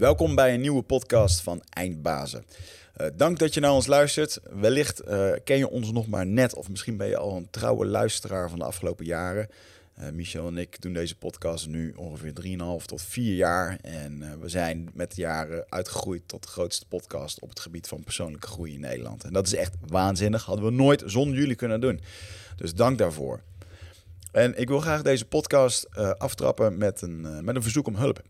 Welkom bij een nieuwe podcast van Eindbazen. Uh, dank dat je naar ons luistert. Wellicht uh, ken je ons nog maar net, of misschien ben je al een trouwe luisteraar van de afgelopen jaren. Uh, Michel en ik doen deze podcast nu ongeveer 3,5 tot 4 jaar. En we zijn met de jaren uitgegroeid tot de grootste podcast op het gebied van persoonlijke groei in Nederland. En dat is echt waanzinnig. Hadden we nooit zonder jullie kunnen doen. Dus dank daarvoor. En ik wil graag deze podcast aftrappen met een, met een verzoek om hulp.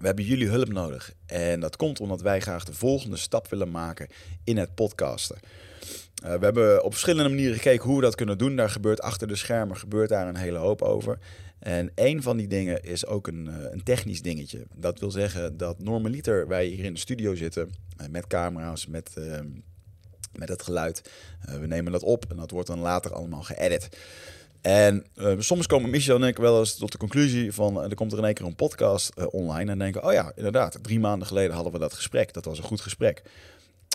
We hebben jullie hulp nodig. En dat komt omdat wij graag de volgende stap willen maken in het podcasten. Uh, we hebben op verschillende manieren gekeken hoe we dat kunnen doen. Daar gebeurt achter de schermen gebeurt daar een hele hoop over. En een van die dingen is ook een, uh, een technisch dingetje. Dat wil zeggen dat normaliter wij hier in de studio zitten uh, met camera's, met, ehm, met het geluid. we nemen dat op en dat wordt dan later allemaal geëdit. En uh, soms komen Michel en ik wel eens tot de conclusie van... Uh, er komt er in één keer een podcast uh, online en denken... oh ja, inderdaad, drie maanden geleden hadden we dat gesprek. Dat was een goed gesprek.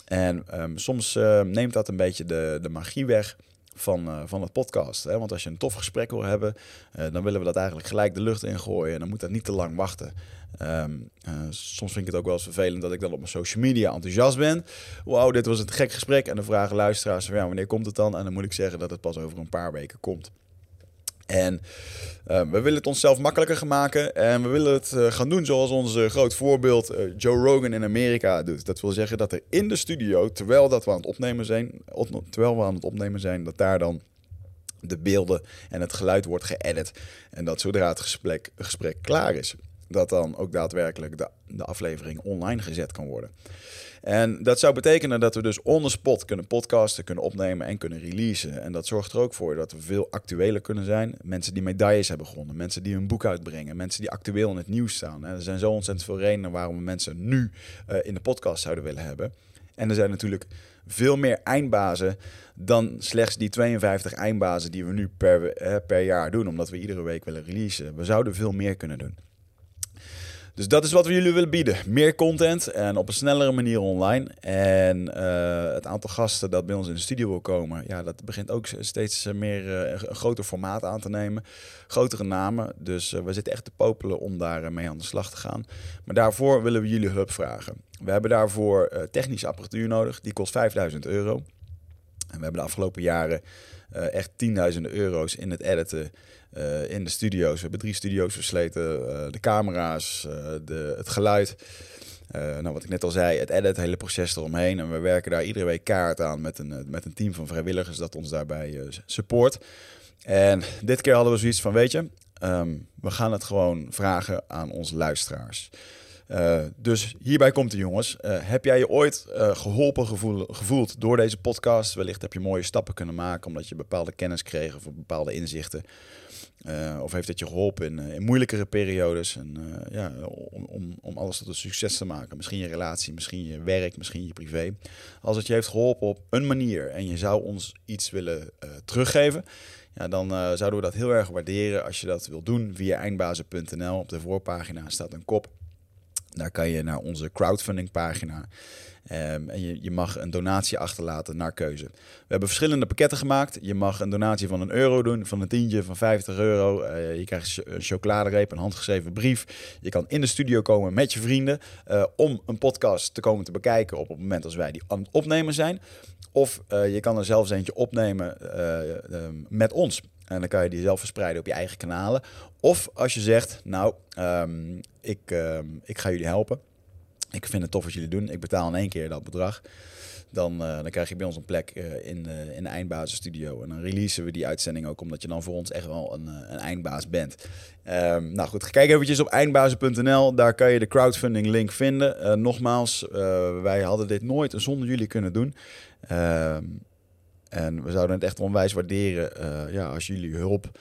En um, soms neemt dat een beetje de, de magie weg van, van het podcast. Hè? Want als je een tof gesprek wil hebben... dan willen we dat eigenlijk gelijk de lucht ingooien. En dan moet dat niet te lang wachten. Um, soms vind ik het ook wel eens vervelend dat ik dan op mijn social media enthousiast ben. Wauw, dit was een gek gesprek. En dan vragen luisteraars ja, wanneer komt het dan? En dan moet ik zeggen dat het pas over een paar weken komt. En uh, we willen het onszelf makkelijker maken. En we willen het uh, gaan doen zoals onze groot voorbeeld uh, Joe Rogan in Amerika doet. Dat wil zeggen dat er in de studio, terwijl, dat we aan het opnemen zijn, terwijl we aan het opnemen zijn, dat daar dan de beelden en het geluid wordt geëdit. En dat zodra het gesprek, gesprek klaar is, dat dan ook daadwerkelijk de, de aflevering online gezet kan worden. En dat zou betekenen dat we dus on the spot kunnen podcasten, kunnen opnemen en kunnen releasen. En dat zorgt er ook voor dat we veel actueler kunnen zijn. Mensen die medailles hebben gewonnen, mensen die hun boek uitbrengen, mensen die actueel in het nieuws staan. er zijn zo ontzettend veel redenen waarom we mensen nu uh, in de podcast zouden willen hebben. En er zijn natuurlijk veel meer eindbazen dan slechts die 52 eindbazen die we nu per, eh, per jaar doen, omdat we iedere week willen releasen. We zouden veel meer kunnen doen. Dus dat is wat we jullie willen bieden. Meer content en op een snellere manier online. En uh, het aantal gasten dat bij ons in de studio wil komen, ja, dat begint ook steeds meer uh, een groter formaat aan te nemen. Grotere namen. Dus we zitten echt te popelen om daar mee aan de slag te gaan. Maar daarvoor willen we jullie hulp vragen. We hebben daarvoor technische apparatuur nodig. Die kost 5000 euro. En we hebben de afgelopen jaren echt tienduizenden euro's in het editen uh, in de studio's. We hebben drie studio's versleten. Uh, de camera's, uh, de, het geluid. nou, wat ik net al zei, het edit, het hele proces eromheen. En we werken daar iedere week kaart aan met een, met een team van vrijwilligers dat ons daarbij support. En dit keer hadden we zoiets van, weet je, um, we gaan het gewoon vragen aan onze luisteraars. Dus hierbij komt de jongens. Heb jij je ooit geholpen gevoel, gevoeld door deze podcast? Wellicht heb je mooie stappen kunnen maken omdat je bepaalde kennis kreeg of bepaalde inzichten. Uh, of heeft het je geholpen in, in moeilijkere periodes? En, uh, ja, om, om, om alles tot een succes te maken. Misschien je relatie, misschien je werk, misschien je privé. Als het je heeft geholpen op een manier en je zou ons iets willen teruggeven, ja, dan zouden we dat heel erg waarderen als je dat wilt doen via eindbazen.nl. Op de voorpagina staat een kop. Daar kan je naar onze crowdfunding pagina. Um, en je, mag een donatie achterlaten naar keuze. We hebben verschillende pakketten gemaakt. Je mag een donatie van een euro doen, van een tientje, van 50 euro. Uh, je krijgt een chocoladereep, een handgeschreven brief. Je kan in de studio komen met je vrienden uh, om een podcast te komen te bekijken op het moment als wij die aan het opnemen zijn. Of uh, je kan er zelfs eentje opnemen met ons. En dan kan je die zelf verspreiden op je eigen kanalen. Of als je zegt, nou, um, ik, ik ga jullie helpen ik vind het tof wat jullie doen. Ik betaal in één keer dat bedrag. Dan, uh, dan krijg je bij ons een plek uh, in, uh, in de eindbasisstudio. En dan releasen we die uitzending ook, omdat je dan voor ons echt wel een, een eindbaas bent. Um, nou goed, kijk eventjes op eindbazen.nl. Daar kan je de crowdfunding link vinden. nogmaals, wij hadden dit nooit zonder jullie kunnen doen. Um, en we zouden het echt onwijs waarderen ja, als jullie hulp...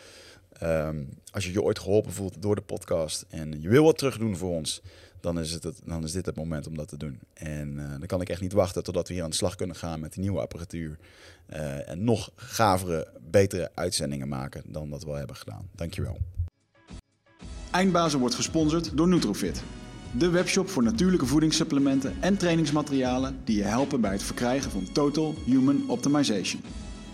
Um, als je je ooit geholpen voelt door de podcast en je wil wat terug doen voor ons dan is, het, dan is dit het moment om dat te doen. En uh, dan kan ik echt niet wachten totdat we hier aan de slag kunnen gaan met die nieuwe apparatuur. Uh, en nog gavere, betere uitzendingen maken dan dat we al hebben gedaan. Dankjewel. Eindbazen wordt gesponsord door Nutrofit. De webshop voor natuurlijke voedingssupplementen en trainingsmaterialen die je helpen bij het verkrijgen van Total Human Optimization.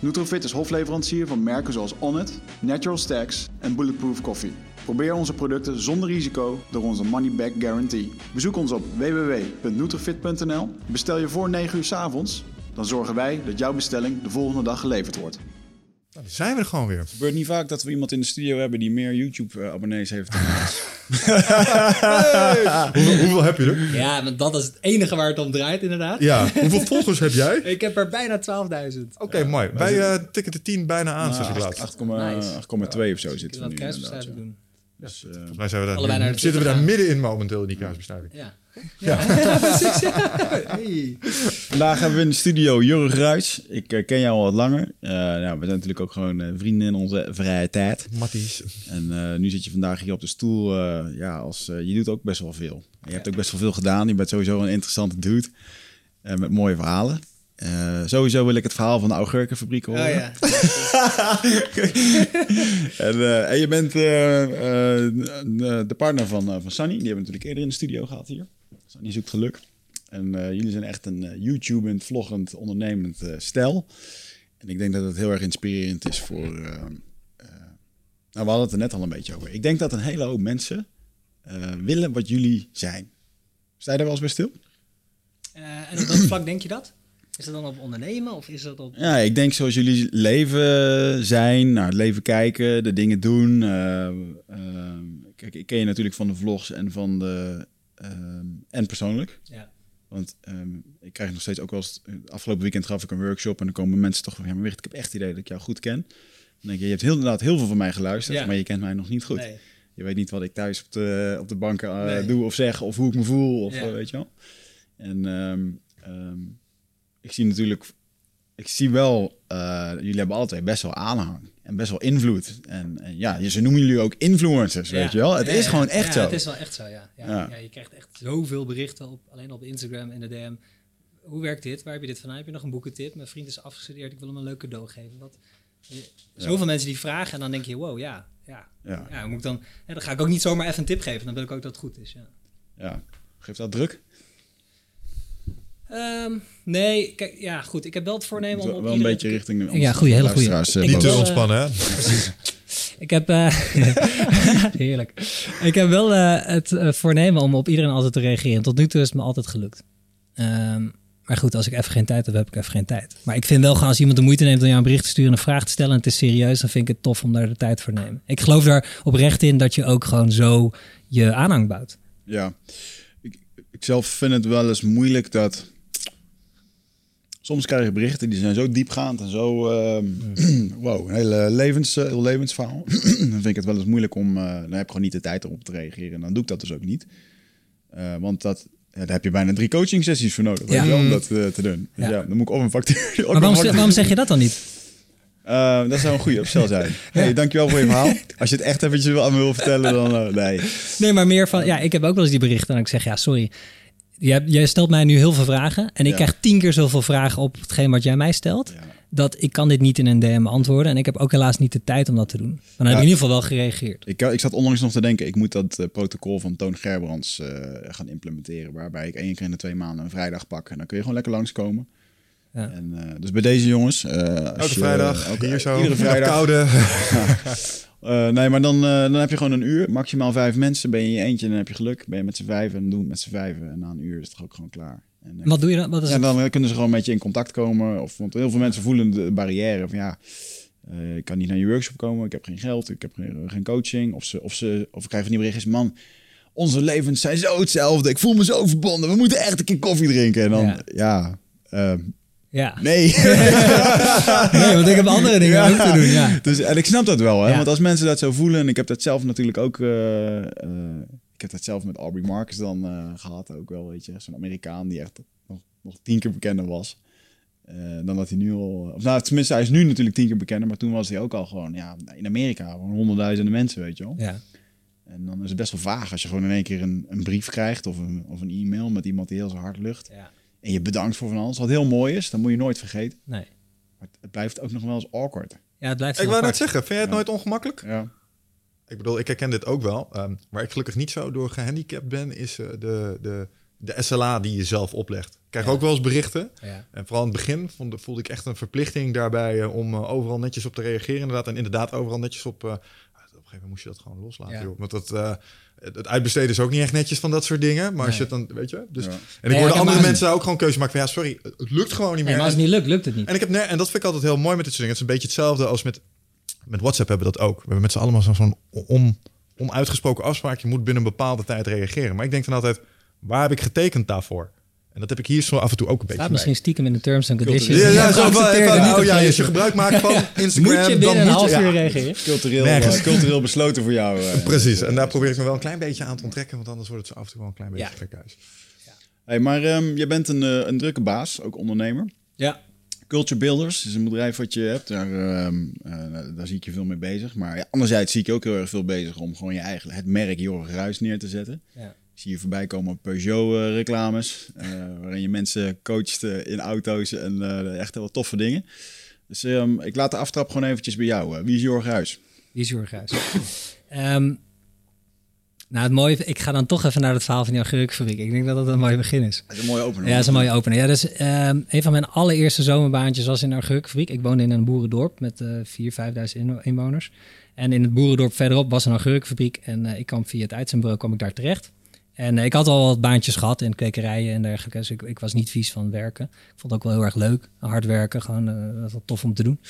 Nutrofit is hofleverancier van merken zoals Onnit, Natural Stacks en Bulletproof Coffee. Probeer onze producten zonder risico door onze money back guarantee. Bezoek ons op www.nutrifit.nl. Bestel je voor 9 uur 's avonds, dan zorgen wij dat jouw bestelling de volgende dag geleverd wordt. Nou, dan zijn we er gewoon weer. Het gebeurt niet vaak dat we iemand in de studio hebben die meer YouTube-abonnees heeft dan ons. Hoeveel, hoeveel heb je er? Ja, want dat is het enige waar het om draait, inderdaad. Ja. Hoeveel volgers heb jij? Oké, Ik heb er bijna 12.000. mooi. Wij eh, tikken de 10 bijna aan, Nou, zeg ik acht- laatst. 8,2 Nice. of zo zitten we nu ja. doen. Dus, eh, mij zijn we daar, Allebei nu- naar de zitten we daar midden in momenteel in die kruisbestuiving. Ja. Ja, precies. Ja. Hey. Vandaag hebben we in de studio Jurgen Ruijs. Ik eh, ken jou al wat langer. Eh, nou, we zijn natuurlijk ook gewoon eh, vrienden in onze vrije tijd. Matties. En eh, nu zit je vandaag hier op de stoel. eh, ja, als, eh, je doet ook best wel veel. Je hebt ook best wel veel gedaan. Je bent sowieso een interessante dude. eh, met mooie verhalen. Eh, sowieso wil ik het verhaal van de augurkenfabriek horen. Oh ja. en, eh, en je bent eh, de- partner van, van Sunny. Die hebben we natuurlijk eerder in de studio gehad hier. Sunny zoekt geluk. En jullie zijn echt een YouTubend, vloggend, ondernemend stel. En ik denk dat het heel erg inspirerend is voor... nou, we hadden het er net al een beetje over. Ik denk dat een hele hoop mensen willen wat jullie zijn. Sta je daar wel eens bij stil? En op welk vlak denk je dat? Is dat dan op ondernemen of is dat op... Ja, ik denk zoals jullie leven zijn, naar het leven kijken, de dingen doen. eh, ehm, kijk, ik ken je natuurlijk van de vlogs en van de ehm, en persoonlijk. Ja. Want ehm, ik krijg nog steeds ook wel eens. Afgelopen weekend gaf ik een workshop en dan komen mensen toch van ja, maar Wicht, ik heb echt het idee dat ik jou goed ken. Dan denk je, je hebt heel, inderdaad heel veel van mij geluisterd, Ja. maar je kent mij nog niet goed. Nee. Je weet niet wat ik thuis op de, op de banken eh, Nee. doe of zeg, of hoe ik me voel, of Ja. eh, weet je wel. En ehm, ehm, ik zie natuurlijk, ik zie wel, eh, jullie hebben altijd best wel aanhang en best wel invloed. En, en ja, ze noemen jullie ook influencers, weet je wel. Het Ja, is ja. gewoon echt Ja, zo. het is wel echt zo, ja. Ja, je krijgt echt zoveel berichten, op, alleen op Instagram en de DM. Hoe werkt dit? Waar heb je dit van? Heb je nog een boekentip? Mijn vriend is afgestudeerd, ik wil hem een leuk cadeau geven. Wat? Zoveel mensen die vragen en dan denk je, wow, ja, ja. Ja. moet ik dan, dan ga ik ook niet zomaar even een tip geven. Dan wil ik ook dat het goed is, ja. Ja. Geeft dat druk? Ehm, nee, kijk, ja, goed. Ik heb wel het voornemen om wel op wel een beetje richting Ja, goeie, hele goeie. luisteraars, eh, Niet te ontspannen, hè? Ik heb... eh, heerlijk. Ik heb wel eh, het voornemen om op iedereen altijd te reageren. Tot nu toe is het me altijd gelukt. Ehm, maar goed, als ik even geen tijd heb, heb ik even geen tijd. Maar ik vind wel gewoon als iemand de moeite neemt om jou een bericht te sturen en een vraag te stellen en het is serieus, dan vind ik het tof om daar de tijd voor te nemen. Ik geloof daar oprecht in dat je ook gewoon zo je aanhang bouwt. Ja, ik, ik zelf vind het wel eens moeilijk dat. Soms krijg je berichten die zijn zo diepgaand en zo. ehm, wow, een hele levens, eh, heel levensverhaal. dan vind ik het wel eens moeilijk om. eh, dan heb ik gewoon niet de tijd om op te reageren. En dan doe ik dat dus ook niet. Eh, want dat, ja, daar heb je bijna drie coaching sessies voor nodig Ja. je om dat eh, te doen. Dus ja. Ja. dan moet ik of een factuur. Maar waarom, factuur- waarom zeg je dat dan niet? Dat zou een goede opstel zijn. Hey, dankjewel voor je verhaal. Als je het echt eventjes aan me wil vertellen, dan nee. Nee, maar meer van, ja, ik heb ook wel eens die berichten en ik zeg, ja, sorry. Jij, jij stelt mij nu heel veel vragen en ik Ja. krijg tien keer zoveel vragen op hetgeen wat jij mij stelt. Ja. Dat ik kan dit niet in een DM beantwoorden en ik heb ook helaas niet de tijd om dat te doen. Maar dan heb ik in ieder geval wel gereageerd. Ik, ik zat onlangs nog te denken, ik moet dat eh, protocol van Toon Gerbrands eh, gaan implementeren. Waarbij ik één keer in de twee maanden een vrijdag pak. En dan kun je gewoon lekker langskomen. Ja. En, eh, dus bij deze jongens. eh, Elke je- vrijdag, elke- hier zo, Iedere vrijdag. koude. Eh, nee, maar dan, eh, dan heb je gewoon een uur. Maximaal vijf mensen. Ben je in je eentje, dan heb je geluk. Ben je met z'n vijven, en dan doen we het met z'n vijven. En na een uur is het toch ook gewoon klaar. En, eh, Wat doe je dan? Wat is ja, dan eh, kunnen ze gewoon met je in contact komen. Of, want heel veel mensen voelen de barrière van ja, eh, ik kan niet naar je workshop komen, ik heb geen geld, ik heb geen, geen coaching. Of ze, of ze, of ik krijg van die berichtjes, man, onze levens zijn zo hetzelfde. Ik voel me zo verbonden. We moeten echt een keer koffie drinken. En dan, ja, Ja. eh, Ja. nee. Nee, want ik heb andere dingen Ja. ook te doen. Ja. Dus, en ik snap dat wel, hè? Ja. want als mensen dat zo voelen, en ik heb dat zelf natuurlijk ook, eh, eh, ik heb dat zelf met Aubrey Marcus dan eh, gehad, ook wel, weet je, zo'n Amerikaan die echt nog, nog tien keer bekender was. dan dat hij nu al, of nou, tenminste, hij is nu natuurlijk tien keer bekender, maar toen was hij ook al gewoon, ja, in Amerika, gewoon honderdduizenden mensen, weet je wel. Ja. En dan is het best wel vaag als je gewoon in één keer een, een brief krijgt of een, of een e-mail met iemand die heel zijn hart lucht. ja. En je bedankt voor van alles, wat heel mooi is, dat moet je nooit vergeten. Nee. Maar het, het blijft ook nog wel eens awkward. Ja, het blijft Ik wou net zeggen, vind jij het Ja. nooit ongemakkelijk? Ja. Ik bedoel, ik herken dit ook wel. ehm, waar ik gelukkig niet zo door gehandicapt ben, is eh, de, de, de SLA die je zelf oplegt. Ik krijg Ja. ook wel eens berichten. Ja. En vooral in het begin vond, voelde ik echt een verplichting daarbij eh, om eh, overal netjes op te reageren. Inderdaad, en inderdaad overal netjes op. eh, op een gegeven moment moest je dat gewoon loslaten. Ja. Joh. Want dat, eh, het uitbesteden is ook niet echt netjes van dat soort dingen. Maar als je het dan, weet je. Dus, Ja. En ik hoorde andere mensen ook gewoon keuze maken van ja, sorry, het lukt gewoon niet Nee, meer. maar als het niet lukt, lukt het niet. En, ik heb, en dat vind ik altijd heel mooi met dit soort dingen. Het is een beetje hetzelfde als met, met WhatsApp hebben we dat ook. We hebben met z'n allemaal zo'n zo'n on, onuitgesproken afspraak. Je moet binnen een bepaalde tijd reageren. Maar ik denk dan altijd, waar heb ik getekend daarvoor? En dat heb ik hier zo af en toe ook een beetje Staat bij. misschien stiekem in de terms and conditions. Ja, ja, Je zo van, oh ja, als je gebruik maakt van Instagram, Moet je dan binnen een moet half je... uur ja, reageren? Cultureel, Nergens. eh, cultureel besloten voor jou. eh. Precies, en daar probeer ik me wel een klein beetje aan te ontrekken, want anders wordt het zo af en toe wel een klein beetje Ja. gek huis. Hey, maar ehm, je bent een, eh, een drukke baas, ook ondernemer. Ja. Culture Builders is een bedrijf wat je hebt. Daar, ehm, eh, daar zie ik je veel mee bezig. Maar ja, anderzijds zie ik je ook heel erg veel bezig om gewoon je eigen, het merk Jorg Ruis neer te zetten. Ja. Zie je voorbij komen Peugeot-reclames. waarin je mensen coacht eh, in auto's en eh, echt heel wat toffe dingen. Dus ehm, ik laat de aftrap gewoon eventjes bij jou. Eh, wie is Jorg Ruis? Wie is Jorg Huis? Ehm, nou, het mooie, ik ga dan toch even naar het verhaal van die augurkfabriek. Ik denk dat dat een mooi begin is. Dat is een mooie opener. Ja, dat is een mooie opener. Ja, dus ehm, een van mijn allereerste zomerbaantjes was in een. Ik woonde in een boerendorp met eh 4.000, 5.000 in- inwoners. En in het boerendorp verderop was een augurkfabriek. En eh, ik kwam via het uitzendbureau kwam ik daar terecht. En eh, ik had al wat baantjes gehad in kwekerijen en dergelijke. Dus ik, ik was niet vies van werken. Ik vond het ook wel heel erg leuk. Hard werken, gewoon eh, dat was tof om te doen.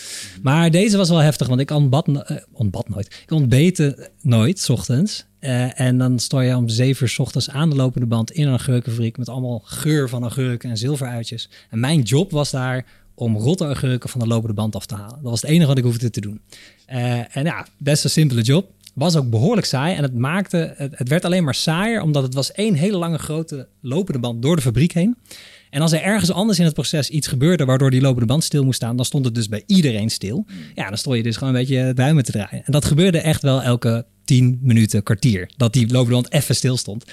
Maar deze was wel heftig, want ik ontbad, eh, ontbad nooit. Ik ontbeten nooit, s ochtends. En dan stond je om zeven uur 's ochtends aan de lopende band in een augurkenfabriek met allemaal geur van augurken en zilveruitjes. En mijn job was daar om rotte augurken van de lopende band af te halen. Dat was het enige wat ik hoefde te doen. En ja, best een simpele job. Was ook behoorlijk saai en het maakte, het, het werd alleen maar saaier omdat het was één hele lange grote lopende band door de fabriek heen. En als er ergens anders in het proces iets gebeurde waardoor die lopende band stil moest staan, dan stond het dus bij iedereen stil. Ja, dan stond je dus gewoon een beetje duimen te draaien. En dat gebeurde echt wel elke 10 minuten, kwartier, dat die lopende band even stil stond.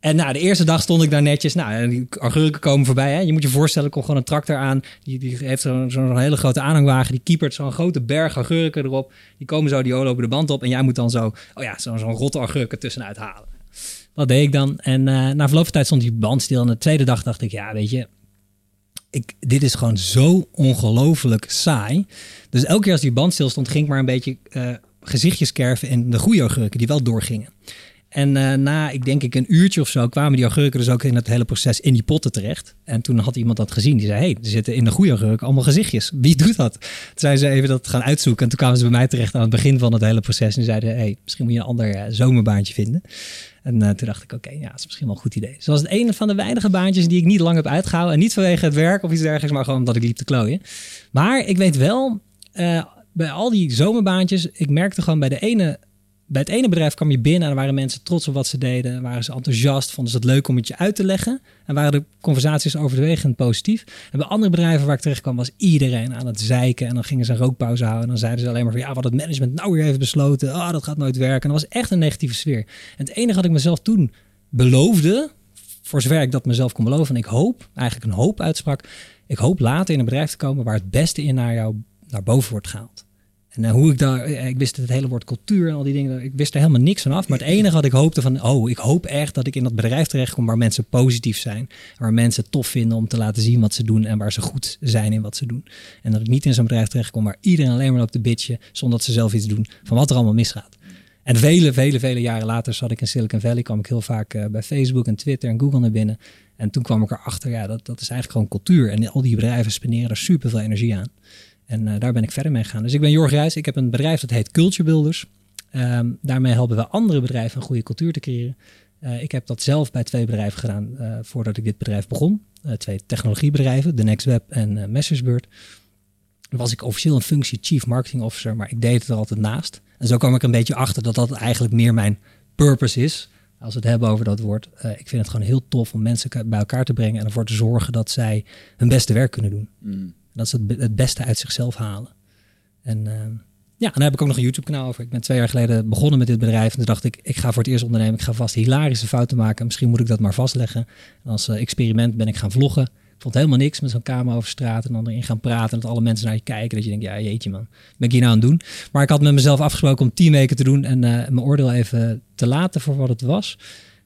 En nou, de eerste dag stond ik daar netjes. Nou, en die augurken komen voorbij. Hè. Je moet je voorstellen, er komt gewoon een tractor aan. Die, die heeft zo'n hele grote aanhangwagen. Die kiepert zo'n grote berg augurken erop. Die komen zo die lopen de band op. En jij moet dan zo, oh ja, zo'n zo'n rotte augurken tussenuit halen. Dat deed ik dan. En eh, na verloop van tijd stond die band stil. En de tweede dag dacht ik, ja, weet je, ik, dit is gewoon zo ongelooflijk saai. Dus elke keer als die band stil stond, ging ik maar een beetje eh, gezichtjes kerven in de goede augurken die wel doorgingen. En eh, na, ik denk ik, een uurtje of zo kwamen die augurken dus ook in het hele proces in die potten terecht. En toen had iemand dat gezien. Die zei, hey, er zitten in de goede augurken allemaal gezichtjes. Wie doet dat? Toen zijn ze even dat gaan uitzoeken. En toen kwamen ze bij mij terecht aan het begin van het hele proces. En zeiden, hey, misschien moet je een ander eh, zomerbaantje vinden. En eh, toen dacht ik, oké, ja, dat is misschien wel een goed idee. Dus dat was het een van de weinige baantjes die ik niet lang heb uitgehouden. En niet vanwege het werk of iets dergelijks, maar gewoon omdat ik liep te klooien. Maar ik weet wel, bij al die zomerbaantjes, ik merkte gewoon bij de ene bij het ene bedrijf kwam je binnen en waren mensen trots op wat ze deden. Waren ze enthousiast, vonden ze het leuk om het je uit te leggen. En waren de conversaties overwegend positief. En bij andere bedrijven waar ik terecht kwam, was iedereen aan het zeiken. En dan gingen ze een rookpauze houden. En dan zeiden ze alleen maar van ja, wat het management nou weer heeft besloten. Ah, dat gaat nooit werken. En dat was echt een negatieve sfeer. En het enige wat ik mezelf toen beloofde, voor zover ik dat mezelf kon beloven. En ik hoop, eigenlijk een hoop uitsprak. Ik hoop later in een bedrijf te komen waar het beste in naar jou naar boven wordt gehaald. En eh, hoe ik daar, eh, ik wist het hele woord cultuur en al die dingen, ik wist er helemaal niks van af. Maar het enige wat ik hoopte van, oh, ik hoop echt dat ik in dat bedrijf terechtkom waar mensen positief zijn. Waar mensen tof vinden om te laten zien wat ze doen en waar ze goed zijn in wat ze doen. En dat ik niet in zo'n bedrijf terechtkom waar iedereen alleen maar op de bitje, zonder dat ze zelf iets doen, van wat er allemaal misgaat. En vele, vele, vele jaren later zat ik in Silicon Valley, kwam ik heel vaak eh, bij Facebook en Twitter en Google naar binnen. En toen kwam ik erachter, ja, dat, dat is eigenlijk gewoon cultuur. En al die bedrijven spenderen er super veel energie aan. En eh, daar ben ik verder mee gegaan. Dus ik ben Jorg Rijs. Ik heb een bedrijf dat heet Culture Builders. Ehm, daarmee helpen we andere bedrijven een goede cultuur te creëren. Eh, ik heb dat zelf bij twee bedrijven gedaan eh, voordat ik dit bedrijf begon. Twee technologiebedrijven, The Next Web en Messersbeurt. Dan was ik officieel een functie Chief Marketing Officer, maar ik deed het er altijd naast. En zo kwam ik een beetje achter dat dat eigenlijk meer mijn purpose is. Als we het hebben over dat woord. Ik vind het gewoon heel tof om mensen bij elkaar te brengen en ervoor te zorgen dat zij hun beste werk kunnen doen. Mm. Dat ze het, be- het beste uit zichzelf halen. En uh, ja, en daar heb ik ook nog een YouTube-kanaal over. Ik ben twee jaar geleden begonnen met dit bedrijf. En toen dacht ik, ik ga voor het eerst ondernemen. Ik ga vast hilarische fouten maken. Misschien moet ik dat maar vastleggen. En als uh, experiment ben ik gaan vloggen. Ik vond helemaal niks met zo'n camera over straat en dan erin gaan praten. En dat alle mensen naar je kijken. Dat je denkt, ja jeetje man, ben ik hier nou aan het doen? Maar ik had met mezelf afgesproken om tien weken te doen. En uh, mijn oordeel even te laten voor wat het was.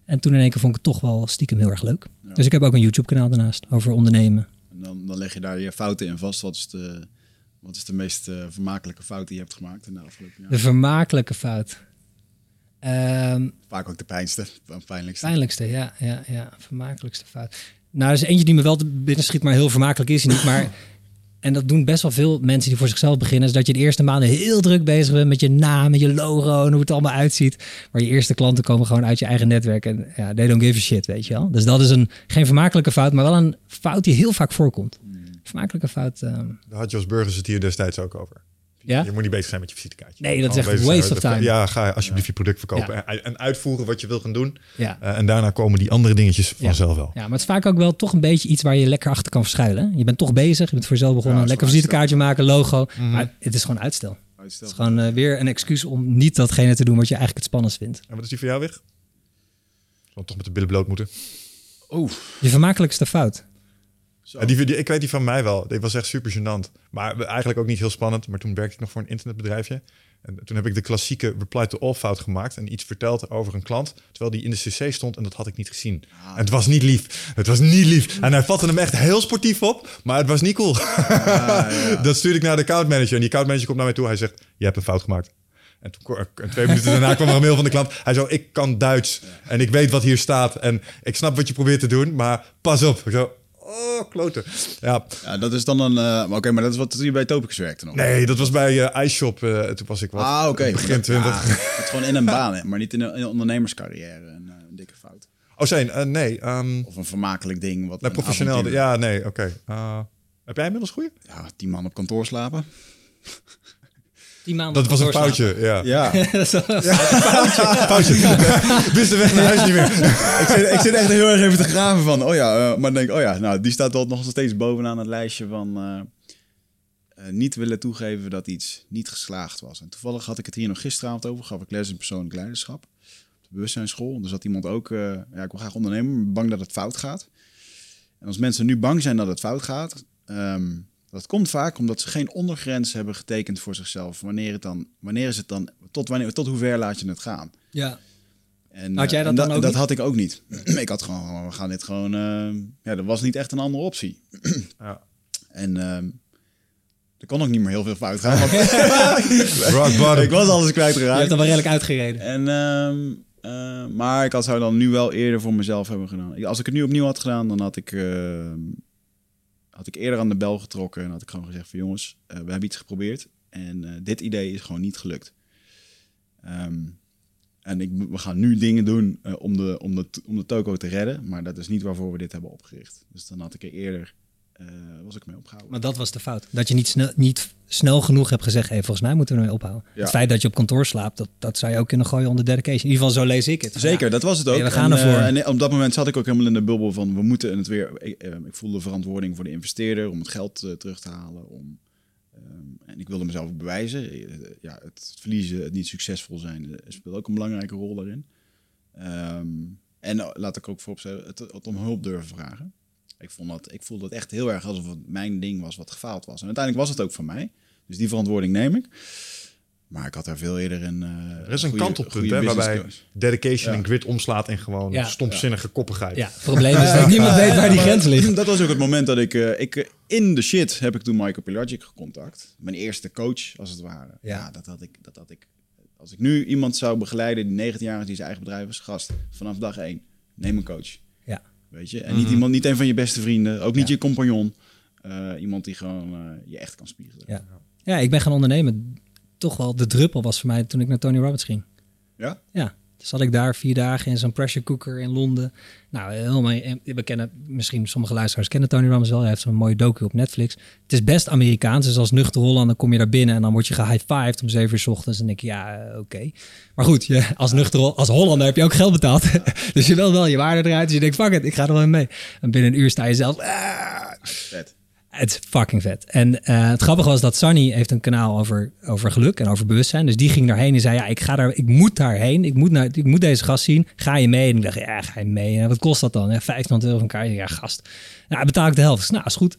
En toen in één keer vond ik het toch wel stiekem heel erg leuk. Ja. Dus ik heb ook een YouTube-kanaal daarnaast over ondernemen. Dan, dan leg je daar je fouten in vast. Wat is de, wat is de meest uh, vermakelijke fout die je hebt gemaakt in de afgelopen jaren? De vermakelijke fout. Ehm, Vaak ook de pijnste, pijnlijkste. pijnlijkste, ja, ja, ja. Vermakelijkste fout. Nou, er is eentje die me wel te binnen schiet, maar heel vermakelijk is niet. Maar, en dat doen best wel veel mensen die voor zichzelf beginnen. Is dat je de eerste maanden heel druk bezig bent met je naam, met je logo en hoe het allemaal uitziet. Maar je eerste klanten komen gewoon uit je eigen netwerk. En ja, they don't give a shit, weet je wel. Dus dat is een, geen vermakelijke fout, maar wel een fout die heel vaak voorkomt. Vermakelijke fout. ehm, Daar had Jos Burgers het hier destijds ook over. Ja? Je moet niet bezig zijn met je visitekaartje. Nee, dat is echt bezig waste of time. Ja, ga alsjeblieft je product verkopen. Ja. En, en uitvoeren wat je wil gaan doen. Ja. Eh, en daarna komen die andere dingetjes Ja. vanzelf wel. Ja, maar het is vaak ook wel toch een beetje iets waar je lekker achter kan verschuilen. Je bent toch bezig, je bent voor jezelf begonnen. Ja, lekker visitekaartje maken, logo. Mhm. Maar het is gewoon uitstel. Uitstel. Het is gewoon eh, weer een excuus om niet datgene te doen wat je eigenlijk het spannendst vindt. En wat is die voor jou weg? Zal toch met de billen bloot moeten? Oeh, Je vermakelijkste fout. Ja, die, die- ik weet die van mij wel. Die was echt super gênant. Maar eigenlijk ook niet heel spannend. Maar toen werkte ik nog voor een internetbedrijfje. En toen heb ik de klassieke reply to all fout gemaakt. En iets verteld over een klant. Terwijl die in de cc stond en dat had ik niet gezien. En het was niet lief. Het was niet lief. En hij vatte hem echt heel sportief op. Maar het was niet cool. dat stuurde ik naar de accountmanager. En die accountmanager komt naar mij toe. Hij zegt, je hebt een fout gemaakt. En, toen, en twee minuten daarna kwam er een mail van de klant. Hij zo, ik kan Duits. En ik weet wat hier staat. En ik snap wat je probeert te doen. Maar pas op. Ik zo, oh, kloten. Ja, Ja, dat is dan een... maar Oké, maar dat is wat je bij Topicus werkte nog. Nee, dat was bij eh iShop. eh, toen was ik wat. Ah, oké. Begin 20. Ja, het is gewoon in een baan, hè, maar niet in een, in een ondernemerscarrière. Een, een dikke fout. Oh, zijn. nee, ehm Of een vermakelijk ding. Wat professioneel. avontuur- Ja, nee, oké. Heb jij inmiddels goeie? Ja, tien man op kantoor slapen. Die maanden Dat was een foutje, ja. Ja. Foutje. Wist de weg naar huis niet meer. ik, zit, ik zit echt heel erg even te graven van, oh ja, eh, maar denk oh ja, nou, die staat wel nog steeds bovenaan het lijstje van eh, eh, niet willen toegeven dat iets niet geslaagd was. En toevallig had ik het hier nog gisteravond over, gaf ik les in persoonlijk leiderschap op de bewustzijnsschool. En er zat iemand ook, eh, ja, ik wil graag ondernemen, bang dat het fout gaat. En als mensen nu bang zijn dat het fout gaat, ehm, dat komt vaak omdat ze geen ondergrens hebben getekend voor zichzelf. Wanneer het dan, wanneer is het dan, tot wanneer, tot hoe ver laat je het gaan? Ja. En, Had jij eh, dat en dan ook Dat niet? had ik ook niet. ik had gewoon, we gaan dit gewoon... eh, ja, er was niet echt een andere optie. Ja. En ehm er kon ook niet meer heel veel fout gaan. Want Rock bottom. ik was alles Je hebt kwijtgeraakt. er wel redelijk uitgereden. En, ehm, eh, maar ik had, zou dan nu wel eerder voor mezelf hebben gedaan. Als ik het nu opnieuw had gedaan, dan had ik, ehm, had ik eerder aan de bel getrokken. En had ik gewoon gezegd van jongens, eh, we hebben iets geprobeerd. En eh, dit idee is gewoon niet gelukt. Ehm, en ik, we gaan nu dingen doen eh, om, de, om, de, om de toko te redden. Maar dat is niet waarvoor we dit hebben opgericht. Dus dan had ik er eerder, was ik mee opgehouden. Maar dat was de fout. Dat je niet snel, niet snel genoeg hebt gezegd, hey, volgens mij moeten we ermee ophouden. Ja. Het feit dat je op kantoor slaapt, dat, dat zou je ook kunnen gooien onder dedication. In ieder geval, zo lees ik het. Zeker, dat was het ook. We gaan en, ervoor. eh, en op dat moment zat ik ook helemaal in de bubbel van we moeten het weer. Ik, eh, ik voelde verantwoording voor de investeerder om het geld eh, terug te halen. Om, ehm, en ik wilde mezelf bewijzen. Eh, ja, het verliezen, het niet succesvol zijn, eh, speelt ook een belangrijke rol daarin. Ehm, en eh, laat ik ook vooropstellen, het, het om hulp durven vragen. Ik, vond dat, ik voelde het echt heel erg alsof het mijn ding was wat gefaald was. En uiteindelijk was het ook van mij. Dus die verantwoording neem ik. Maar ik had er veel eerder een. eh, Er is een goede- kantelpunt hè, waarbij dedication Ja. en grit omslaat in gewoon Ja. stomzinnige koppigheid. Ja, het probleem is dat niemand weet waar die grens ligt. Dat was ook het moment dat ik, eh, ik eh, in de shit heb ik toen Michael Pilagic gecontact. Mijn eerste coach, als het ware. Ja. Ja, dat had ik, dat had ik. Als ik nu iemand zou begeleiden die 19 jaar is, die zijn eigen bedrijf is, gast, vanaf dag één, neem een coach. Weet je? En niet iemand, niet een van je beste vrienden, ook niet Ja. je compagnon. Eh, iemand die gewoon eh, je echt kan spiegelen. Ja. ja, ik ben gaan ondernemen. Toch wel de druppel was voor mij toen ik naar Tony Robbins ging. Ja? Ja, zat ik daar vier dagen in zo'n pressure cooker in Londen. Nou, helemaal, we kennen, misschien sommige luisteraars kennen Tony Robbins wel. Hij heeft zo'n mooie docu op Netflix. Het is best Amerikaans, dus als nuchter Hollander kom je daar binnen en dan word je gehighfived om zeven uur 's ochtends. En denk je, ja, eh, oké. Maar goed, je, als nuchter, als Hollander heb je ook geld betaald. dus je wil wel je waarde eruit. Dus je denkt, fuck it, ik ga er wel in mee. En binnen een uur sta je zelf, ah, Vet. Het is fucking vet. En eh, het grappige was dat Sunny heeft een kanaal over, over geluk en over bewustzijn. Dus die ging daarheen en zei, ja, ik, ga daar, ik moet daarheen. Ik moet, naar, ik moet deze gast zien. Ga je mee? En ik dacht, ja, ga je mee? En wat kost dat dan? Ja, 500 euro van kaartje. Ja, gast. Nou, betaal ik de helft. Nou, is goed.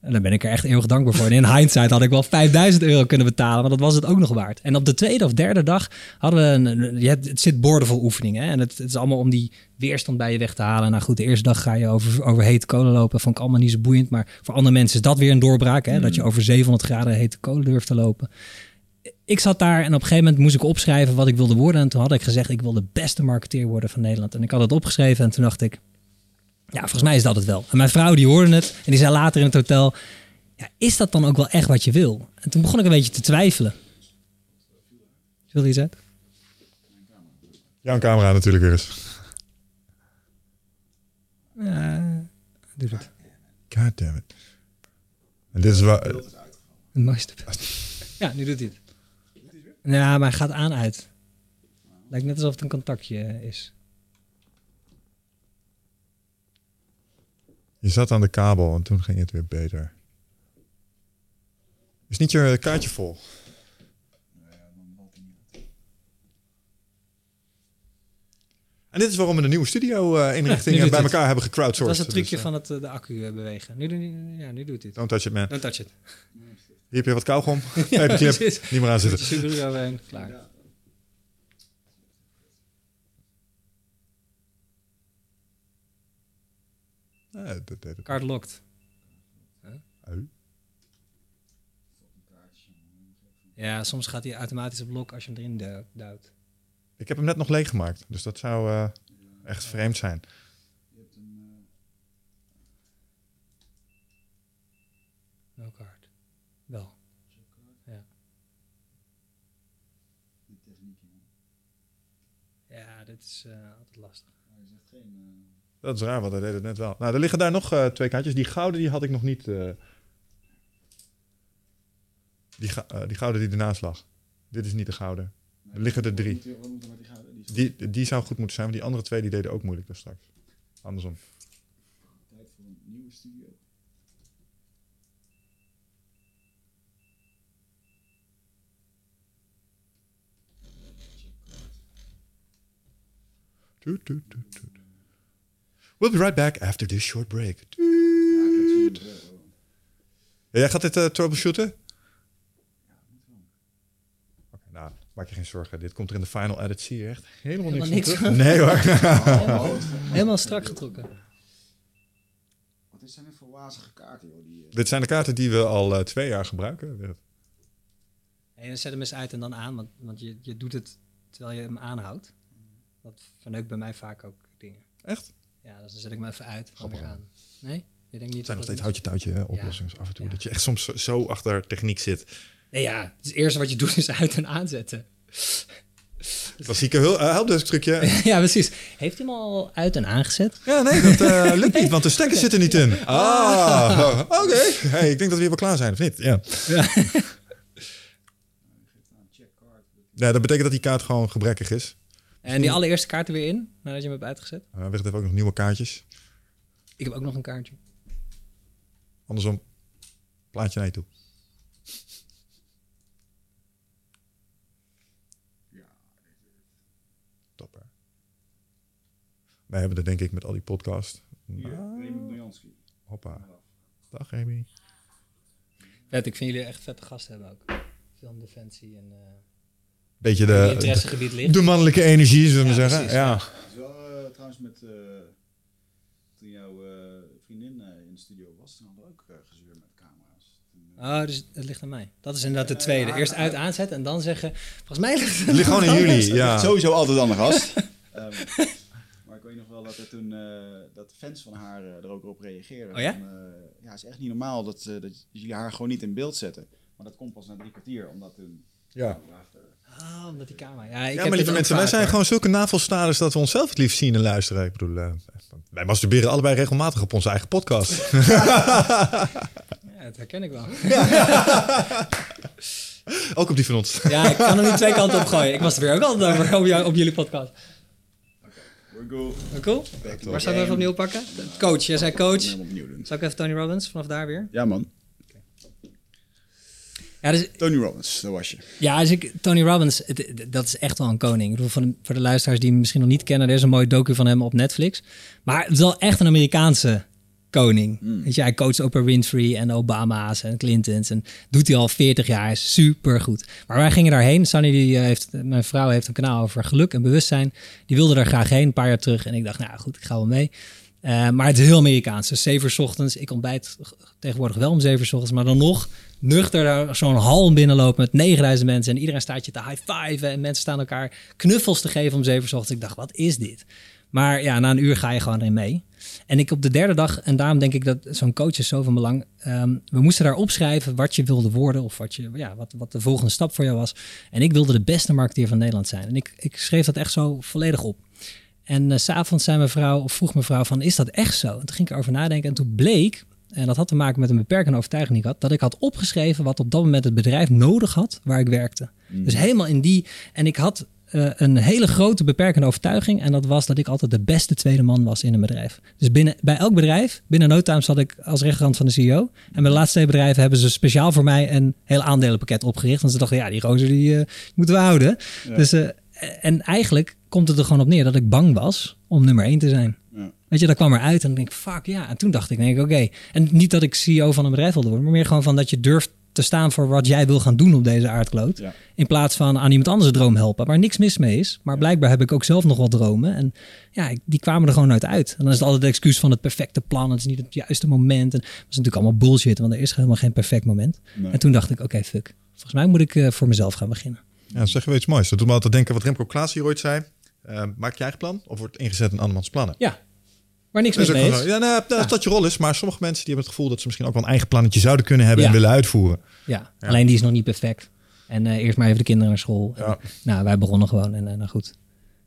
En daar ben ik er echt eeuwig dankbaar voor. En in hindsight had ik wel 5000 euro kunnen betalen, maar dat was het ook nog waard. En op de tweede of derde dag hadden we een, je hebt, het zit boordevol oefeningen. Hè? En het, het is allemaal om die weerstand bij je weg te halen. Nou goed, de eerste dag ga je over, over hete kolen lopen. Vond ik allemaal niet zo boeiend. Maar voor andere mensen is dat weer een doorbraak. Hè? Dat je over 700 graden hete kolen durft te lopen. ik zat daar en op een gegeven moment moest ik opschrijven wat ik wilde worden. En toen had ik gezegd, ik wil de beste marketeer worden van Nederland. En ik had het opgeschreven en toen dacht ik, ja, volgens mij is dat het wel. En mijn vrouw die hoorde het en die zei later in het hotel, ja, is dat dan ook wel echt wat je wil? En toen begon ik een beetje te twijfelen. Wil je iets uit? Jouw camera natuurlijk weer eens. Ja, doe het. God damn it. En dit is waar... Het mooiste. Ja, nu doet hij het. Ja, maar hij gaat aan uit. Lijkt net alsof het een contactje is. Je zat aan de kabel en toen ging het weer beter. Is niet je kaartje vol? En dit is waarom we een nieuwe studio-inrichting doet bij het. elkaar hebben Dat gecrowdsourced. was het trucje Dus, eh, van het, eh, de accu eh, bewegen. Nu, nu, ja, nu doet het. Don't touch it, man. Don't touch it. Hier heb je wat kauwgom. Nee, dat je niet meer aan zitten. je Subaru overheen. Nee, dat deed. Card locked. Ja, soms gaat hij automatisch op lock als je hem erin du- duwt. Ik heb hem net nog leeggemaakt, dus dat zou eh, echt vreemd zijn. No card. Wel. Ja. Ja, dit is eh, altijd lastig. Dat is raar, want hij deed het net wel. Nou, er liggen daar nog eh, twee kaartjes. Die gouden die had ik nog niet. eh, die, eh, die gouden die ernaast lag. Dit is niet de gouden. Er liggen er drie. Die, die zou goed moeten zijn, maar die andere twee die deden ook moeilijk dus straks. Andersom. Tijd voor een nieuwe studio. Toet, toet, toet. We'll be right back after this short break. Ja, jij gaat dit eh, troubleshooten? Oké, nou, maak je geen zorgen. Dit komt er in de final edit. Zie je echt helemaal, Helemaal niks, niks. Nee hoor. Helemaal strak getrokken. Wat is zijn dit voor wazige kaarten, joh? Die, eh, Dit zijn de kaarten die we al eh, twee jaar gebruiken. En dan zet hem eens uit en dan aan, want, want je, je doet het terwijl je hem aanhoudt. Dat verneukt bij mij vaak ook dingen. Echt? Ja, dus dan zet ik hem even uit, Grappig, aan. Nee? Je denkt niet Het zijn nog steeds houtje-touwtje oplossingen af en toe. Ja. Dat je echt soms zo, achter techniek zit. Nee, ja, het eerste wat je doet is uit- en aanzetten. Klassieke hul- eh, helpdesk trucje. ja, precies. Heeft hij hem al uit en aangezet? Ja, nee, dat eh, lukt niet, want de stekkers zitten niet in. Ah, oké. Hey, ik denk dat we hier wel klaar zijn, of niet? Ja. Ja, dat betekent dat die kaart gewoon gebrekkig is. En die allereerste kaart er weer in, nadat je hem hebt uitgezet. Uh, Wigert heeft ook nog nieuwe kaartjes. Ik heb ook nog een kaartje. Andersom, plaatje naar je toe. Topper. Wij hebben er denk ik met al die podcast. Hier, Bojanski. Hoppa. Dag Remy. Vet, ik vind jullie echt vette gasten hebben ook. Filmdefensie en eh Beetje je de, interessegebied de, ligt. de mannelijke energie, zullen we Ja, zeggen. precies, ja. Het is wel eh, trouwens met... eh, toen jouw eh, vriendin eh, in de studio was, toen hadden we ook gezeur met camera's. Eh, Oh, dus het ligt aan mij. Dat is inderdaad de tweede. Eerst uit aanzetten en dan zeggen... Volgens mij ligt Het ligt gewoon in jullie. Ja. sowieso altijd aan de gast. Ehm, maar ik weet nog wel dat er toen eh, dat fans van haar er ook op reageerden. Oh ja? Van, eh, ja, het is echt niet normaal dat, eh, dat jullie haar gewoon niet in beeld zetten. Maar dat komt pas na drie kwartier, omdat toen... Ja. Omdat die camera... Ja, ik Ja, heb maar lieve mensen, wij zijn hoor. gewoon zulke navelstaders dat we onszelf het liefst zien en luisteren. Ik bedoel, eh, wij masturberen allebei regelmatig op onze eigen podcast. Ja, dat herken ik wel. Ook op die van ons. Ja, ik kan er nu twee kanten op gooien. Ik was er weer ook altijd over op, jou- op jullie podcast. We're go. Cool. Back to Waar the zou ik even opnieuw pakken? Coach, jij zei coach. Zal ik even Tony Robbins vanaf daar weer? Ja man, Ja, dus, Tony Robbins, dat was je. ja dus ik, Tony Robbins, het- dat is echt wel een koning. Ik bedoel, voor de, voor de luisteraars die hem misschien nog niet kennen, er is een mooi docu van hem op Netflix. Maar het is wel echt een Amerikaanse koning. Weet je, hij coacht Oprah Winfrey en Obama's en Clintons. En doet hij al 40 jaar. Is super goed. Maar wij gingen daarheen. Sunny, die eh, heeft, mijn vrouw heeft een kanaal over geluk en bewustzijn. Die wilde daar graag heen, een paar jaar terug. En ik dacht, nou goed, ik ga wel mee. Eh, maar het is heel Amerikaans. Dus zeven ochtends. Ik ontbijt tegenwoordig wel om zeven ochtends. Maar dan nog nuchter zo'n hal binnenlopen met 9000 mensen. En iedereen staat je te high-fiven. En mensen staan elkaar knuffels te geven om zeven ochtends. Ik dacht, wat is dit? Maar ja, na een uur ga je gewoon erin mee. En ik op de derde dag, en daarom denk ik dat zo'n coach is zo van belang. ehm, we moesten daar opschrijven wat je wilde worden of wat, je, ja, wat, wat de volgende stap voor jou was. En ik wilde de beste marketeer van Nederland zijn. En ik, ik schreef dat echt zo volledig op. En s s'avonds zei of vroeg mijn vrouw van, is dat echt zo? En toen ging ik erover nadenken en toen bleek, en dat had te maken met een beperkende overtuiging die ik had, dat ik had opgeschreven wat op dat moment het bedrijf nodig had waar ik werkte. Dus helemaal in die, en ik had eh, een hele grote beperkende overtuiging. En dat was dat ik altijd de beste tweede man was in een bedrijf. Dus binnen, bij elk bedrijf, binnen no time zat ik als rechterhand van de CEO. En bij de laatste twee bedrijven hebben ze speciaal voor mij een heel aandelenpakket opgericht. Want ze dachten, ja, die rozer die eh, moeten we houden. Dus, eh, en eigenlijk komt het er gewoon op neer dat ik bang was om nummer één te zijn. Ja. Weet je, dat kwam eruit en dan denk ik, fuck ja. En toen dacht ik, denk ik, oké. En niet dat ik CEO van een bedrijf wilde worden, maar meer gewoon van dat je durft te staan voor wat jij wil gaan doen op deze aardkloot. Ja. In plaats van aan iemand anders een droom helpen, waar niks mis mee is. Maar blijkbaar heb ik ook zelf nog wat dromen. En ja, die kwamen er gewoon nooit uit. En dan is het altijd de excuus van het perfecte plan. Het is niet het juiste moment. En dat is natuurlijk allemaal bullshit, want er is helemaal geen perfect moment. Nee. En toen dacht ik, oké, fuck. Volgens mij moet ik eh, voor mezelf gaan beginnen. Ja, zeg je iets moois. Dat doet me altijd denken wat Remco Klaas hier ooit zei. Eh, maak je eigen plan of wordt ingezet in andermans plannen? Ja, waar niks Dat mis mee is. zo. ja, nou, dat, dat je rol is. Maar sommige mensen die hebben het gevoel dat ze misschien ook wel een eigen plannetje zouden kunnen hebben Ja. en willen uitvoeren. Ja, alleen die is nog niet perfect. En eh, eerst maar even de kinderen naar school. En, Ja. nou, wij begonnen gewoon en eh, nou goed.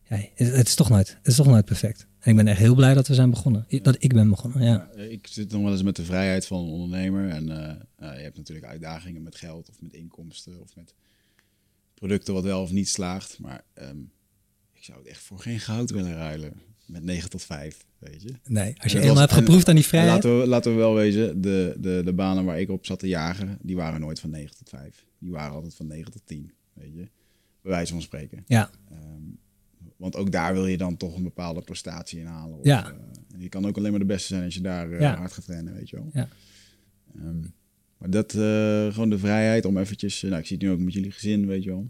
Ja, het, het is toch nooit, het is toch nooit perfect. En ik ben echt heel blij dat we zijn begonnen. Dat ik ben begonnen, ja. Ja, ik zit nog wel eens met de vrijheid van een ondernemer. En eh, nou, je hebt natuurlijk uitdagingen met geld of met inkomsten of met producten wat wel of niet slaagt. Maar ehm, ik zou het echt voor geen goud willen ruilen. Met 9 tot 5, weet je. Nee, als je was- hebt geproefd aan die vrijheid. laten, we, laten we wel wezen, de, de, de banen waar ik op zat te jagen, die waren nooit van 9 tot 5. Die waren altijd van 9 tot 10, weet je. Bij wijze van spreken. Ja, Ehm, want ook daar wil je dan toch een bepaalde prestatie in halen. Of, Ja. eh, je kan ook alleen maar de beste zijn als je daar eh, Ja. hard gaat trainen, weet je wel. Ja. Ehm, maar dat, eh, gewoon de vrijheid om eventjes, eh, nou ik zie het nu ook met jullie gezin, weet je wel.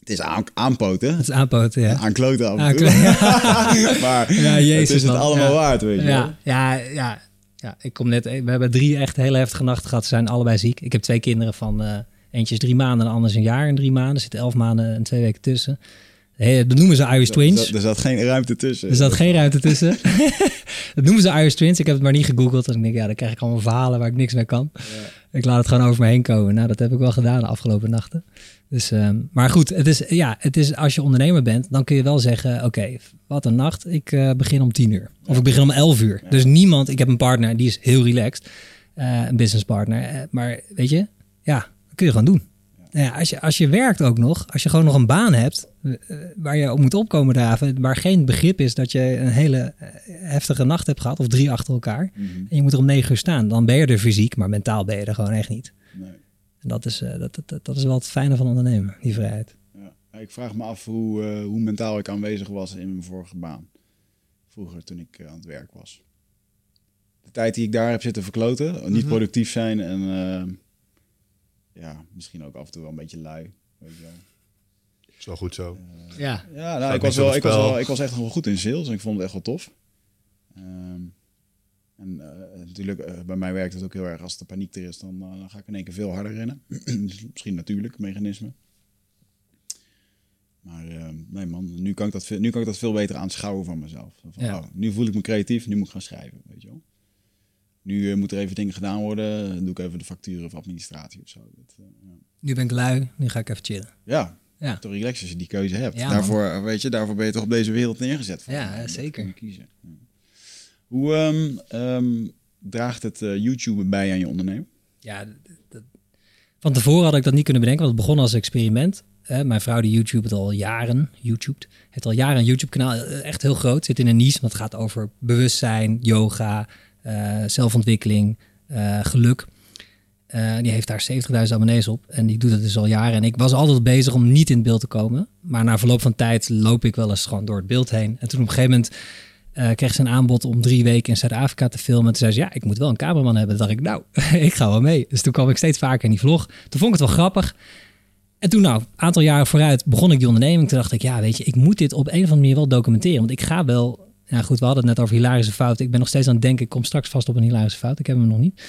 Het is aan, aanpoten, het is aanpoten, ja. aankloten af en maar Ja, het jezus, is het man. allemaal Ja. waard, weet je wel. Ja, ja, ja, ja. Ik kom net. We hebben drie echt hele heftige nachten gehad. Ze zijn allebei ziek. Ik heb twee kinderen van eh, eentje is drie maanden en de ander is een jaar en drie maanden. Er zitten elf maanden en twee weken tussen. Hey, dat noemen ze Irish Er Twins. zat, er zat geen ruimte tussen. Er zat geen ruimte tussen. dat noemen ze Irish Twins. Ik heb het maar niet gegoogeld. En ik denk, ja, dan krijg ik allemaal verhalen waar ik niks mee kan. Ik laat het gewoon over me heen komen. Nou, dat heb ik wel gedaan de afgelopen nachten. Dus, ehm, maar goed, het is, ja, het is, als je ondernemer bent, dan kun je wel zeggen, oké, wat een nacht. Ik eh, begin om tien uur. Of ik begin om elf uur. Dus niemand, ik heb een partner, die is heel relaxed. eh, een businesspartner. Eh, maar weet je, ja, dat kun je gewoon doen. Nou ja, als, je, als je werkt ook nog, als je gewoon nog een baan hebt eh, waar je op moet opkomen draven, waar geen begrip is dat je een hele eh, heftige nacht hebt gehad, of drie achter elkaar, Mhm. en je moet er om negen uur staan, dan ben je er fysiek, maar mentaal ben je er gewoon echt niet. Nee. En dat is, eh, dat, dat, dat is wel het fijne van ondernemen, die vrijheid. Ja. Ik vraag me af hoe, hoe mentaal ik aanwezig was in mijn vorige baan. Vroeger toen ik aan het werk was. De tijd die ik daar heb zitten verkloten, niet Mhm. productief zijn en ja, misschien ook af en toe wel een beetje lui. Weet je wel. Is wel goed zo. Ja, Ja, nou, ik, was wel, ik, was wel, ik was echt wel goed in sales en ik vond het echt wel tof. Ehm, en eh, natuurlijk, eh, bij mij werkt het ook heel erg als de paniek er is, dan, eh, dan ga ik in één keer veel harder rennen. Dus Misschien natuurlijk, mechanisme. Maar ehm, nee man, nu kan, ik dat veel, nu kan ik dat veel beter aanschouwen van mezelf. Van, Ja. oh, nu voel ik me creatief, nu moet ik gaan schrijven, weet je wel. Nu uh, moeten er even dingen gedaan worden, dan doe ik even de facturen of administratie of zo. Dat, uh, ja. nu ben ik lui, nu ga ik even chillen. ja, Ja, toch relax als je die keuze hebt. Ja, daarvoor, weet je, daarvoor ben je toch op deze wereld neergezet. Ja, Dat zeker. kiezen. Hoe ehm, ehm, draagt het uh, YouTube bij aan je ondernemen? ja d- d- van tevoren had ik dat niet kunnen bedenken, want het begon als experiment. Eh, mijn vrouw die YouTube het al jaren, YouTube, heeft al jaren een YouTube kanaal, eh, echt heel groot, zit in een niche, want het gaat over bewustzijn, yoga, eh, zelfontwikkeling, eh, geluk. Eh, die heeft daar 70.000 abonnees op en die doet het dus al jaren. En ik was altijd bezig om niet in het beeld te komen. Maar na verloop van tijd loop ik wel eens gewoon door het beeld heen. En toen op een gegeven moment eh, kreeg ze een aanbod om drie weken in Zuid-Afrika te filmen. En toen zei ze, ja, ik moet wel een cameraman hebben. Toen dacht ik, nou, ik ga wel mee. Dus toen kwam ik steeds vaker in die vlog. Toen vond ik het wel grappig. En toen, nou, een aantal jaren vooruit begon ik die onderneming. Toen dacht ik, ja, weet je, ik moet dit op een of andere manier wel documenteren. Want ik ga wel Ja, goed, we hadden het net over hilarische fouten. Ik ben nog steeds aan het denken, ik kom straks vast op een hilarische fout. Ik heb hem nog niet.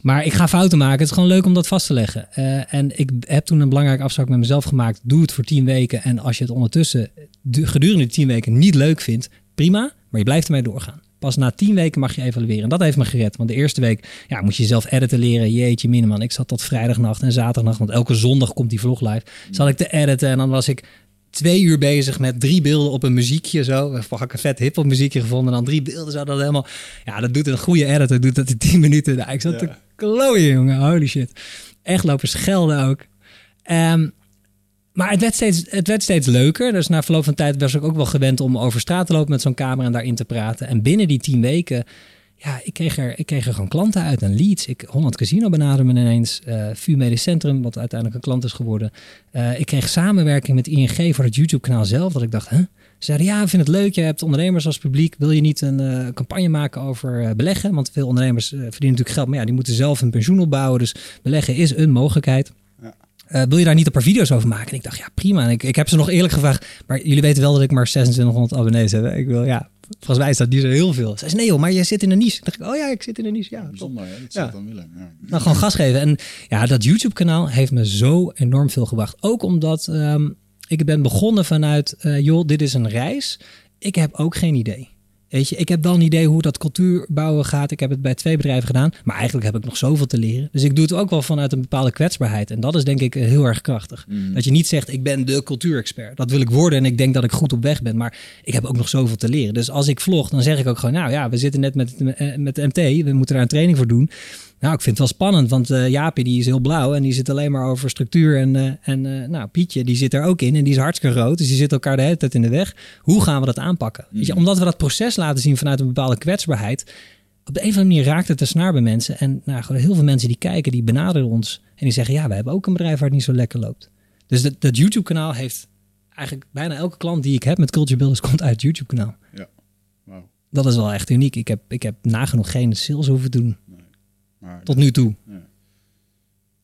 Maar ik ga fouten maken. Het is gewoon leuk om dat vast te leggen. Eh, en ik heb toen een belangrijke afspraak met mezelf gemaakt. Doe het voor tien weken. En als je het ondertussen du- gedurende die tien weken niet leuk vindt, prima. Maar je blijft ermee doorgaan. Pas na tien weken mag je evalueren. En dat heeft me gered. Want de eerste week ja, moet je zelf editen leren. Jeetje, miniman. Ik zat tot vrijdagnacht en zaterdagnacht. Want elke zondag komt die vlog live. Zat ik te editen. En dan was ik twee uur bezig met drie beelden op een muziekje zo. We had ik een vet hip-hop muziekje gevonden. En dan drie beelden zo. Dat helemaal. Ja, dat doet een goede editor. Doet dat in tien minuten. Nou, ik zat te klooien, jongen. Holy shit. Echt lopen schelden ook. Ehm, maar het werd, steeds, het werd steeds leuker. Dus na verloop van tijd was ik ook wel gewend om over straat te lopen met zo'n camera en daarin te praten. En binnen die tien weken, ja, ik kreeg er, ik kreeg er gewoon klanten uit. En leads. Ik, Holland Casino benaderde me ineens. eh VU Medisch Centrum, wat uiteindelijk een klant is geworden. Eh, ik kreeg samenwerking met ING voor het YouTube-kanaal zelf. Dat ik dacht, hè? Ze zeiden, ja, we vinden het leuk. Je hebt ondernemers als publiek. Wil je niet een eh, campagne maken over beleggen? Want veel ondernemers verdienen natuurlijk geld. Maar ja, die moeten zelf een pensioen opbouwen. Dus beleggen is een mogelijkheid. Wil je daar niet een paar video's over maken? En ik dacht, ja, prima. En ik, ik heb ze nog eerlijk gevraagd. Maar jullie weten wel dat ik maar 2600 abonnees heb. hè? Ik wil, ja, volgens mij is dat niet zo heel veel. Ze zei, nee joh, maar je zit in een niche. Ik dacht, oh ja, ik zit in een niche. Ja. Bijzonder, hè? Dat Ja. ik dan willen. Ja. Nou, gewoon gas geven. En ja, dat YouTube-kanaal heeft me zo enorm veel gebracht. Ook omdat ehm, ik ben begonnen vanuit, eh, joh, dit is een reis. Ik heb ook geen idee. Weet je, ik heb wel een idee hoe dat cultuur bouwen gaat. Ik heb het bij twee bedrijven gedaan. Maar eigenlijk heb ik nog zoveel te leren. Dus ik doe het ook wel vanuit een bepaalde kwetsbaarheid. En dat is denk ik eh, heel erg krachtig. Dat je niet zegt, ik ben de cultuurexpert. Dat wil ik worden en ik denk dat ik goed op weg ben. Maar ik heb ook nog zoveel te leren. Dus als ik vlog, dan zeg ik ook gewoon... Nou ja, we zitten net met, eh, met de MT. We moeten daar een training voor doen. Nou, ik vind het wel spannend, want eh Jaapie die is heel blauw en die zit alleen maar over structuur. En, eh, en eh, nou, Pietje die zit er ook in en die is hartstikke rood. Dus die zit elkaar de hele tijd in de weg. Hoe gaan we dat aanpakken? Weet je, omdat we dat proces laten zien vanuit een bepaalde kwetsbaarheid. Op de een of andere manier raakt het de snaar bij mensen. En nou, gewoon heel veel mensen die kijken, die benaderen ons. En die zeggen, ja, we hebben ook een bedrijf waar het niet zo lekker loopt. Dus dat, dat YouTube-kanaal heeft eigenlijk bijna elke klant die ik heb met Culture Builders komt uit het YouTube-kanaal. Wauw. Dat is wel echt uniek. Ik heb, ik heb nagenoeg geen sales hoeven doen Maar tot nu toe.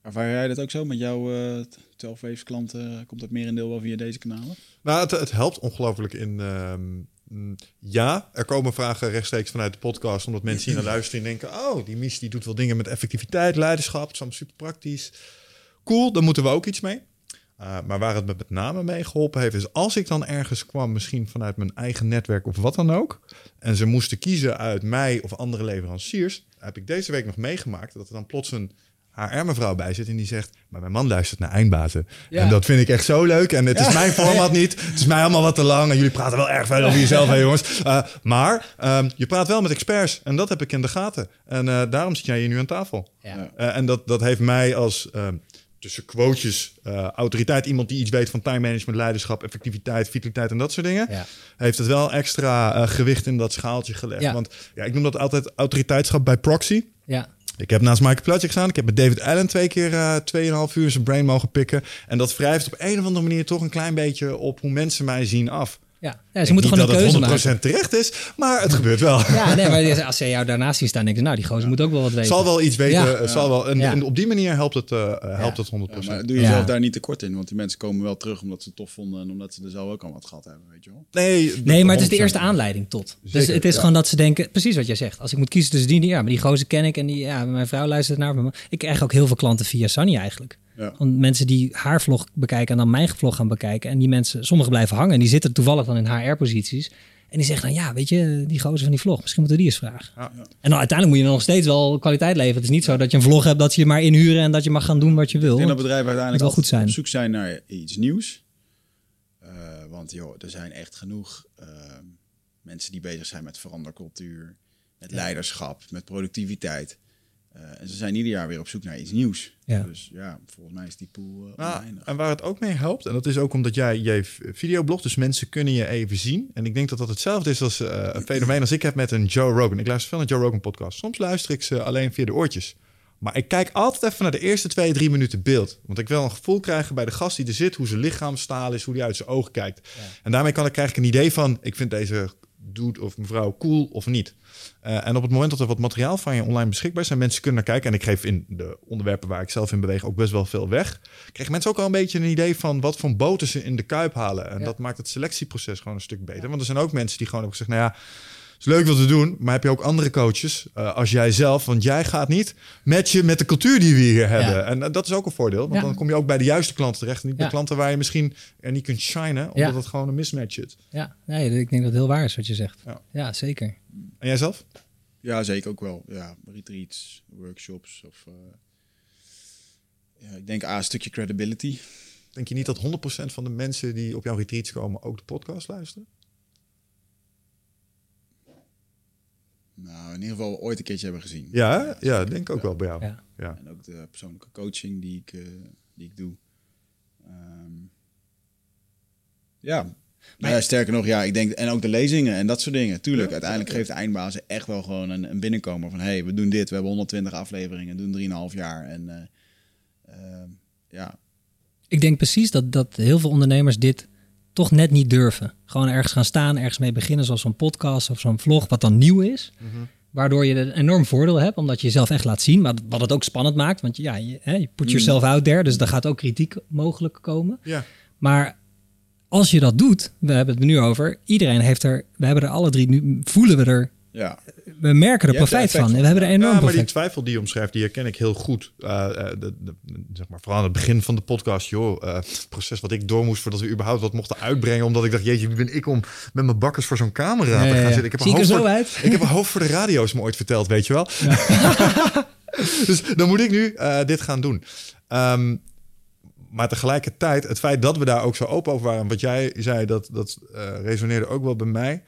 ervaar jij dat ook zo met jouw eh 12 waves klanten? Komt dat merendeel wel via deze kanalen? Nou, het, het helpt ongelooflijk in. ehm, mm, ja, er komen vragen rechtstreeks vanuit de podcast, omdat mensen hier naar luisteren en denken: oh, die Mies die doet wel dingen met effectiviteit, leiderschap, het is allemaal super praktisch. Cool, daar moeten we ook iets mee. Uh, maar waar het me met name mee geholpen heeft, is als ik dan ergens kwam, misschien vanuit mijn eigen netwerk of wat dan ook, en ze moesten kiezen uit mij of andere leveranciers, heb ik deze week nog meegemaakt dat er dan plots een HR-mevrouw bij zit en die zegt, maar mijn man luistert naar eindbazen. Ja. En dat vind ik echt zo leuk. En het is mijn format niet. Het is mij allemaal wat te lang. En jullie praten wel erg veel over jezelf, hè, jongens. Uh, maar um, je praat wel met experts. En dat heb ik in de gaten. En uh, daarom zit jij hier nu aan tafel. Ja. Uh, en dat, dat heeft mij als um, tussen quotejes, uh, autoriteit, iemand die iets weet van time management, leiderschap, effectiviteit, vitaliteit en dat soort dingen, Ja. heeft het wel extra uh, gewicht in dat schaaltje gelegd. Ja. Want ja, ik noem dat altijd autoriteitschap bij proxy. Ja. Ik heb naast Michael Plutchik gestaan. Ik heb met David Allen twee keer uh, 2,5 uur zijn brain mogen pikken. En dat wrijft op een of andere manier toch een klein beetje op hoe mensen mij zien af. Ja, ja ze moeten gewoon een keuze dat het 100% maken. terecht is, maar het gebeurt wel. Ja, nee, maar als ze jou daarnaast zien staan, denk je, nou, die gozer moet ook wel wat weten. Zal wel iets weten. Ja. Zal wel, en, Ja. en op die manier helpt het, uh, helpt Ja. het 100%. Ja, maar doe je Ja. zelf daar niet tekort in? Want die mensen komen wel terug omdat ze het tof vonden en omdat ze er zelf ook al wat gehad hebben, weet je wel? nee, Nee, maar het is de 100%. eerste aanleiding tot. dus het is ja. gewoon dat ze denken, precies wat jij zegt. Als ik moet kiezen tussen die, die- ja, maar die gozer ken ik en die, ja, mijn vrouw luistert naar me. Ik krijg ook heel veel klanten via Sunny eigenlijk. Ja. Want mensen die haar vlog bekijken en dan mijn vlog gaan bekijken. En die mensen, sommigen blijven hangen. En die zitten toevallig dan in HR-posities. En die zeggen dan, ja, weet je, die gozer van die vlog. Misschien moeten we die eens vragen. Ja. En dan uiteindelijk moet je nog steeds wel kwaliteit leveren. Het is niet zo dat je een vlog hebt dat ze je maar inhuren en dat je mag gaan doen wat je wil. Ik denk dat bedrijven uiteindelijk wel goed zijn. op zoek zijn naar iets nieuws. Eh, want joh, er zijn echt genoeg eh, mensen die bezig zijn met verandercultuur, met leiderschap, met productiviteit. Eh, en ze zijn ieder jaar weer op zoek naar iets nieuws. Ja. Dus ja, volgens mij is die pool uh, Nou, en waar het ook mee helpt, en dat is ook omdat jij je videoblog, dus mensen kunnen je even zien. En ik denk dat dat hetzelfde is als uh, een fenomeen als ik heb met een Joe Rogan. Ik luister veel naar Joe Rogan podcast. Soms luister ik ze alleen via de oortjes. Maar ik kijk altijd even naar de eerste twee, drie minuten beeld. Want ik wil een gevoel krijgen bij de gast die er zit, hoe zijn lichaamstaal is, hoe die uit zijn ogen kijkt. Ja. En daarmee kan ik, krijg ik een idee van, ik vind deze dude of mevrouw cool of niet. Uh, en op het moment dat er wat materiaal van je online beschikbaar is en mensen kunnen naar kijken, en ik geef in de onderwerpen waar ik zelf in beweeg ook best wel veel weg, krijgen mensen ook al een beetje een idee van wat voor boten ze in de kuip halen. En Ja. dat maakt het selectieproces gewoon een stuk beter. Want er zijn ook mensen die gewoon hebben gezegd, nou ja, is leuk wat we doen, maar heb je ook andere coaches eh, als jij zelf? Want jij gaat niet matchen met de cultuur die we hier hebben. En eh, dat is ook een voordeel, want Ja. dan kom je ook bij de juiste klanten terecht. En niet bij Ja. klanten waar je misschien er niet kunt shinen, omdat Ja. het gewoon een mismatch is. Ja, nee, ik denk dat het heel waar is wat je zegt. Ja. Ja, zeker. En jij zelf? Ja, zeker ook wel. Ja, retreats, workshops of... eh, ja, ik denk A, een stukje credibility. Denk je niet dat 100% van de mensen die op jouw retreats komen ook de podcast luisteren? Nou, in ieder geval ooit een keertje hebben gezien. Ja, hè? ja, denk ook wel bij jou. Ja. Ja. En ook de persoonlijke coaching die ik, eh, die ik doe. Ehm, ja. Nou ja, sterker nog, ja, ik denk, en ook de lezingen en dat soort dingen. Tuurlijk, uiteindelijk geeft de eindbazen echt wel gewoon een, een binnenkomer van, hé, hey, we doen dit, we hebben 120 afleveringen, doen 3,5 jaar. En eh, ehm, ja, Ik denk precies dat, dat heel veel ondernemers dit toch net niet durven. Gewoon ergens gaan staan, ergens mee beginnen, zoals zo'n podcast of zo'n vlog, wat dan nieuw is. Waardoor je een enorm voordeel hebt, omdat je jezelf echt laat zien. Maar wat het ook spannend maakt, want ja, je, hè, je put yourself out there. Dus daar gaat ook kritiek mogelijk komen. Maar als je dat doet, we hebben het er nu over. Iedereen heeft er, we hebben er alle drie nu, voelen we er, ja. we merken er profijt van. van. We hebben er enorm Ja, maar die twijfel die je omschrijft, die herken ik heel goed. Eh, eh, de, de- zeg maar, vooral aan het begin van de podcast, joh, eh, het proces wat ik door moest voordat we überhaupt wat mochten uitbrengen, omdat ik dacht, jeetje, wie ben ik om met mijn bakkers voor zo'n camera Ja, te gaan ja. zitten? Ik heb, Zie een ik er hoofd zo voor, uit? ik heb een hoofd voor de radio, is me ooit verteld, weet je wel. dus dan moet ik nu eh, dit gaan doen. Ehm, maar tegelijkertijd, het feit dat we daar ook zo open over waren, wat jij zei, dat, dat eh, resoneerde ook wel bij mij.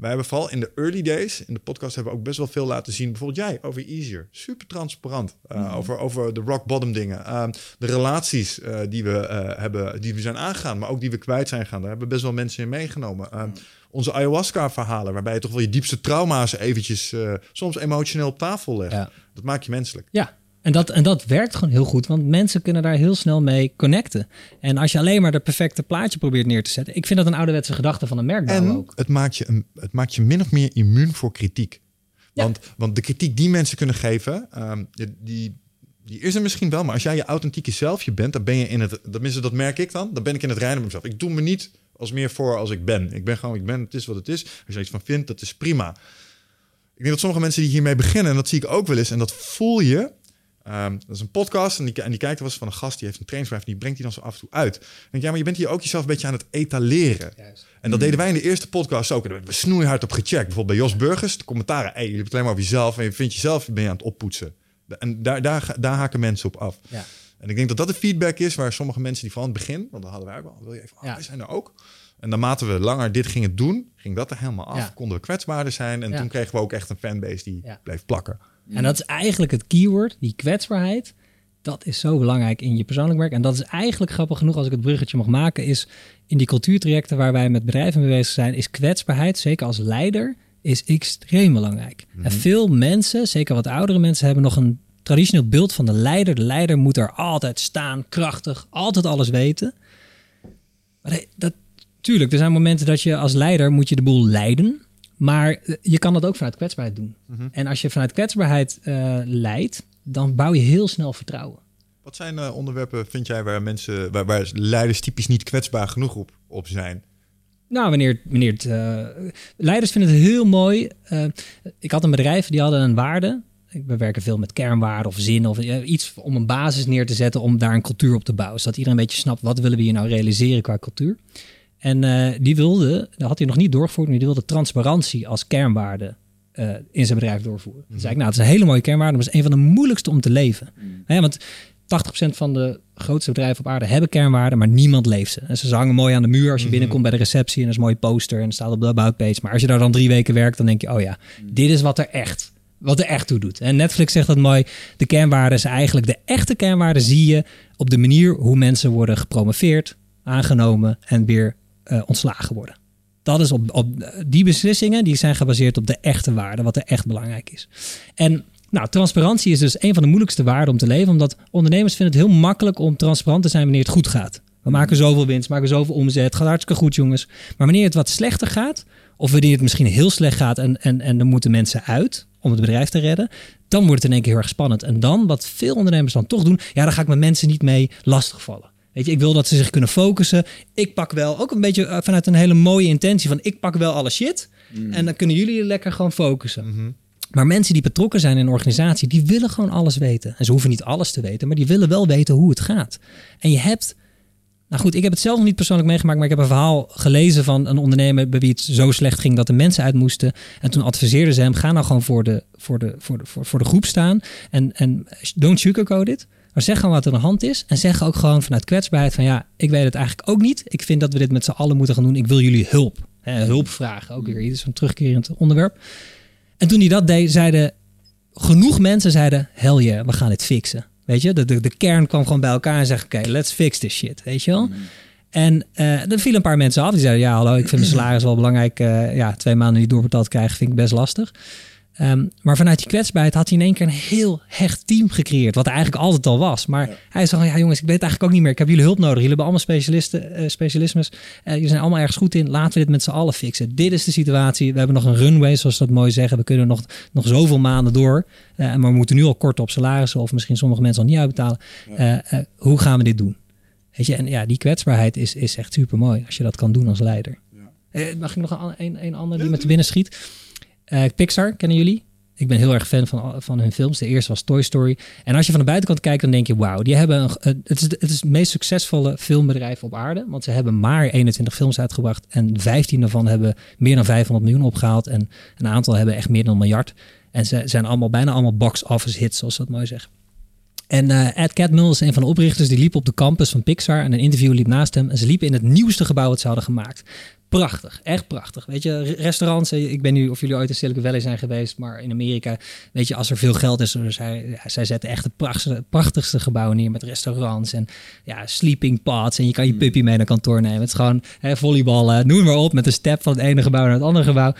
Wij hebben vooral in de early days, in de podcast hebben we ook best wel veel laten zien. Bijvoorbeeld jij over Easier. Super transparant. uh, over, over de rock bottom dingen. Uh, de relaties uh, die, we, uh, hebben, die we zijn aangegaan, maar ook die we kwijt zijn gegaan. Daar hebben best wel mensen in meegenomen. Uh, onze ayahuasca verhalen, waarbij je toch wel je diepste trauma's eventjes soms emotioneel op tafel legt. Ja. Dat maakt je menselijk. Ja, en dat, en dat werkt gewoon heel goed, want mensen kunnen daar heel snel mee connecten. En als je alleen maar de perfecte plaatje probeert neer te zetten, ik vind dat een ouderwetse gedachte van een merkbouw en ook. Het maakt, je een, het maakt je min of meer immuun voor kritiek. Ja. Want, want de kritiek die mensen kunnen geven, um, die, die is er misschien wel, maar als jij je authentieke zelfje bent, dan ben je in het, tenminste dat merk ik dan, dan ben ik in het reinen met mezelf. Ik doe me niet als meer voor als ik ben. Ik ben gewoon, ik ben, het is wat het is. Als je iets van vindt, dat is prima. Ik denk dat sommige mensen die hiermee beginnen, en dat zie ik ook wel eens, en dat voel je, Um, dat is een podcast en die, en die kijkt was van een gast die heeft een trainingsbedrijf en die brengt die dan zo af en toe uit. Dan denk ik, ja, maar je bent hier ook jezelf een beetje aan het etaleren. Juist. En dat mm. deden wij in de eerste podcast ook. En daar hebben we snoeihard op gecheckt. Bijvoorbeeld bij Jos Burgers, de commentaren. Hey, je hebt het alleen maar over jezelf en je vindt jezelf ben je aan het oppoetsen. En daar, daar, daar haken mensen op af. Ja. En ik denk dat dat de feedback is waar sommige mensen die van het begin, want dan hadden wij ook al, wil je even, ja. wij zijn er ook. En naarmate we langer dit gingen doen, ging dat er helemaal af. Ja. Konden we kwetsbaarder zijn. En toen kregen we ook echt een fanbase die bleef plakken. En dat is eigenlijk het keyword, die kwetsbaarheid. Dat is zo belangrijk in je persoonlijk werk. En dat is eigenlijk grappig genoeg, als ik het bruggetje mag maken, is in die cultuurtrajecten waar wij met bedrijven mee bezig zijn, is kwetsbaarheid, zeker als leider, is extreem belangrijk. Mm -hmm. En veel mensen, zeker wat oudere mensen, hebben nog een traditioneel beeld van de leider. De leider moet er altijd staan, krachtig, altijd alles weten. Maar dat, tuurlijk, er zijn momenten dat je als leider moet je de boel leiden. Maar je kan dat ook vanuit kwetsbaarheid doen. Mm -hmm. En als je vanuit kwetsbaarheid uh, leidt, dan bouw je heel snel vertrouwen. Wat zijn uh, onderwerpen, vind jij, waar mensen, waar, waar, leiders typisch niet kwetsbaar genoeg op, op zijn? Nou, wanneer, wanneer het, uh, leiders vinden het heel mooi. Ik had een bedrijf die hadden een waarde. We werken veel met kernwaarden of zinnen of iets om een basis neer te zetten om daar een cultuur op te bouwen. Zodat iedereen een beetje snapt wat willen we hier nou realiseren qua cultuur. En uh, die wilde, dat had hij nog niet doorgevoerd, maar die wilde transparantie als kernwaarde uh, in zijn bedrijf doorvoeren. Mm. Zei ik, nou, het is een hele mooie kernwaarde, maar het is een van de moeilijkste om te leven. Mm. Ja, want 80% van de grootste bedrijven op aarde hebben kernwaarden, maar niemand leeft ze. En ze hangen mooi aan de muur als je -hmm. binnenkomt bij de receptie en er is een mooie poster en staat op de about page. Maar als je daar dan drie weken werkt, dan denk je, oh ja, dit is wat er echt, wat er echt toe doet. En Netflix zegt dat mooi, de kernwaarden is eigenlijk de echte kernwaarden zie je op de manier hoe mensen worden gepromoveerd, aangenomen en weer uh, ontslagen worden. Dat is op, op die beslissingen die zijn gebaseerd op de echte waarden, wat er echt belangrijk is. En nou, transparantie is dus een van de moeilijkste waarden om te leven, omdat ondernemers vinden het heel makkelijk om transparant te zijn wanneer het goed gaat. We maken zoveel winst, maken zoveel omzet, gaat hartstikke goed jongens. Maar wanneer het wat slechter gaat, of wanneer het misschien heel slecht gaat en, en, en er moeten mensen uit om het bedrijf te redden, dan wordt het in één keer heel erg spannend. En dan, wat veel ondernemers dan toch doen, ja, dan ga ik met mensen niet mee lastigvallen. Weet je, ik wil dat ze zich kunnen focussen. Ik pak wel, ook een beetje vanuit een hele mooie intentie van ik pak wel alle shit. En dan kunnen jullie lekker gewoon focussen. Mhm. Maar mensen die betrokken zijn in een organisatie, die willen gewoon alles weten. En ze hoeven niet alles te weten, maar die willen wel weten hoe het gaat. En je hebt, nou goed, ik heb het zelf nog niet persoonlijk meegemaakt, maar ik heb een verhaal gelezen van een ondernemer bij wie het zo slecht ging dat de mensen uit moesten. En toen adviseerden ze hem, ga nou gewoon voor de, voor de, voor de, voor, voor de groep staan en, en don't sugarcoat it. Maar zeg gewoon wat er aan de hand is. En zeg ook gewoon vanuit kwetsbaarheid van ja, ik weet het eigenlijk ook niet. Ik vind dat we dit met z'n allen moeten gaan doen. Ik wil jullie hulp. Hè, hulp vragen, ook weer iets zo'n terugkerend onderwerp. En toen hij dat deed, zeiden genoeg mensen zeiden, hell yeah, we gaan dit fixen. Weet je, de, de, de kern kwam gewoon bij elkaar en zegt, oké, let's fix this shit, weet je wel. En eh er vielen een paar mensen af die zeiden, ja hallo, ik vind mijn salaris wel belangrijk. Eh, ja, twee maanden niet doorbetaald krijgen vind ik best lastig. Ehm, maar vanuit die kwetsbaarheid had hij in één keer een heel hecht team gecreëerd. Wat eigenlijk altijd al was. Maar hij zei, ja jongens, ik weet het eigenlijk ook niet meer. Ik heb jullie hulp nodig. Jullie hebben allemaal specialisten, eh, specialismes. Eh, jullie zijn allemaal ergens goed in. Laten we dit met z'n allen fixen. Dit is de situatie. We hebben nog een runway, zoals ze dat mooi zeggen. We kunnen nog, nog zoveel maanden door. Eh, maar we moeten nu al kort op salarissen. Of misschien sommige mensen al niet uitbetalen. Eh, eh, hoe gaan we dit doen? Weet je, en ja, die kwetsbaarheid is, is echt super mooi. Als je dat kan doen als leider. Eh, mag ik nog een, een, een ander die met de binnen schiet? Eh, Pixar, kennen jullie? Ik ben heel erg fan van, van hun films. De eerste was Toy Story. En als je van de buitenkant kijkt, dan denk je... wauw, die hebben een, een- het, is, het is meest succesvolle filmbedrijf op aarde. Want ze hebben maar 21 films uitgebracht. En 15 daarvan hebben meer dan 500 miljoen opgehaald. En een aantal hebben echt meer dan een miljard. En ze zijn allemaal, bijna allemaal box office hits, zoals ze dat mooi zeggen. En eh Ed Catmull is een van de oprichters. Die liep op de campus van Pixar. En een interview liep naast hem. En ze liepen in het nieuwste gebouw dat ze hadden gemaakt. Prachtig, echt prachtig. Weet je, re- restaurants. eh, Ik ben nu of jullie ooit in Silicon Valley zijn geweest, maar in Amerika, weet je, als er veel geld is, dus zij, zij zetten echt de prachtigste, prachtigste gebouwen neer met restaurants en ja, sleeping pods. En je kan je puppy mee naar kantoor nemen. Het is gewoon hè, volleyballen, noem maar op, met een step van het ene gebouw naar het andere gebouw.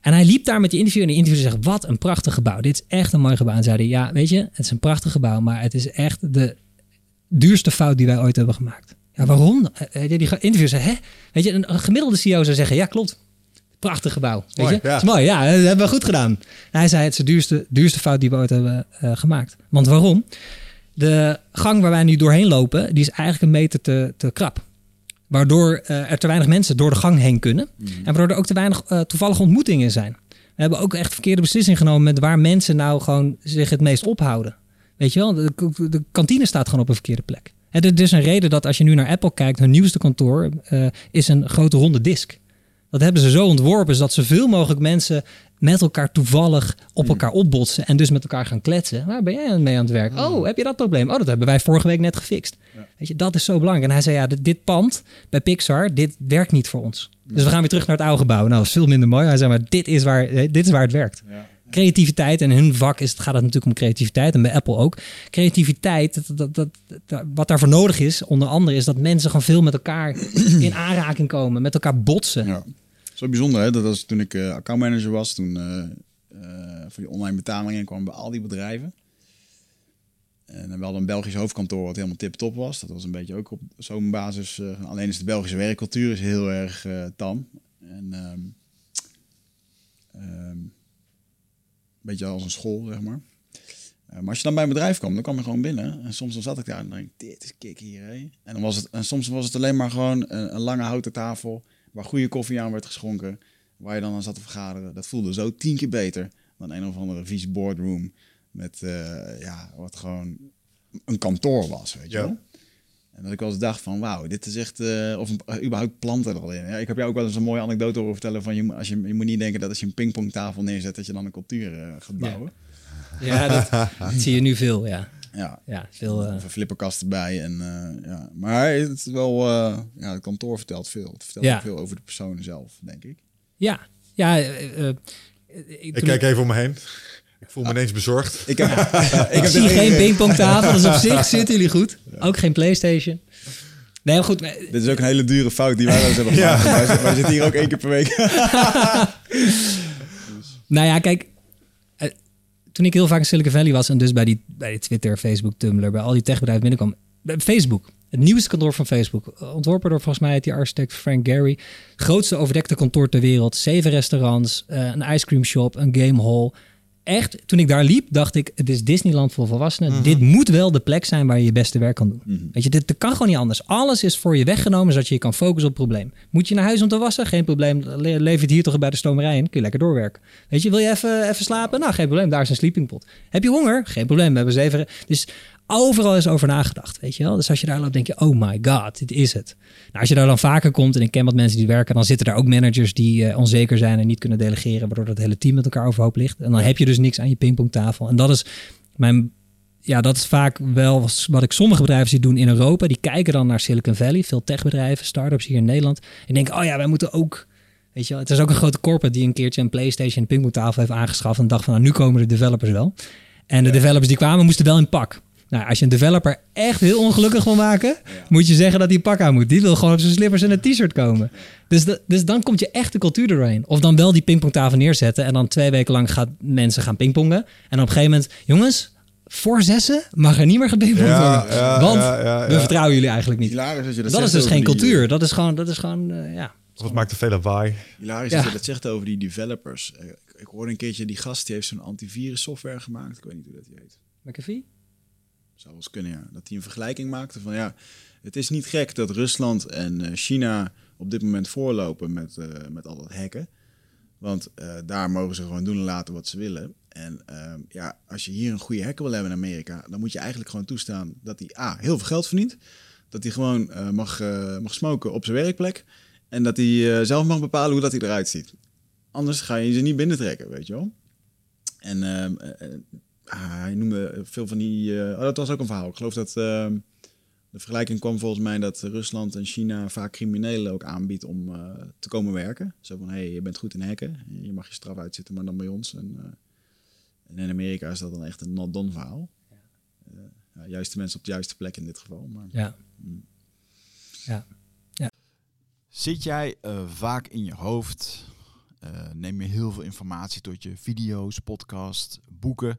En hij liep daar met die interview en de interviewer zegt, wat een prachtig gebouw. Dit is echt een mooi gebouw. En zei hij, ja, weet je, het is een prachtig gebouw, maar het is echt de duurste fout die wij ooit hebben gemaakt. Ja, waarom? Eh, Die interviewer zei, hè? Weet je, een, gemiddelde CEO zou zeggen, ja, klopt. Prachtig gebouw. Weet Mooi, je? ja. Dat is mooi, ja, dat hebben we goed gedaan. En hij zei, het is de duurste, duurste fout die we ooit hebben eh, gemaakt. Want waarom? De gang waar wij nu doorheen lopen, die is eigenlijk een meter te, te krap. Waardoor eh, er te weinig mensen door de gang heen kunnen. En waardoor er ook te weinig eh, toevallige ontmoetingen zijn. We hebben ook echt verkeerde beslissingen genomen met waar mensen nou gewoon zich het meest ophouden. Weet je wel, de, de kantine staat gewoon op een verkeerde plek. Er is een reden dat als je nu naar Apple kijkt, hun nieuwste kantoor eh, is een grote ronde disk. Dat hebben ze zo ontworpen, zodat zoveel mogelijk mensen met elkaar toevallig op elkaar opbotsen en dus met elkaar gaan kletsen. Waar ben jij mee aan het werk? Oh, heb je dat probleem? Oh, dat hebben wij vorige week net gefixt. Weet je, dat is zo belangrijk. En hij zei, ja, dit, dit pand bij Pixar, dit werkt niet voor ons. Dus we gaan weer terug naar het oude gebouw. Nou, dat is veel minder mooi. Hij zei, maar dit is waar, eh, dit is waar het werkt. Creativiteit, en hun vak is, het- gaat het natuurlijk om creativiteit, en bij Apple ook. Creativiteit, dat, dat, dat, wat daarvoor nodig is, onder andere, is dat mensen gewoon veel met elkaar in aanraking komen, met elkaar botsen. Zo bijzonder, hè? Dat was toen ik eh accountmanager was, toen eh, eh, voor die online betalingen kwam bij al die bedrijven. En we hadden een Belgisch hoofdkantoor wat helemaal tip-top was. Dat was een beetje ook op zo'n basis. alleen is de Belgische werkcultuur is heel erg tam. En ehm, ehm, beetje als een school, zeg maar. Eh, maar als je dan bij een bedrijf kwam, dan kwam je gewoon binnen. En soms dan zat ik daar en dan denk ik, dit is kik hier, hè. En, dan was het, en soms was het alleen maar gewoon een, een lange houten tafel... waar goede koffie aan werd geschonken... waar je dan aan zat te vergaderen. Dat voelde zo tien keer beter dan een of andere vies boardroom... met, eh, ja, wat gewoon een kantoor was, weet je Ja. wel. En dat ik wel eens dacht van, wauw, dit is echt... eh, of een, eh, überhaupt planten er al in. Ja, ik heb jou ook wel eens een mooie anekdote horen vertellen van... Je, moet- als je, je moet niet denken dat als je een pingpongtafel neerzet... dat je dan een cultuur eh, gaat bouwen. Ja, dat, dat zie je nu veel, ja. Ja, Ja, veel... eh, Of een flipperkast erbij. En, eh, ja. Maar het is wel, eh, ja, het kantoor vertelt veel. Het vertelt Ja. ook veel over de persoon zelf, denk ik. ja, ja. Ik kijk even om me heen. Ik voel me ineens bezorgd. Ik heb, Ik, heb zie geen pingpongtafel, dus op zich zitten jullie goed. Ook geen Playstation. Nee, maar goed. maar- Dit is ook een hele dure fout die wij wel eens hebben Ja. gemaakt. Wij, zitten- wij zitten hier ook één keer per week. Nou ja, kijk. eh, Toen ik heel vaak in Silicon Valley was en dus bij die, bij die Twitter, Facebook, Tumblr, bij al die techbedrijven binnenkwam. Facebook, het nieuwste kantoor van Facebook. Ontworpen door volgens mij die architect Frank Gehry. Grootste overdekte kantoor ter wereld. Zeven restaurants, eh, een ice cream shop, een game hall. Echt, toen ik daar liep, dacht ik, het is Disneyland voor volwassenen. Mhm. Dit moet wel de plek zijn waar je je beste werk kan doen. Mhm. Weet je, dit, dit kan gewoon niet anders. Alles is voor je weggenomen, zodat je je kan focussen op het probleem. Moet je naar huis om te wassen? Geen probleem. Le leef het hier toch bij de stomerij in. Kun je lekker doorwerken. Weet je, wil je even, even slapen? Nou, geen probleem. Daar is een sleepingpot. Heb je honger? Geen probleem. We hebben zeven. Dus overal is over nagedacht, weet je wel. Dus als je daar loopt, denk je, oh my god, dit is het. Nou, als je daar dan vaker komt, en ik ken wat mensen die werken, dan zitten daar ook managers die eh, onzeker zijn en niet kunnen delegeren, waardoor het hele team met elkaar overhoop ligt. En dan heb je dus niks aan je pingpongtafel. En dat is mijn ja, dat is vaak wel wat ik sommige bedrijven zie doen in Europa. Die kijken dan naar Silicon Valley, veel techbedrijven, start-ups hier in Nederland. En denken, oh ja, wij moeten ook... Weet je wel, het is ook een grote corporate die een keertje een PlayStation en pingpongtafel heeft aangeschaft. En dacht van, nou, nu komen de developers wel. En de developers die kwamen, moesten wel in pak. Nou, als je een developer echt heel ongelukkig wil maken, moet je zeggen dat hij pak aan moet. Die wil gewoon op zijn slippers en een t-shirt komen. Dus, de- dus dan komt je echt de cultuur er doorheen. Of dan wel die pingpongtafel neerzetten en dan twee weken lang gaan mensen gaan pingpongen. En op een gegeven moment, jongens, voor zessen mag er niet meer gepingpongd Ja, worden. ja, want ja, ja, we vertrouwen jullie eigenlijk niet. Hilarisch dat je dat, Dat, is dus geen die, cultuur. Dat is gewoon, dat is gewoon eh, ja. Wat maakt er veel lawaai? Hilarisch Ja. dat je dat zegt over die developers. Eh, Ik, ik hoorde een keertje, die gast die heeft zo'n antivirus software gemaakt. Ik weet niet hoe dat die heet. McAfee? Zou wel kunnen, ja. Dat hij een vergelijking maakte van ja, het is niet gek dat Rusland en eh, China op dit moment voorlopen met, eh, met al dat hacken. Want eh, daar mogen ze gewoon doen en laten wat ze willen. En ehm, ja, als je hier een goede hacker wil hebben in Amerika, dan moet je eigenlijk gewoon toestaan dat hij A, heel veel geld verdient. Dat hij gewoon mag, mag smoken op zijn werkplek. En dat hij zelf mag bepalen hoe dat hij eruit ziet. Anders ga je ze niet binnentrekken, weet je wel. En ehm, eh, eh, ah, hij noemde veel van die... eh, oh, dat was ook een verhaal. Ik geloof dat ehm, de vergelijking kwam volgens mij dat Rusland en China vaak criminelen ook aanbiedt om eh, te komen werken. Zo van, hé, hey, je bent goed in hacken. Je mag je straf uitzitten, maar dan bij ons. En, eh, en in Amerika is dat dan echt een not-done verhaal. Eh, ja, juiste mensen op de juiste plek in dit geval. Maar Ja. Zit jij vaak in je hoofd? Eh, neem je heel veel informatie tot je video's, podcasts, boeken?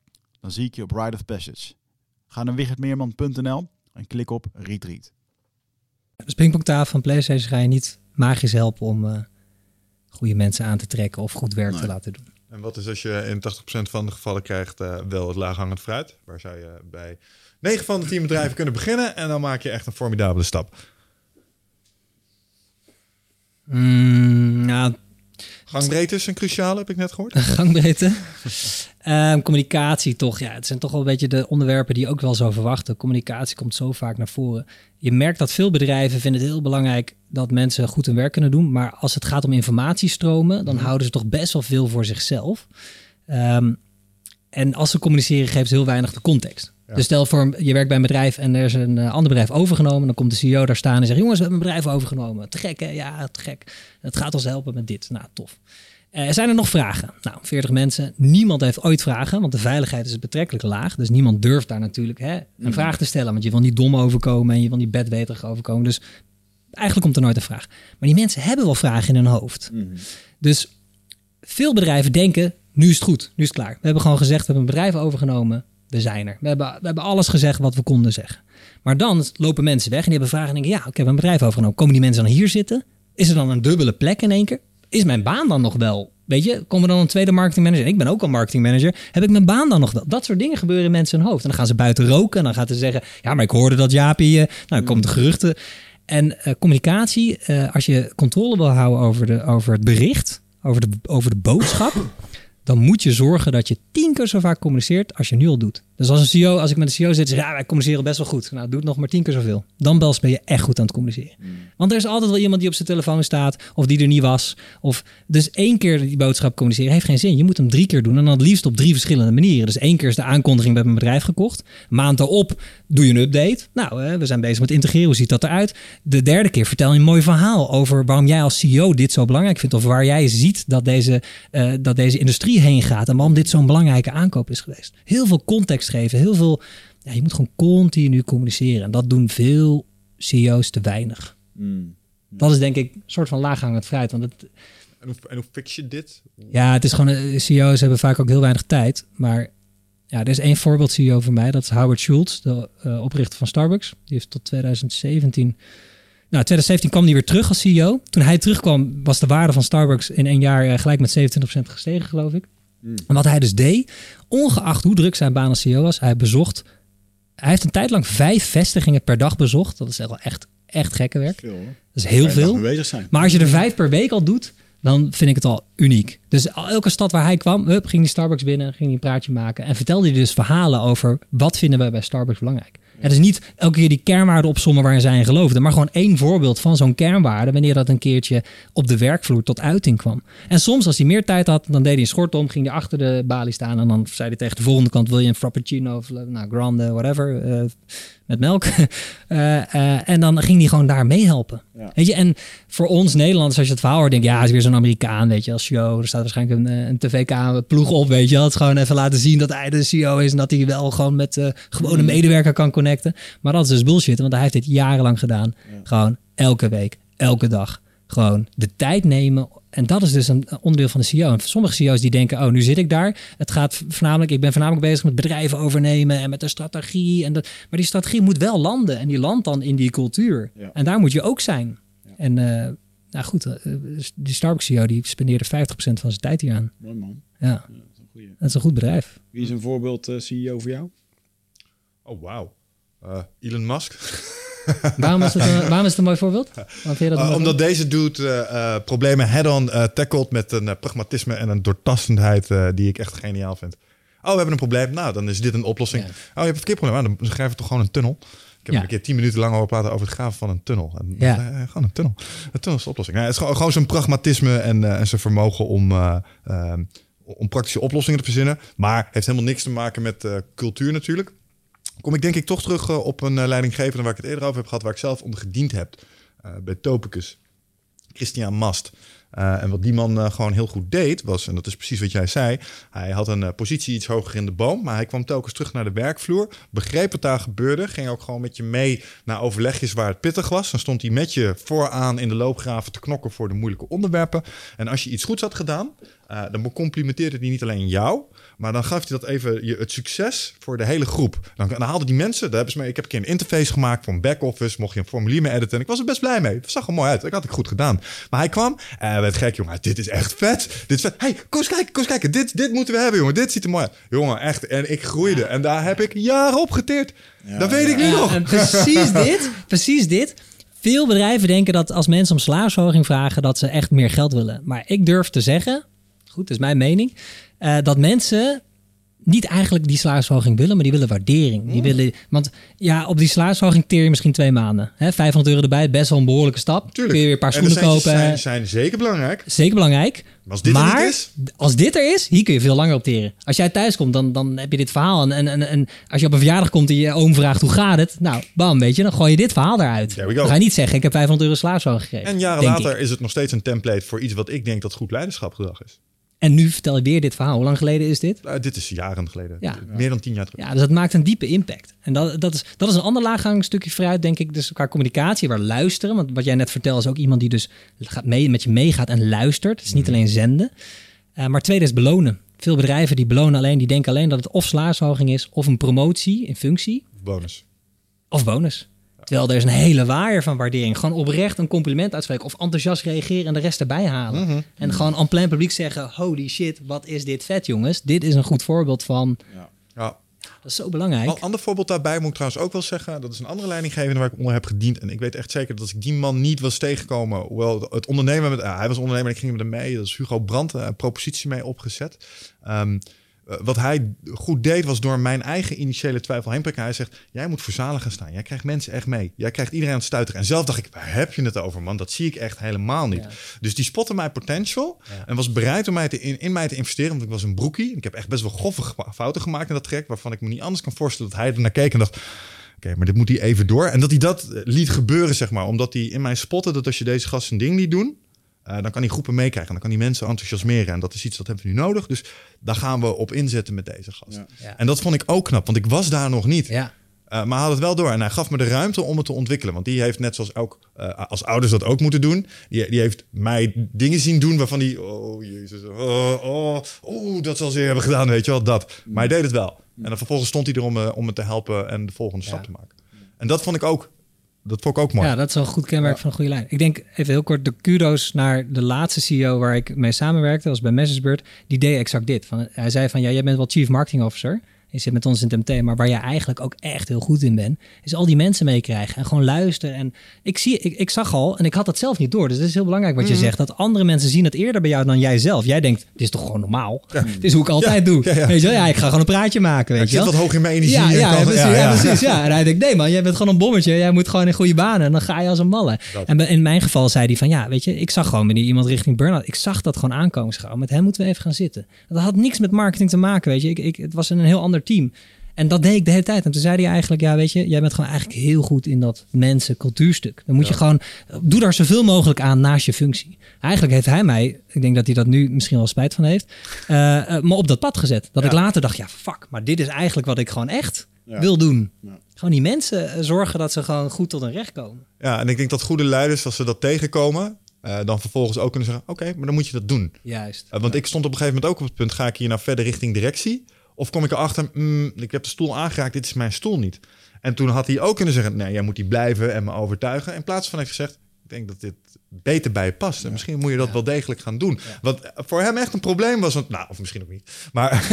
Dan zie ik je op Ride of Passage. Ga naar wichertmeerman.nl en klik op Retreat. Pingpongtafel van PlayStation ga je niet magisch helpen om eh, goede mensen aan te trekken of goed werk te laten doen. En wat is als je in 80% van de gevallen krijgt eh, wel het laaghangend fruit? Waar zou je bij 9 van de 10 bedrijven kunnen beginnen en dan maak je echt een formidabele stap. Mm, nou, Gangbreedte is een cruciale, heb ik net gehoord. gangbreedte. Ehm, communicatie toch, ja, het zijn toch wel een beetje de onderwerpen die je ook wel zou verwachten. Communicatie komt zo vaak naar voren. Je merkt dat veel bedrijven vinden het heel belangrijk dat mensen goed hun werk kunnen doen. Maar als het gaat om informatiestromen, dan houden ze toch best wel veel voor zichzelf. Ehm, en als ze communiceren, geeft ze heel weinig de context. Ja. Dus stel voor, je werkt bij een bedrijf en er is een eh, ander bedrijf overgenomen. Dan komt de CEO daar staan en zegt, jongens, we hebben een bedrijf overgenomen. Te gek hè? Ja, te gek. Het gaat ons helpen met dit. Nou, tof. Eh, zijn er nog vragen? Nou, 40 mensen. Niemand heeft ooit vragen, want de veiligheid is betrekkelijk laag. Dus niemand durft daar natuurlijk hè, een vraag te stellen. Want je wil niet dom overkomen en je wil niet bedweterig overkomen. Dus eigenlijk komt er nooit een vraag. Maar die mensen hebben wel vragen in hun hoofd. Dus veel bedrijven denken, nu is het goed, nu is het klaar. We hebben gewoon gezegd, we hebben een bedrijf overgenomen, we zijn er. We hebben, we hebben alles gezegd wat we konden zeggen. Maar dan lopen mensen weg en die hebben vragen en denken, ja, we hebben een bedrijf overgenomen. Komen die mensen dan hier zitten? Is er dan een dubbele plek in één keer? is mijn baan dan nog wel? Weet je, komen dan een tweede marketingmanager? En ik ben ook al marketingmanager. Heb ik mijn baan dan nog wel? Dat soort dingen gebeuren in mensen hun hoofd. En dan gaan ze buiten roken. En dan gaan ze zeggen: Ja, maar ik hoorde dat Jaapie. eh, nou, dan komen de geruchten. En eh, communicatie, eh, als je controle wil houden over, de, over het bericht, over de, over de boodschap, dan moet je zorgen dat je tien keer zo vaak communiceert als je nu al doet. Dus als een CEO, als ik met een CEO zit, zeg ik, ja, wij communiceren best wel goed. Nou, doe het nog maar tien keer zoveel. Dan bels ben je echt goed aan het communiceren. Want er is altijd wel iemand die op zijn telefoon staat, of die er niet was. Of, dus één keer die boodschap communiceren heeft geen zin. Je moet hem drie keer doen en dan het liefst op drie verschillende manieren. Dus één keer is de aankondiging bij mijn bedrijf gekocht. Maand erop doe je een update. Nou, we zijn bezig met integreren. Hoe ziet dat eruit? De derde keer vertel je een mooi verhaal over waarom jij als CEO dit zo belangrijk vindt. Of waar jij ziet dat deze, eh, dat deze industrie heen gaat. En waarom dit zo'n belangrijke aankoop is geweest. Heel veel context geven. Heel veel. Ja, je moet gewoon continu communiceren. En dat doen veel CEO's te weinig. Mm. Dat is denk ik een soort van laaghangend fruit. Want het, En hoe, en hoe fix je dit? ja, het is gewoon, eh, CEO's hebben vaak ook heel weinig tijd. Maar ja, er is één voorbeeld CEO voor mij. Dat is Howard Schultz, de eh, oprichter van Starbucks. Die heeft tot 2017... Nou, 2017 kwam hij weer terug als CEO. Toen hij terugkwam was de waarde van Starbucks in één jaar eh, gelijk met 27% gestegen, geloof ik. En wat hij dus deed, ongeacht hoe druk zijn baan als CEO was, hij bezocht... Hij heeft een tijd lang vijf vestigingen per dag bezocht. Dat is echt wel echt, echt gekke werk. Veel. Dat is heel veel. mee bezig zijn. Maar als je er vijf per week al doet, dan vind ik het al uniek. Dus elke stad waar hij kwam, hup, ging die Starbucks binnen, ging hij een praatje maken en vertelde hij dus verhalen over wat vinden wij bij Starbucks belangrijk. Het is niet elke keer die kernwaarden opzommen waarin zij in geloofden, maar gewoon één voorbeeld van zo'n kernwaarde wanneer dat een keertje op de werkvloer tot uiting kwam. En soms als hij meer tijd had, dan deed hij een schort om, ging hij achter de balie staan en dan zei hij tegen de volgende kant, wil je een frappuccino of eh, nou, grande, whatever, eh, met melk. Eh, eh, en dan ging hij gewoon daar meehelpen. Ja. Weet je, en voor ons Nederlanders, als je het verhaal hoort, denk je, ja, het is weer zo'n Amerikaan, weet je, als show. Er staat waarschijnlijk een, eh, een tv-ploeg op, weet je. is gewoon even laten zien dat hij de CEO is en dat hij wel gewoon met gewone medewerker kan connecten. Maar dat is dus bullshit, want hij heeft dit jarenlang gedaan. Gewoon elke week, elke dag. Gewoon de tijd nemen. En dat is dus een onderdeel van de CEO. En sommige CEO's die denken, oh, nu zit ik daar. Het gaat voornamelijk, ik ben voornamelijk bezig met bedrijven overnemen en met de strategie. En dat, maar die strategie moet wel landen. En die landt dan in die cultuur. Ja. En daar moet je ook zijn. En eh, nou goed, eh, die Starbucks CEO die spendeerde 50% van zijn tijd hier aan. Mooi man. Ja, Ja, dat is een goeie. dat is een goed bedrijf. Wie is een voorbeeld eh, CEO voor jou? Oh, wauw. Eh, Elon Musk. Waarom is het een, waarom is het een mooi voorbeeld? Je dat Uh, mooi omdat deze dude eh, eh, problemen head-on eh tackelt met een eh, pragmatisme en een doortastendheid eh, die ik echt geniaal vind. Oh, we hebben een probleem. Nou, dan is dit een oplossing. Ja. Oh, je hebt een verkeerprobleem. Nou, dan schrijven we toch gewoon een tunnel. Ik heb Ja. een keer tien minuten lang over praten over het graven van een tunnel. En, Ja. eh, gewoon een tunnel. Een tunnel is de oplossing. Nou, het is gewoon, gewoon zijn pragmatisme en, eh, en zijn vermogen om, eh, eh, om praktische oplossingen te verzinnen. Maar heeft helemaal niks te maken met eh, cultuur natuurlijk. Kom ik denk ik toch terug eh, op een eh, leidinggevende waar ik het eerder over heb gehad, waar ik zelf onder gediend heb. eh, bij Topicus. Christian Mast. En wat die man gewoon heel goed deed, was, en dat is precies wat jij zei, hij had een positie iets hoger in de boom, maar hij kwam telkens terug naar de werkvloer, begreep wat daar gebeurde, ging ook gewoon met je mee naar overlegjes waar het pittig was. Dan stond hij met je vooraan in de loopgraven te knokken voor de moeilijke onderwerpen. En als je iets goeds had gedaan, dan becomplimenteerde hij niet alleen jou, maar dan gaf hij dat even je, het succes voor de hele groep. Dan, dan haalden die mensen, daar hebben ze mee, ik heb een keer een interface gemaakt voor een back-office, mocht je een formulier mee editen. En ik was er best blij mee. Het zag er mooi uit. Ik had het goed gedaan. Maar hij kwam en hij werd gek, jongen. Dit is echt vet. Dit is vet. hey, kom eens kijken, kom eens kijken. Dit, dit moeten we hebben, jongen. Dit ziet er mooi uit. Jongen, echt. En ik groeide. En daar heb ik jaren op geteerd. dat weet ik nu Ja, nog. en precies dit, precies dit. Veel bedrijven denken dat als mensen om salarisverhoging vragen, dat ze echt meer geld willen. Maar ik durf te zeggen, goed, dat is mijn mening, eh, dat mensen niet eigenlijk die salarisverhoging willen, maar die willen waardering. Die willen, want ja, op die salarisverhoging teer je misschien twee maanden. Hè, 500 euro erbij, best wel een behoorlijke stap. Tuurlijk. Kun je weer een paar schoenen kopen. Zijn, zijn zeker belangrijk. Zeker belangrijk. Maar als dit er maar is? als dit er is, hier kun je veel langer op teren. Als jij thuis komt, dan, dan heb je dit verhaal. En, en, en, en als je op een verjaardag komt en je oom vraagt hoe gaat het? Nou, bam, weet je, dan gooi je dit verhaal eruit. Dan ga je niet zeggen, ik heb 500 euro salarisverhoging gekregen. En jaren later ik. is het nog steeds een template voor iets wat ik denk dat goed leiderschapgedrag is. En nu vertel je weer dit verhaal. Hoe lang geleden is dit? Uh, dit is jaren geleden. Ja. Meer dan tien jaar terug. Ja, dus dat maakt een diepe impact. En dat, dat, is, dat is een ander laaggang stukje vooruit, denk ik. Dus qua communicatie, waar luisteren. Want wat jij net vertelt is ook iemand die dus gaat mee, met je meegaat en luistert. Het is niet alleen zenden. Uh, maar tweede is belonen. Veel bedrijven die belonen alleen, die denken alleen dat het of salarisverhoging is, of een promotie in functie, Bonus. of bonus. Terwijl er is een hele waaier van waardering. Gewoon oprecht een compliment uitspreken of enthousiast reageren en de rest erbij halen. Mhm. En gewoon aan plein publiek zeggen, holy shit, wat is dit vet jongens. Dit is een goed voorbeeld van, Ja. dat is zo belangrijk. Een ander voorbeeld daarbij moet ik trouwens ook wel zeggen. Dat is een andere leidinggevende waar ik onder heb gediend. En ik weet echt zeker dat als ik die man niet was tegengekomen. Hoewel het ondernemen met. ah, hij was ondernemer en ik ging met hem mee. Dat is Hugo Brandt. Een propositie mee opgezet. Ehm, eh, wat hij goed deed was door mijn eigen initiële twijfel heen prikken. Hij zegt, jij moet voor zalen gaan staan. Jij krijgt mensen echt mee. Jij krijgt iedereen aan het stuiteren. En zelf dacht ik, waar heb je het over man? Dat zie ik echt helemaal niet. Ja. Dus die spotte mijn potential. Ja. En was bereid om mij te, in, in mij te investeren. Want ik was een broekie. Ik heb echt best wel grove fouten gemaakt in dat traject. Waarvan ik me niet anders kan voorstellen dat hij er naar keek en dacht... Oké, maar dit moet hij even door. En dat hij dat eh, liet gebeuren, zeg maar. Omdat hij in mij spotte dat als je deze gast zijn ding niet doen... eh, dan kan hij groepen meekrijgen. Dan kan hij mensen enthousiasmeren. En dat is iets dat hebben we nu nodig. Dus daar gaan we op inzetten met deze gast. Ja. Ja. En dat vond ik ook knap. Want ik was daar nog niet. Ja, Uh, maar hij had het wel door. En hij gaf me de ruimte om het te ontwikkelen. Want die heeft net zoals ook uh, als ouders dat ook moeten doen. Die, die heeft mij dingen zien doen waarvan die... Oh, jezus. Oh, oh, oh, dat zal ze hebben gedaan, weet je wel. Dat. Maar hij deed het wel. En dan vervolgens stond hij er om, uh, om me te helpen en de volgende stap Ja. te maken. En dat vond ik ook... Dat vond ik ook mooi. ja, dat is wel een goed kenmerk van een goede lijn. Ik denk even heel kort de kudo's naar de laatste CEO waar ik mee samenwerkte, was bij Messersbeurt. Die deed exact dit. Van, hij zei van, ja, jij bent wel chief marketing officer. Je zit met ons in het MT, maar waar jij eigenlijk ook echt heel goed in bent, is al die mensen meekrijgen en gewoon luisteren. En ik, zie, ik, ik zag al, en ik had dat zelf niet door, dus het is heel belangrijk wat je Mhm. zegt, dat andere mensen zien het eerder bij jou dan jij zelf. Jij denkt, dit is toch gewoon normaal? Dit is hoe ik altijd Ja, doe. ja, ja. Weet je wel? Ja, ik ga gewoon een praatje maken, weet je zit wel? wat hoog in mijn energie. Ja, en ja, kan- ja, precies, ja, precies. Ja. En hij denkt, nee man, jij bent gewoon een bommetje. Jij moet gewoon in goede banen. En dan ga je als een malle. Dat. En in mijn geval zei hij van, ja, weet je, ik zag gewoon wanneer iemand richting burn-out. Ik zag dat gewoon aankomen. Met hem moeten we even gaan zitten. Dat had niks met marketing te maken, weet je. Ik, ik, het was een heel ander team. En dat deed ik de hele tijd. En toen zei hij eigenlijk, ja, weet je, jij bent gewoon eigenlijk heel goed in dat mensen cultuurstuk. Dan moet je gewoon, doe daar zoveel mogelijk aan naast je functie. Eigenlijk heeft hij mij, ik denk dat hij dat nu misschien wel spijt van heeft, eh, eh, me op dat pad gezet. Dat ik later dacht, ja, fuck, maar dit is eigenlijk wat ik gewoon echt Ja. wil doen. Gewoon die mensen eh, zorgen dat ze gewoon goed tot hun recht komen. Ja, en ik denk dat goede leiders, als ze dat tegenkomen... dan vervolgens ook kunnen zeggen... Oké, maar dan moet je dat doen. Juist. Uh, want ik stond op een gegeven moment ook op het punt: ga ik hier nou verder richting directie? Of kom ik erachter, mm, ik heb de stoel aangeraakt, dit is mijn stoel niet. En toen had hij ook kunnen zeggen: nee, jij moet die blijven en me overtuigen. In plaats van heeft gezegd: ik denk dat dit beter bij je past. En misschien moet je dat Ja. wel degelijk gaan doen. Wat voor hem echt een probleem was. Want, nou, of misschien ook niet. Maar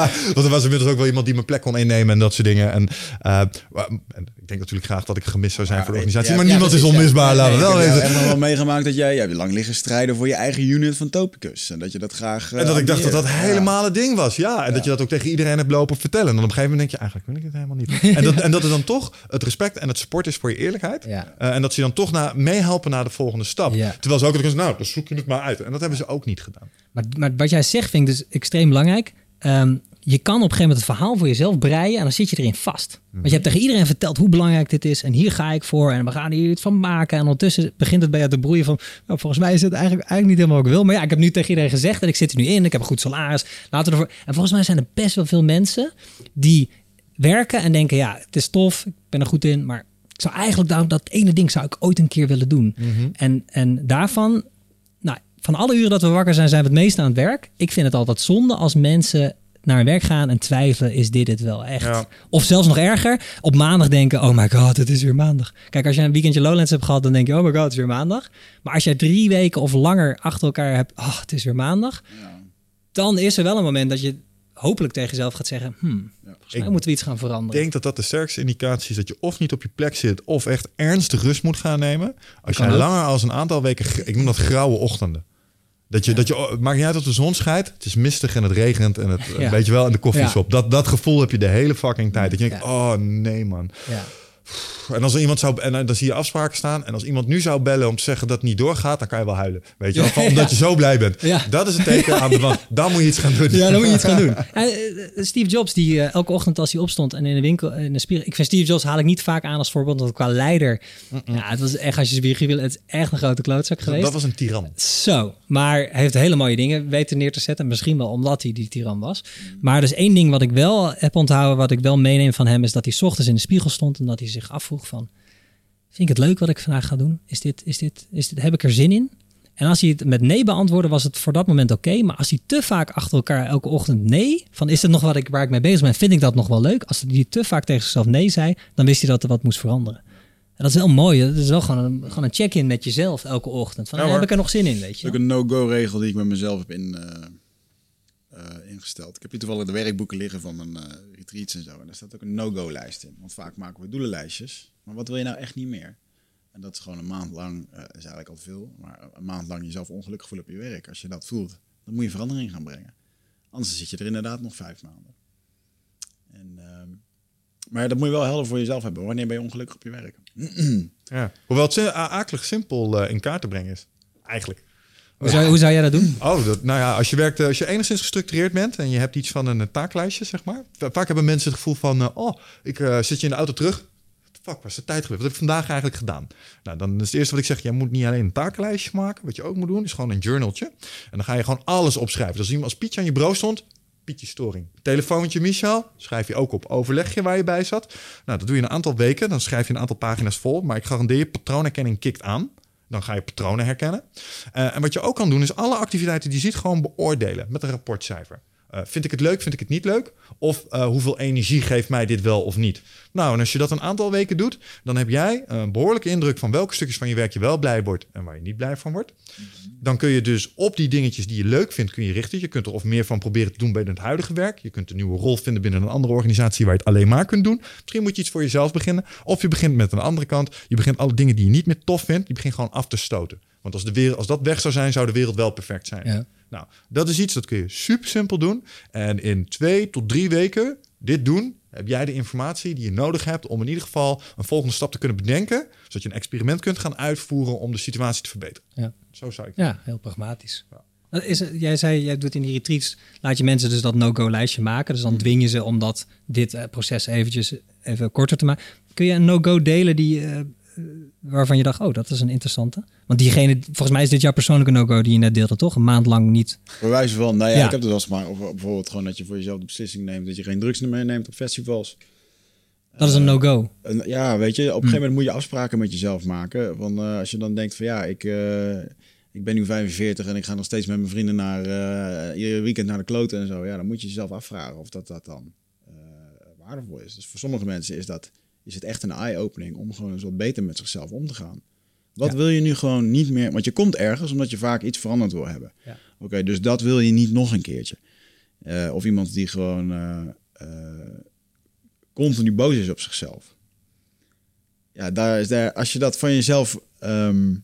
want er was inmiddels ook wel iemand die mijn plek kon innemen en dat soort dingen. En, uh, en ik denk natuurlijk graag dat ik gemist zou zijn voor de organisatie. ja, maar niemand is onmisbaar, laten we wel ik heb weten. echt nog wel meegemaakt dat jij, jij hebt lang liggen strijden voor je eigen unit van Topicus. En dat je dat graag... eh, En dat ik dacht dat dat helemaal het ding was. Ja, en dat je dat ook tegen iedereen hebt lopen vertellen. En dan op een gegeven moment denk je, eigenlijk wil ik het helemaal niet. en, dat, en dat er dan toch het respect en het support is voor je eerlijkheid. Eh, en dat ze dan toch na, meehelpen naar de volgende stap. Ja. Terwijl ze ook zeggen, nou, dan zoek je het maar uit. En dat hebben ze ook niet gedaan. Maar, maar wat jij zegt vind ik dus extreem belangrijk. Ehm, je kan op een gegeven moment het verhaal voor jezelf breien en dan zit je erin vast. Want je hebt tegen iedereen verteld hoe belangrijk dit is en hier ga ik voor en we gaan hier iets van maken. En ondertussen begint het bij jou te broeien van, nou, volgens mij is het eigenlijk, eigenlijk niet helemaal wat ik wil. Maar ja, ik heb nu tegen iedereen gezegd en ik zit er nu in, ik heb een goed salaris. Laten we ervoor. En volgens mij zijn er best wel veel mensen die werken en denken, ja, het is tof, ik ben er goed in, maar ik zou eigenlijk dat, dat ene ding zou ik ooit een keer willen doen. En, en daarvan, nou, van alle uren dat we wakker zijn, zijn we het meest aan het werk. Ik vind het altijd zonde als mensen naar hun werk gaan en twijfelen, is dit het wel echt? Ja. Of zelfs nog erger, op maandag denken, oh my god, het is weer maandag. Kijk, als je een weekendje Lowlands hebt gehad, dan denk je, oh my god, het is weer maandag. Maar als jij drie weken of langer achter elkaar hebt, oh, het is weer maandag. Dan is er wel een moment dat je hopelijk tegen jezelf gaat zeggen, hmm, volgens mij Ik moeten we iets gaan Ik veranderen. denk dat dat de sterkste indicatie is dat je of niet op je plek zit... of echt ernstig rust moet gaan nemen. Als ook. langer als een aantal weken... Ik noem dat grauwe ochtenden. Dat je, dat je, oh, het maakt niet uit of de zon schijnt. Het is mistig en het regent en het, Ja. weet je wel, en de koffie is Ja. op. Dat, dat gevoel heb je de hele fucking tijd. Dat je denkt, oh nee man. En als er iemand zou, en dan zie je afspraken staan. En als iemand nu zou bellen om te zeggen dat het niet doorgaat, dan kan je wel huilen. Weet je wel, van, omdat je zo blij bent. Ja. Dat is het teken aan de wand. Dan moet je iets gaan doen. Ja, dan moet je iets gaan doen. En, eh, Steve Jobs, die eh, elke ochtend als hij opstond en in de winkel, in de spiegel. Ik vind Steve Jobs haal ik niet vaak aan als voorbeeld, want qua leider. Ja, het was echt, als je zijn biografie wil, het is echt een grote klootzak geweest. Dat was een tiran. Zo, maar hij heeft hele mooie dingen weten neer te zetten. Misschien wel omdat hij die tiran was. Maar dus één ding wat ik wel heb onthouden, wat ik wel meeneem van hem, is dat hij 's ochtends in de spiegel stond en dat hij zich afvroeg van, vind ik het leuk wat ik vandaag ga doen? Is dit, is dit, is dit, heb ik er zin in? En als hij het met nee beantwoordde, was het voor dat moment oké. Maar als hij te vaak achter elkaar elke ochtend nee, van is het nog wat ik, waar ik mee bezig ben, vind ik dat nog wel leuk? Als hij te vaak tegen zichzelf nee zei, dan wist hij dat er wat moest veranderen. En dat is wel mooi. Dat is wel gewoon een, gewoon een check-in met jezelf elke ochtend. Van, Ja, heb ik er nog zin in, weet Dat is je? ook een no-go-regel die ik met mezelf heb in, eh, eh, ingesteld. Ik heb hier toevallig de werkboeken liggen van mijn eh, retreats en zo. En daar staat ook een no-go-lijst in. Want vaak maken we doelenlijstjes. Maar wat wil je nou echt niet meer? En dat is gewoon een maand lang, eh, is eigenlijk al veel, maar een maand lang jezelf ongelukkig voelen op je werk. Als je dat voelt, dan moet je verandering gaan brengen. Anders zit je er inderdaad nog vijf maanden. En, ehm, maar dat moet je wel helder voor jezelf hebben. Wanneer ben je ongelukkig op je werk? Ja. Hoewel het akelig simpel in kaart te brengen is. Eigenlijk. Hoe zou, jij dat doen? Oh, nou ja, als je werkt, eh, als je enigszins gestructureerd bent en je hebt iets van een eh, taaklijstje, zeg maar. Va- Vaak hebben mensen het gevoel van, eh, oh, ik zit je in de auto terug. Fuck, waar is de tijd geweest? Wat heb ik vandaag eigenlijk gedaan? Nou, dan is het eerste wat ik zeg, jij moet niet alleen een takenlijstje maken. Wat je ook moet doen, is gewoon een journaltje. En dan ga je gewoon alles opschrijven. Dus als, als Pietje aan je bureau stond, Pietje storing. Telefoontje Michel, schrijf je ook op. Overleg je waar je bij zat. Nou, dat doe je een aantal weken. Dan schrijf je een aantal pagina's vol. Maar ik garandeer je, patroonherkenning kikt aan. Dan ga je patronen herkennen. Eh, en wat je ook kan doen, is alle activiteiten die je ziet gewoon beoordelen met een rapportcijfer. Eh, vind ik het leuk, vind ik het niet leuk? Of eh, hoeveel energie geeft mij dit wel of niet? Nou, en als je dat een aantal weken doet, dan heb jij een behoorlijke indruk van welke stukjes van je werk je wel blij wordt en waar je niet blij van wordt. Dan kun je dus op die dingetjes die je leuk vindt, kun je richten. Je kunt er of meer van proberen te doen bij het huidige werk. Je kunt een nieuwe rol vinden binnen een andere organisatie waar je het alleen maar kunt doen. Misschien moet je iets voor jezelf beginnen. Of je begint met een andere kant. Je begint alle dingen die je niet meer tof vindt, die begint gewoon af te stoten. Want als, de wereld, als dat weg zou zijn, zou de wereld wel perfect zijn. Ja. Nou, dat is iets dat kun je super simpel doen. En in twee tot drie weken dit doen, heb jij de informatie die je nodig hebt om in ieder geval een volgende stap te kunnen bedenken. Zodat je een experiment kunt gaan uitvoeren om de situatie te verbeteren. Ja. Zo zou ik. Ja, heel pragmatisch. Is, jij zei, jij doet in die retreats, laat je mensen dus dat no-go-lijstje maken. Dus dan dwing je ze om dat, dit eh, proces eventjes even korter te maken. Kun je een no-go delen die, eh, waarvan je dacht, oh, dat is een interessante? Want diegene, volgens mij is dit jouw persoonlijke no-go die je net deelde, toch? Een maand lang niet. Bij wijze van, nou ja, Ja. ik heb het wel eens maar over bijvoorbeeld gewoon dat je voor jezelf de beslissing neemt dat je geen drugs meer neemt op festivals. Dat is een no-go. En ja, weet je, op een gegeven moment moet je afspraken met jezelf maken. Want eh, als je dan denkt van ja, ik, eh, ik ben nu 45 en ik ga nog steeds met mijn vrienden naar eh ieder weekend naar de kloten en zo. Ja, dan moet je jezelf afvragen of dat, dat dan eh, waardevol is. Dus voor sommige mensen is, dat, is het echt een eye-opening om gewoon eens wat beter met zichzelf om te gaan. Wat wil je nu gewoon niet meer? Want je komt ergens omdat je vaak iets veranderd wil hebben. Ja. Oké, dus dat wil je niet nog een keertje. Eh, of iemand die gewoon eh, eh, continu boos is op zichzelf. Ja, daar is daar, als je dat van jezelf ehm,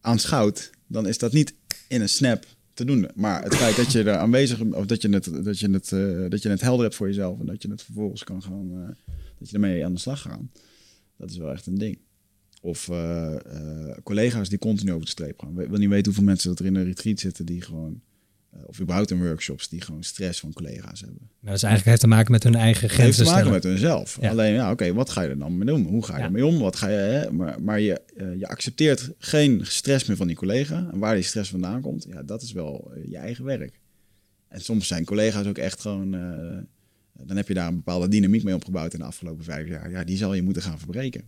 aanschouwt, dan is dat niet in een snap te doen. Maar het feit dat je er aanwezig of dat je het, dat je het, eh, dat je het helder hebt voor jezelf en dat je het vervolgens kan gaan, eh, dat je ermee aan de slag gaat, dat is wel echt een ding. Of eh, collega's die continu over de streep gaan. Ik wil niet weten hoeveel mensen dat er in een retreat zitten die gewoon, of überhaupt in workshops, die gewoon stress van collega's hebben. Maar dat is eigenlijk heeft te maken met hun eigen Het heeft grenzen te maken met hunzelf. Ja. Alleen, ja, oké, wat ga je er dan mee doen? Hoe ga je Ja. ermee om? Wat ga je, hè? Maar, maar je, eh, je accepteert geen stress meer van die collega. En waar die stress vandaan komt, ja, dat is wel eh, je eigen werk. En soms zijn collega's ook echt gewoon... eh, dan heb je daar een bepaalde dynamiek mee opgebouwd in de afgelopen vijf jaar. Ja, die zal je moeten gaan verbreken.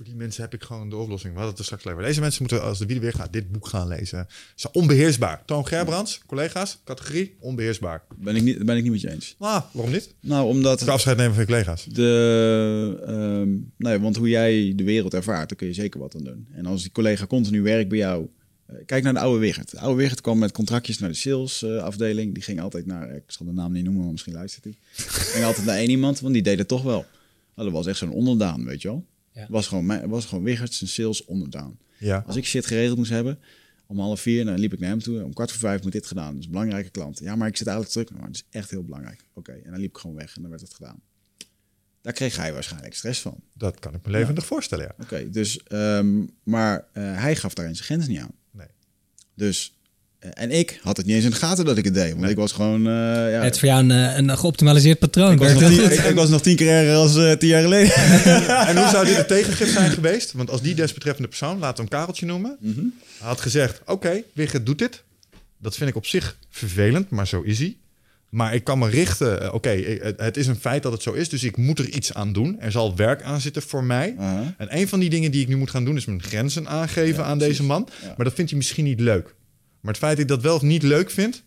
Voor die mensen heb ik gewoon de oplossing. We hadden het er straks over. Deze mensen moeten, als de wielen weer gaat, dit boek gaan lezen. Ze onbeheersbaar. Toon Gerbrands, collega's, categorie, onbeheersbaar. Ben ik niet, ben ik niet met je eens. Ah, waarom niet? Nou, omdat... Ik afscheid nemen van je collega's. De, ehm, nee, want hoe jij de wereld ervaart, daar kun je zeker wat aan doen. En als die collega continu werkt bij jou, eh, kijk naar de oude Wigert. De oude Wigert kwam met contractjes naar de salesafdeling. afdeling. die ging altijd naar, ik zal de naam niet noemen, maar misschien luistert hij. ging altijd naar één iemand, want die deed het toch wel. Nou, dat was echt zo'n onderdaan, weet je wel. Ja. Was gewoon, was gewoon Wigert zijn sales onderdaan. Ja. Als ik shit geregeld moest hebben, om half vier, dan liep ik naar hem toe. Om kwart voor vijf moet dit gedaan. Dat is een belangrijke klant. Ja, maar ik zit eigenlijk terug. Maar het is echt heel belangrijk. Oké, en dan liep ik gewoon weg en dan werd het gedaan. Daar kreeg hij waarschijnlijk stress van. Dat kan ik me levendig voorstellen, ja. Oké, dus, ehm, maar eh, hij gaf daarin zijn grens niet aan. Nee. Dus, en ik had het niet eens in de gaten dat ik het deed. Want ik was gewoon, eh, ja, Het is voor jou een, eh, een geoptimaliseerd patroon. ik, was nog tien, ik, ik was nog tien keer erger als eh, tien jaar geleden. En hoe zou dit een tegengif zijn geweest? Want als die desbetreffende persoon, laten we hem Kareltje noemen, Mhm. had gezegd: Oké, Wigert doet dit. Dat vind ik op zich vervelend, maar zo is hij. Maar ik kan me richten. eh, Oké, het- is een feit dat het zo is, dus ik moet er iets aan doen. Er zal werk aan zitten voor mij. En een van die dingen die ik nu moet gaan doen, is mijn grenzen aangeven Ja, aan precies. deze man. Ja. Maar dat vindt hij misschien niet leuk. Maar het feit dat ik dat wel of niet leuk vind,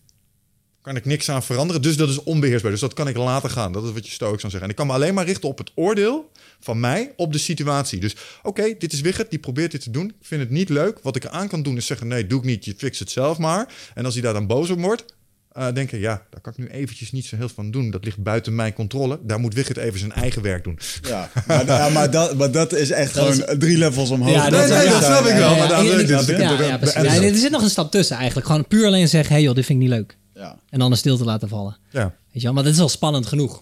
kan ik niks aan veranderen. Dus dat is onbeheersbaar. Dus dat kan ik laten gaan. Dat is wat je stoics zou zeggen. En ik kan me alleen maar richten op het oordeel van mij op de situatie. Dus oké, dit is Wigert, die probeert dit te doen. Ik vind het niet leuk. Wat ik aan kan doen is zeggen, nee, doe ik niet. Je fix het zelf maar. En als hij daar dan boos op wordt, eh denken, ja, daar kan ik nu eventjes niet zo heel veel van doen. Dat ligt buiten mijn controle. Daar moet Wigert even zijn eigen werk doen. Ja, maar, ja, maar, dat, maar dat is echt Dat gewoon drie levels omhoog. Ja, Nee, dat- nee, dat snap ik wel. Maar dan, ja, dus ja, er zit nog een stap tussen eigenlijk. Gewoon puur alleen zeggen, hey joh, dit vind ik niet leuk. Ja. En dan een stilte laten vallen. ja. Weet je wel? Maar dat is al spannend genoeg.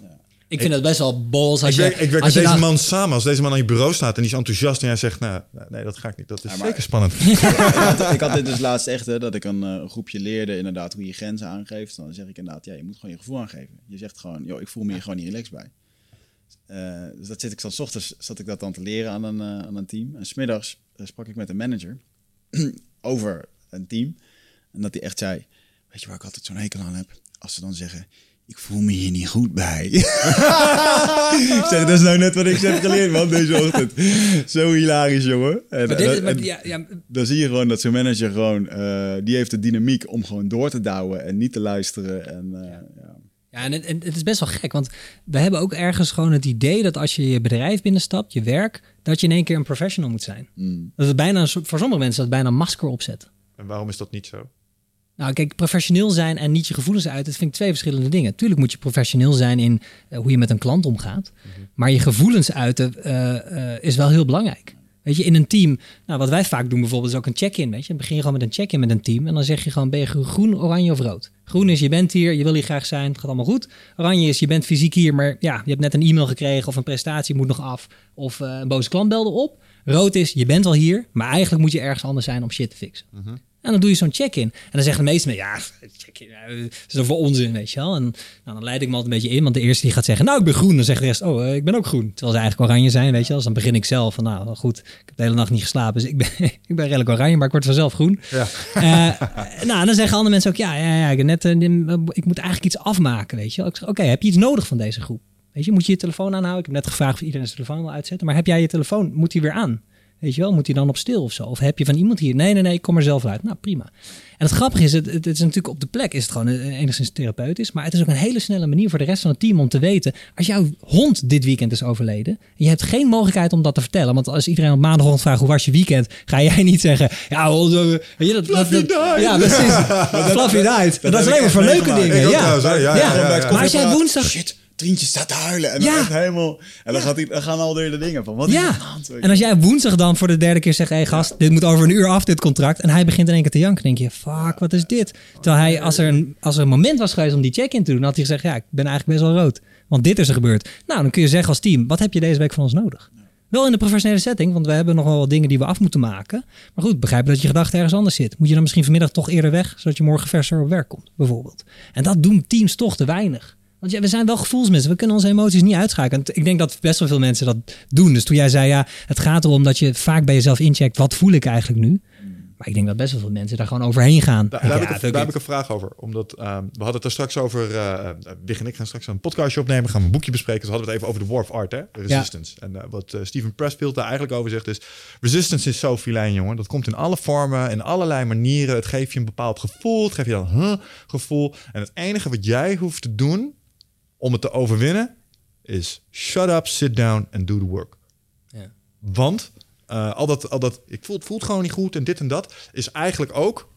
Ik vind het best wel bols als Ik je... werk, ik werk als met je deze man samen. Als deze man aan je bureau staat en die is enthousiast en jij zegt, nou, nee, dat ga ik niet. Dat is Ja, maar- zeker spannend. ik, had, ik had dit dus laatst echt, hè, dat ik een, eh, groepje leerde inderdaad hoe je grenzen aangeeft. Dan zeg ik inderdaad, ja, je moet gewoon je gevoel aangeven. Je zegt gewoon, joh, ik voel me hier gewoon niet relaxed bij. Eh, dus dat zit ik dan, 's ochtends zat ik dat dan te leren aan een, eh, aan een team. En smiddags uh, sprak ik met een manager over een team. En dat hij echt zei, weet je waar ik altijd zo'n hekel aan heb? Als ze dan zeggen, ik voel me hier niet goed bij. ik zeg, dat is nou net wat ik heb geleerd, man, deze ochtend. Zo hilarisch, jongen. En, Maar dit is- en- maar en- ja, ja, dan zie je gewoon dat zo'n manager gewoon, eh, die heeft de dynamiek om gewoon door te douwen en niet te luisteren. En, eh, ja. Ja, en het, en het is best wel gek, want we hebben ook ergens gewoon het idee dat als je je bedrijf binnenstapt, je werk, dat je in één keer een professional moet zijn. Mm. Dat het bijna, voor sommige mensen dat bijna een masker opzetten. En waarom is dat niet zo? Nou, kijk, professioneel zijn en niet je gevoelens uiten, dat vind ik twee verschillende dingen. Tuurlijk moet je professioneel zijn in eh, hoe je met een klant omgaat. Maar je gevoelens uiten eh, eh, is wel heel belangrijk. Weet je, in een team, nou, wat wij vaak doen bijvoorbeeld, is ook een check-in. Weet je, dan begin je gewoon met een check-in met een team. En dan zeg je gewoon, ben je groen, oranje of rood? Groen is, je bent hier, je wil hier graag zijn, het gaat allemaal goed. Oranje is, je bent fysiek hier, maar ja, je hebt net een e-mail gekregen of een prestatie moet nog af. Of een boze klant belde op. Rood is, je bent al hier, maar eigenlijk moet je ergens anders zijn om shit te fixen. En dan doe je zo'n check-in. En dan zeggen de meeste mensen, ja, check-in, dat is over onzin, weet je wel. En nou, dan leid ik me altijd een beetje in, want de eerste die gaat zeggen, nou, ik ben groen. Dan zegt de rest, oh, eh, ik ben ook groen. Terwijl ze eigenlijk oranje zijn, weet je wel. Dus dan begin ik zelf van, nou, goed, ik heb de hele nacht niet geslapen, dus ik ben, ik ben redelijk oranje, maar ik word vanzelf groen. Ja. Eh, nou, dan zeggen andere mensen ook, ja, ja, ja ik, net, eh, ik moet eigenlijk iets afmaken, weet je wel. Ik zeg, oké, heb je iets nodig van deze groep? Weet je, moet je je telefoon aanhouden? Ik heb net gevraagd of iedereen zijn telefoon wil uitzetten, maar heb jij je telefoon, moet die weer aan? Weet je wel, moet hij dan op stil of zo? Of heb je van iemand hier? Nee, nee, nee, ik kom er zelf uit. Nou, prima. En het grappige is, het, het, is natuurlijk op de plek is het gewoon eh, enigszins therapeutisch. Maar het is ook een hele snelle manier voor de rest van het team om te weten... als jouw hond dit weekend is overleden... en je hebt geen mogelijkheid om dat te vertellen. Want als iedereen op maandagochtend vraagt hoe was je weekend... ga jij niet zeggen... Ja, hond, eh, weet je, dat, dat, dat- ja, precies. Fluffy. Dat, is alleen maar voor leuke dingen. Ja. Ja, Ja. Maar als jij woensdag... Shit, Trientje staat te huilen. En dan Ja. helemaal... En dan, gaat die, dan gaan al de dingen van, wat is Ja, en als jij woensdag dan voor de derde keer zegt... hé hey, gast, dit moet over een uur af, dit contract. En hij begint in één keer te janken. denk je, fuck, wat is dit? Terwijl hij, als er, een, als er een moment was geweest om die check-in te doen... had hij gezegd, ja, ik ben eigenlijk best wel rood. Want dit is er gebeurd. Nou, dan kun je zeggen als team, wat heb je deze week van ons nodig? Wel in de professionele setting, want we hebben nog wel wat dingen die we af moeten maken. Maar goed, begrijp dat je gedachte ergens anders zit. Moet je dan misschien vanmiddag toch eerder weg, zodat je morgen verser op werk komt, bijvoorbeeld. En dat doen teams toch te weinig. Want ja, we zijn wel gevoelsmensen, we kunnen onze emoties niet uitschakelen. En Ik denk dat best wel veel mensen dat doen. Dus toen jij zei, ja, het gaat erom dat je vaak bij jezelf incheckt, wat voel ik eigenlijk nu? Maar ik denk dat best wel veel mensen daar gewoon overheen gaan. Daar, Ja, heb, ik, een- daar heb it. ik een vraag over. Omdat ehm, we hadden het er straks over. eh Wig en ik gaan straks een podcastje opnemen. Gaan we een boekje bespreken. Dus hadden we het even over de War of Art, hè? Resistance. En eh, wat Steven Pressfield daar eigenlijk over zegt is... Resistance is zo filijn, jongen. Dat komt in alle vormen, in allerlei manieren. Het geeft je een bepaald gevoel. Het geeft je dan een huh, gevoel. En het enige wat jij hoeft te doen om het te overwinnen... is shut up, sit down and do the work. Ja. Want eh, al, dat, al dat, ik voel, het voelt gewoon niet goed en dit en dat, is eigenlijk ook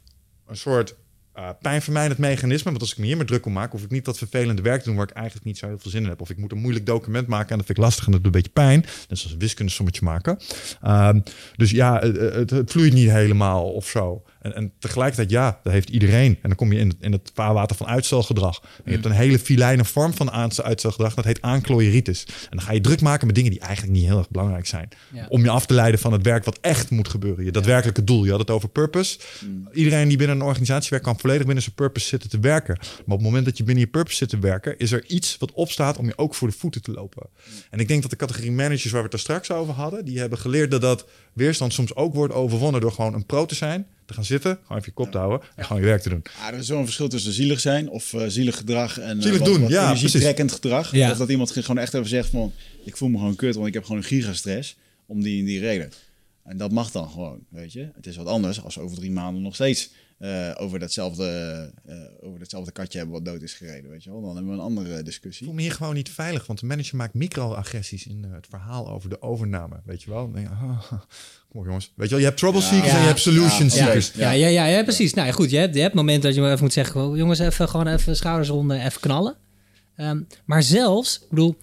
een soort eh pijnvermijdend mechanisme. Want als ik me hier maar druk om maak, hoef ik niet dat vervelende werk te doen waar ik eigenlijk niet zo heel veel zin in heb. Of ik moet een moeilijk document maken en dat vind ik lastig en dat doet een beetje pijn. Net zoals een wiskundesommetje maken. Ehm, dus ja, het, het, het vloeit niet helemaal of zo. En, en tegelijkertijd, ja, dat heeft iedereen. En dan kom je in, in het vaarwater van uitstelgedrag. En je hebt een hele filijne vorm van uitstelgedrag. Dat heet aanklooieritis. En dan ga je druk maken met dingen die eigenlijk niet heel erg belangrijk zijn. Ja. Om je af te leiden van het werk wat echt moet gebeuren. Je daadwerkelijke doel. Je had het over purpose. Iedereen die binnen een organisatie werkt, kan volledig binnen zijn purpose zitten te werken. Maar op het moment dat je binnen je purpose zit te werken, is er iets wat opstaat om je ook voor de voeten te lopen. En ik denk dat de categorie managers waar we het er straks over hadden, die hebben geleerd dat dat weerstand soms ook wordt overwonnen door gewoon een pro te zijn, te gaan zitten, gewoon even je kop te houden en gewoon je werk te doen. Ja, er is zo'n verschil tussen zielig zijn of eh, zielig gedrag en eh, Zielig wat, doen, wat ja, energietrekkend gedrag. Ja. Of dat iemand gewoon echt even zegt van, ik voel me gewoon kut, want ik heb gewoon een gigastress om die en die reden. En dat mag dan gewoon, weet je. Het is wat anders als over drie maanden nog steeds eh, over, datzelfde, eh, over datzelfde katje hebben wat dood is gereden, weet je wel. Dan hebben we een andere Ik discussie. voel me hier gewoon niet veilig, want de manager maakt microagressies in eh, het verhaal over de overname. Weet je wel? Dan denk je, ah, kom op jongens. Weet je wel, je hebt trouble seekers Ja. en je hebt solution Ja. seekers. Ja, ja, ja, ja, precies. Nou ja, goed, je hebt, je hebt momenten dat je even moet zeggen... "Wel, jongens, even, gewoon even schouders ronden, even knallen. Ehm, maar zelfs, ik bedoel...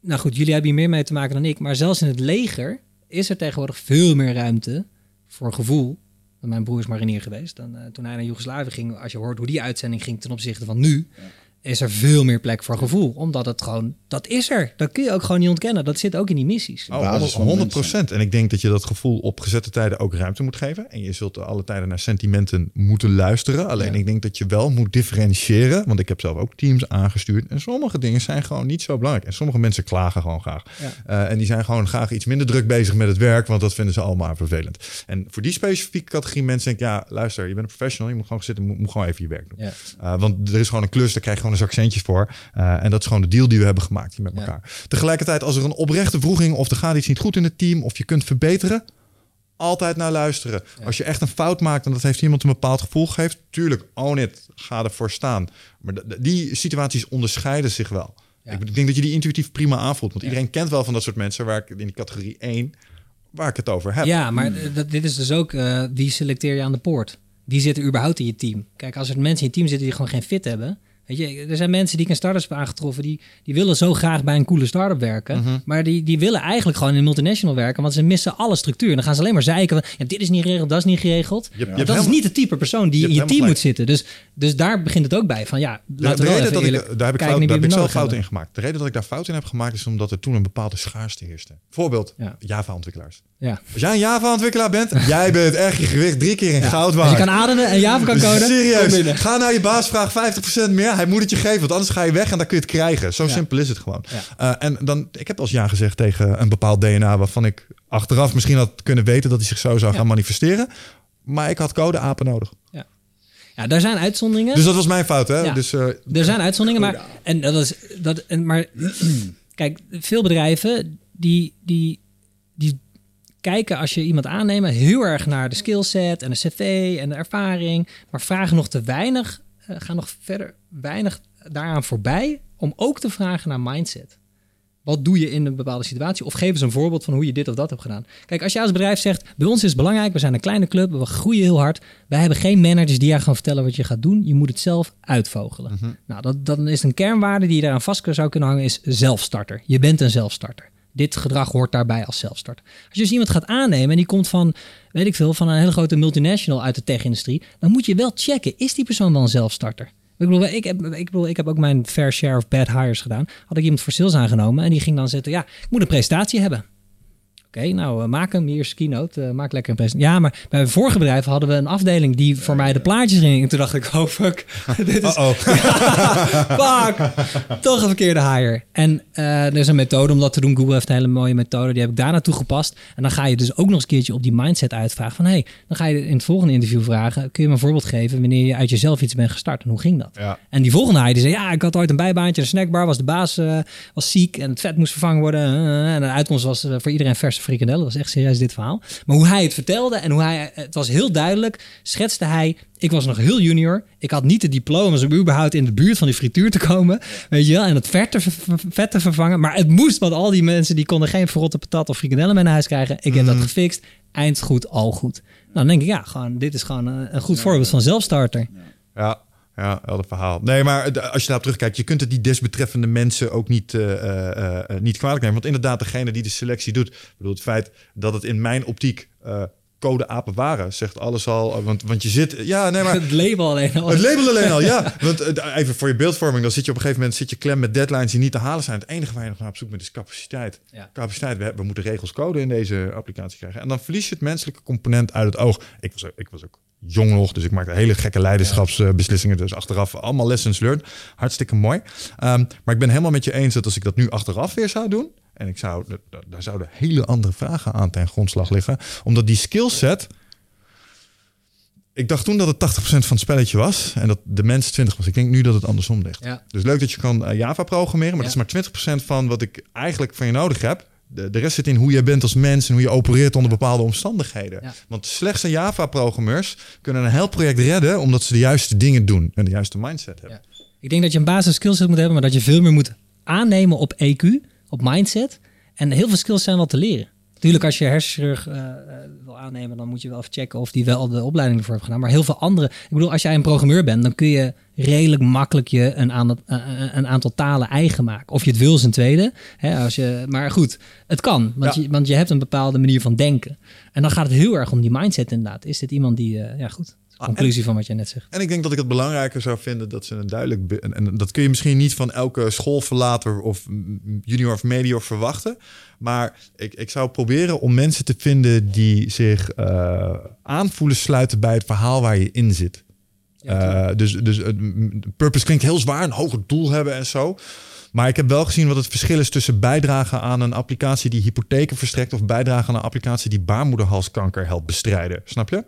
Nou goed, jullie hebben hier meer mee te maken dan ik... maar zelfs in het leger is er tegenwoordig veel meer ruimte voor gevoel. Mijn broer is marinier geweest. Dan, eh, toen hij naar Joegoslavië ging, als je hoort hoe die uitzending ging ten opzichte van nu... is er veel meer plek voor gevoel. Omdat het gewoon, dat is er. Dat kun je ook gewoon niet ontkennen. Dat zit ook in die missies. Oh, basis van 100 procent. En ik denk dat je dat gevoel op gezette tijden ook ruimte moet geven. En je zult alle tijden naar sentimenten moeten luisteren. Alleen ik denk dat je wel moet differentiëren. Want ik heb zelf ook teams aangestuurd. En sommige dingen zijn gewoon niet zo belangrijk. En sommige mensen klagen gewoon graag. Ja. Eh, en die zijn gewoon graag iets minder druk bezig met het werk. Want dat vinden ze allemaal vervelend. En voor die specifieke categorie mensen denk ik... Ja, luister, je bent een professional. Je moet gewoon zitten. moet, moet gewoon even je werk doen. Ja. Uh, want er is gewoon een klus, daar krijg je gewoon een zak centjes voor. Uh, en dat is gewoon de deal die we hebben gemaakt hier met Ja. elkaar. Tegelijkertijd, als er een oprechte vroeging of er gaat iets niet goed in het team of je kunt verbeteren, altijd naar luisteren. Als je echt een fout maakt en dat heeft iemand een bepaald gevoel gegeven, tuurlijk, own it, ga ervoor staan. Maar die situaties onderscheiden zich wel. Ja. Ik denk dat je die intuïtief prima aanvoelt. Want iedereen kent wel van dat soort mensen waar ik in die categorie 1, waar ik het over heb. Ja, maar dat, dit is dus ook eh, wie selecteer je aan de poort. Die zitten überhaupt in je team. Kijk, als er mensen in je team zitten die gewoon geen fit hebben. Weet je, er zijn mensen die ik in startups heb aangetroffen, die, die willen zo graag bij een coole start-up werken. Mhm. Maar die, die willen eigenlijk gewoon in een multinational werken, want ze missen alle structuur. En dan gaan ze alleen maar zeiken van, ja, dit is niet geregeld, dat is niet geregeld. Je, je dat is helemaal- niet het type persoon die je in je team moet zitten. Dus, dus daar begint het ook bij. Van ja, laten de we wel reden dat ik, daar heb ik, fout, daar heb ik zelf hebben. in gemaakt. De reden dat ik daar fout in heb gemaakt is omdat er toen een bepaalde schaarste heerste. Bijvoorbeeld Ja. Java-ontwikkelaars. Ja. Als jij een Java-ontwikkelaar bent, jij bent echt je gewicht drie keer in goud Als waard. je kan ademen en Java kan coden, Serieus. Ga naar je baas, vraag 50% meer. Hij moet het je geven, want anders ga je weg en dan kun je het krijgen. Zo Ja. simpel is het gewoon. Ja. Eh, en dan, ik heb als ja gezegd tegen een bepaald DNA waarvan ik achteraf misschien had kunnen weten dat hij zich zo zou Ja. gaan manifesteren. Maar ik had codeapen nodig. Ja, daar zijn uitzonderingen. Dus dat was mijn fout, hè? Ja. Dus eh, Er zijn uitzonderingen, maar, en dat is, dat, en, maar kijk, veel bedrijven die, die, die kijken als je iemand aanneemt heel erg naar de skillset en de cv en de ervaring, maar vragen nog te weinig, eh, gaan nog verder weinig daaraan voorbij om ook te vragen naar mindset. Wat doe je in een bepaalde situatie? Of geef eens een voorbeeld van hoe je dit of dat hebt gedaan. Kijk, als jij als bedrijf zegt, bij ons is het belangrijk, we zijn een kleine club, we groeien heel hard. Wij hebben geen managers die jou gaan vertellen wat je gaat doen. Je moet het zelf uitvogelen. Nou, dat, dan is een kernwaarde die je daaraan vast zou kunnen hangen, is zelfstarter. Je bent een zelfstarter. Dit gedrag hoort daarbij als zelfstarter. Als je dus iemand gaat aannemen en die komt van, weet ik veel, van een hele grote multinational uit de tech-industrie, dan moet je wel checken, is die persoon wel een zelfstarter? Ik bedoel, ik heb, ik bedoel, ik heb ook mijn fair share of bad hires gedaan. Had ik iemand voor sales aangenomen en die ging dan zeggen, ja, ik moet een presentatie hebben. Oké, nou, eh, maak hem. Hier is keynote. eh, maak lekker een presentatie. Ja, maar bij mijn vorige bedrijf hadden we een afdeling die voor mij de plaatjes ging. En toen dacht ik, oh fuck, dit is... oh. fuck, toch een verkeerde hire. En eh, er is een methode om dat te doen. Google heeft een hele mooie methode. Die heb ik daarna toegepast. En dan ga je dus ook nog eens een keertje op die mindset uitvragen. Van, hé, hey, dan ga je in het volgende interview vragen. Kun je me een voorbeeld geven wanneer je uit jezelf iets bent gestart? En hoe ging dat? Ja. En die volgende hire die zei, ja, ik had ooit een bijbaantje, een snackbar, was de baas was ziek en het vet moest vervangen worden. en de uitkomst was voor iedereen verse frikandellen. Dat was echt serieus dit verhaal. Maar hoe hij het vertelde en hoe hij, het was heel duidelijk, schetste hij, ik was nog heel junior, ik had niet de diploma's om überhaupt in de buurt van die frituur te komen, weet je wel, en het vet te, vet te vervangen. Maar het moest, want al die mensen die konden geen verrotte patat of frikandellen mee naar huis krijgen. Ik heb dat gefixt, eind goed, al goed. Nou, dan denk ik, ja, gewoon, dit is gewoon een, een goed voorbeeld van zelfstarter. Ja, ja, helder verhaal. Nee, maar als je daarop terugkijkt, je kunt het die desbetreffende mensen ook niet, eh, niet kwalijk nemen. Want inderdaad, degene die de selectie doet, bedoel, het feit dat het in mijn optiek eh codeapen waren, zegt alles al. Want, want je zit, ja, nee, maar Het label alleen al. het label alleen al, ja. Want even voor je beeldvorming, dan zit je op een gegeven moment zit je klem met deadlines die niet te halen zijn. Het enige waar je nog naar op zoek bent is capaciteit. Ja. Capaciteit, we, we moeten regels code in deze applicatie krijgen. En dan verlies je het menselijke component uit het oog. Ik was, ik was ook jong nog, dus ik maakte hele gekke leiderschapsbeslissingen. Dus achteraf allemaal lessons learned. Hartstikke mooi. Ehm, maar ik ben helemaal met je eens dat als ik dat nu achteraf weer zou doen, en ik zou, daar zouden hele andere vragen aan ten grondslag liggen. Omdat die skillset, ik dacht toen dat het 80% van het spelletje was en dat de mens 20 was. Ik denk nu dat het andersom ligt. Ja. Dus leuk dat je kan eh, Java programmeren, maar Ja. dat is maar 20% van wat ik eigenlijk van je nodig heb. De, de rest zit in hoe je bent als mens en hoe je opereert onder bepaalde omstandigheden. Ja. Want slechts een Java-programmeurs kunnen een heel project redden omdat ze de juiste dingen doen en de juiste mindset hebben. Ik denk dat je een basis skillset moet hebben, maar dat je veel meer moet aannemen op EQ, op mindset. En heel veel skills zijn wel te leren. Natuurlijk, als je hersenchirurg eh, eh, wil aannemen, dan moet je wel even checken of die wel de opleiding ervoor heeft gedaan. Maar heel veel andere. Ik bedoel, als jij een programmeur bent, dan kun je redelijk makkelijk je een aantal, eh, een aantal talen eigen maken. Of je het wil is een tweede. Hè, als je, maar goed, het kan. Want, Ja. je, want je hebt een bepaalde manier van denken. En dan gaat het heel erg om die mindset inderdaad. Is dit iemand die, ja goed, Ah, conclusie van wat jij net zegt. En ik denk dat ik het belangrijker zou vinden dat ze een duidelijk... En, en dat kun je misschien niet van elke schoolverlater of junior of medior verwachten. Maar ik, ik zou proberen om mensen te vinden die zich eh, aanvoelen sluiten bij het verhaal waar je in zit. Eh, dus dus uh, purpose klinkt heel zwaar, een hoger doel hebben en zo. Maar ik heb wel gezien wat het verschil is tussen bijdragen aan een applicatie die hypotheken verstrekt of bijdragen aan een applicatie die baarmoederhalskanker helpt bestrijden. Snap je?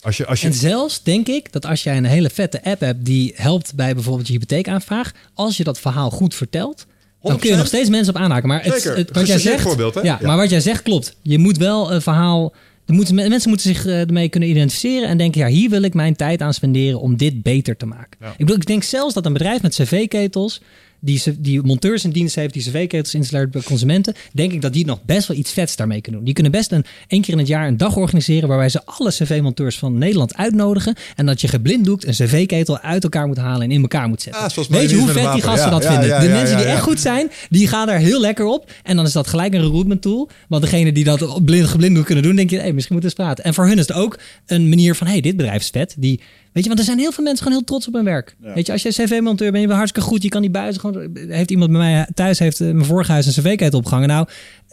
Als je, als je En zelfs denk ik dat als jij een hele vette app hebt die helpt bij bijvoorbeeld je hypotheekaanvraag, als je dat verhaal goed vertelt, dan kun je 100%. nog steeds mensen op aanhaken. Maar het, het, wat jij zegt, voorbeeld, hè? Ja, Ja. maar wat jij zegt klopt. Je moet wel een verhaal. Er moeten, mensen moeten zich eh, ermee kunnen identificeren en denken: ja, hier wil ik mijn tijd aan spenderen om dit beter te maken. Ja. Ik, bedoel, ik denk zelfs dat een bedrijf met cv-ketels. Die, die monteurs in dienst heeft, die cv-ketels installeert bij consumenten, denk ik dat die nog best wel iets vets daarmee kunnen doen. Die kunnen best een één keer in het jaar een dag organiseren waarbij ze alle cv-monteurs van Nederland uitnodigen en dat je geblinddoekt een cv-ketel uit elkaar moet halen en in elkaar moet zetten. Ah, Weet je hoe vet die gasten Ja, dat ja, vinden? ja, de mensen die echt goed zijn, die gaan daar heel lekker op. En dan is dat gelijk een recruitment tool. Want degene die dat blind, geblinddoekt kunnen doen, denk je, hey, misschien moeten we eens praten. En voor hun is het ook een manier van, hey, dit bedrijf is vet. Die, weet je, want er zijn heel veel mensen gewoon heel trots op hun werk. Ja. Weet je, als je cv-monteur bent, je bent hartstikke goed, je kan die buizen gewoon... Heeft iemand bij mij thuis, heeft eh, mijn vorige huis een cv-ketel opgehangen. Nou,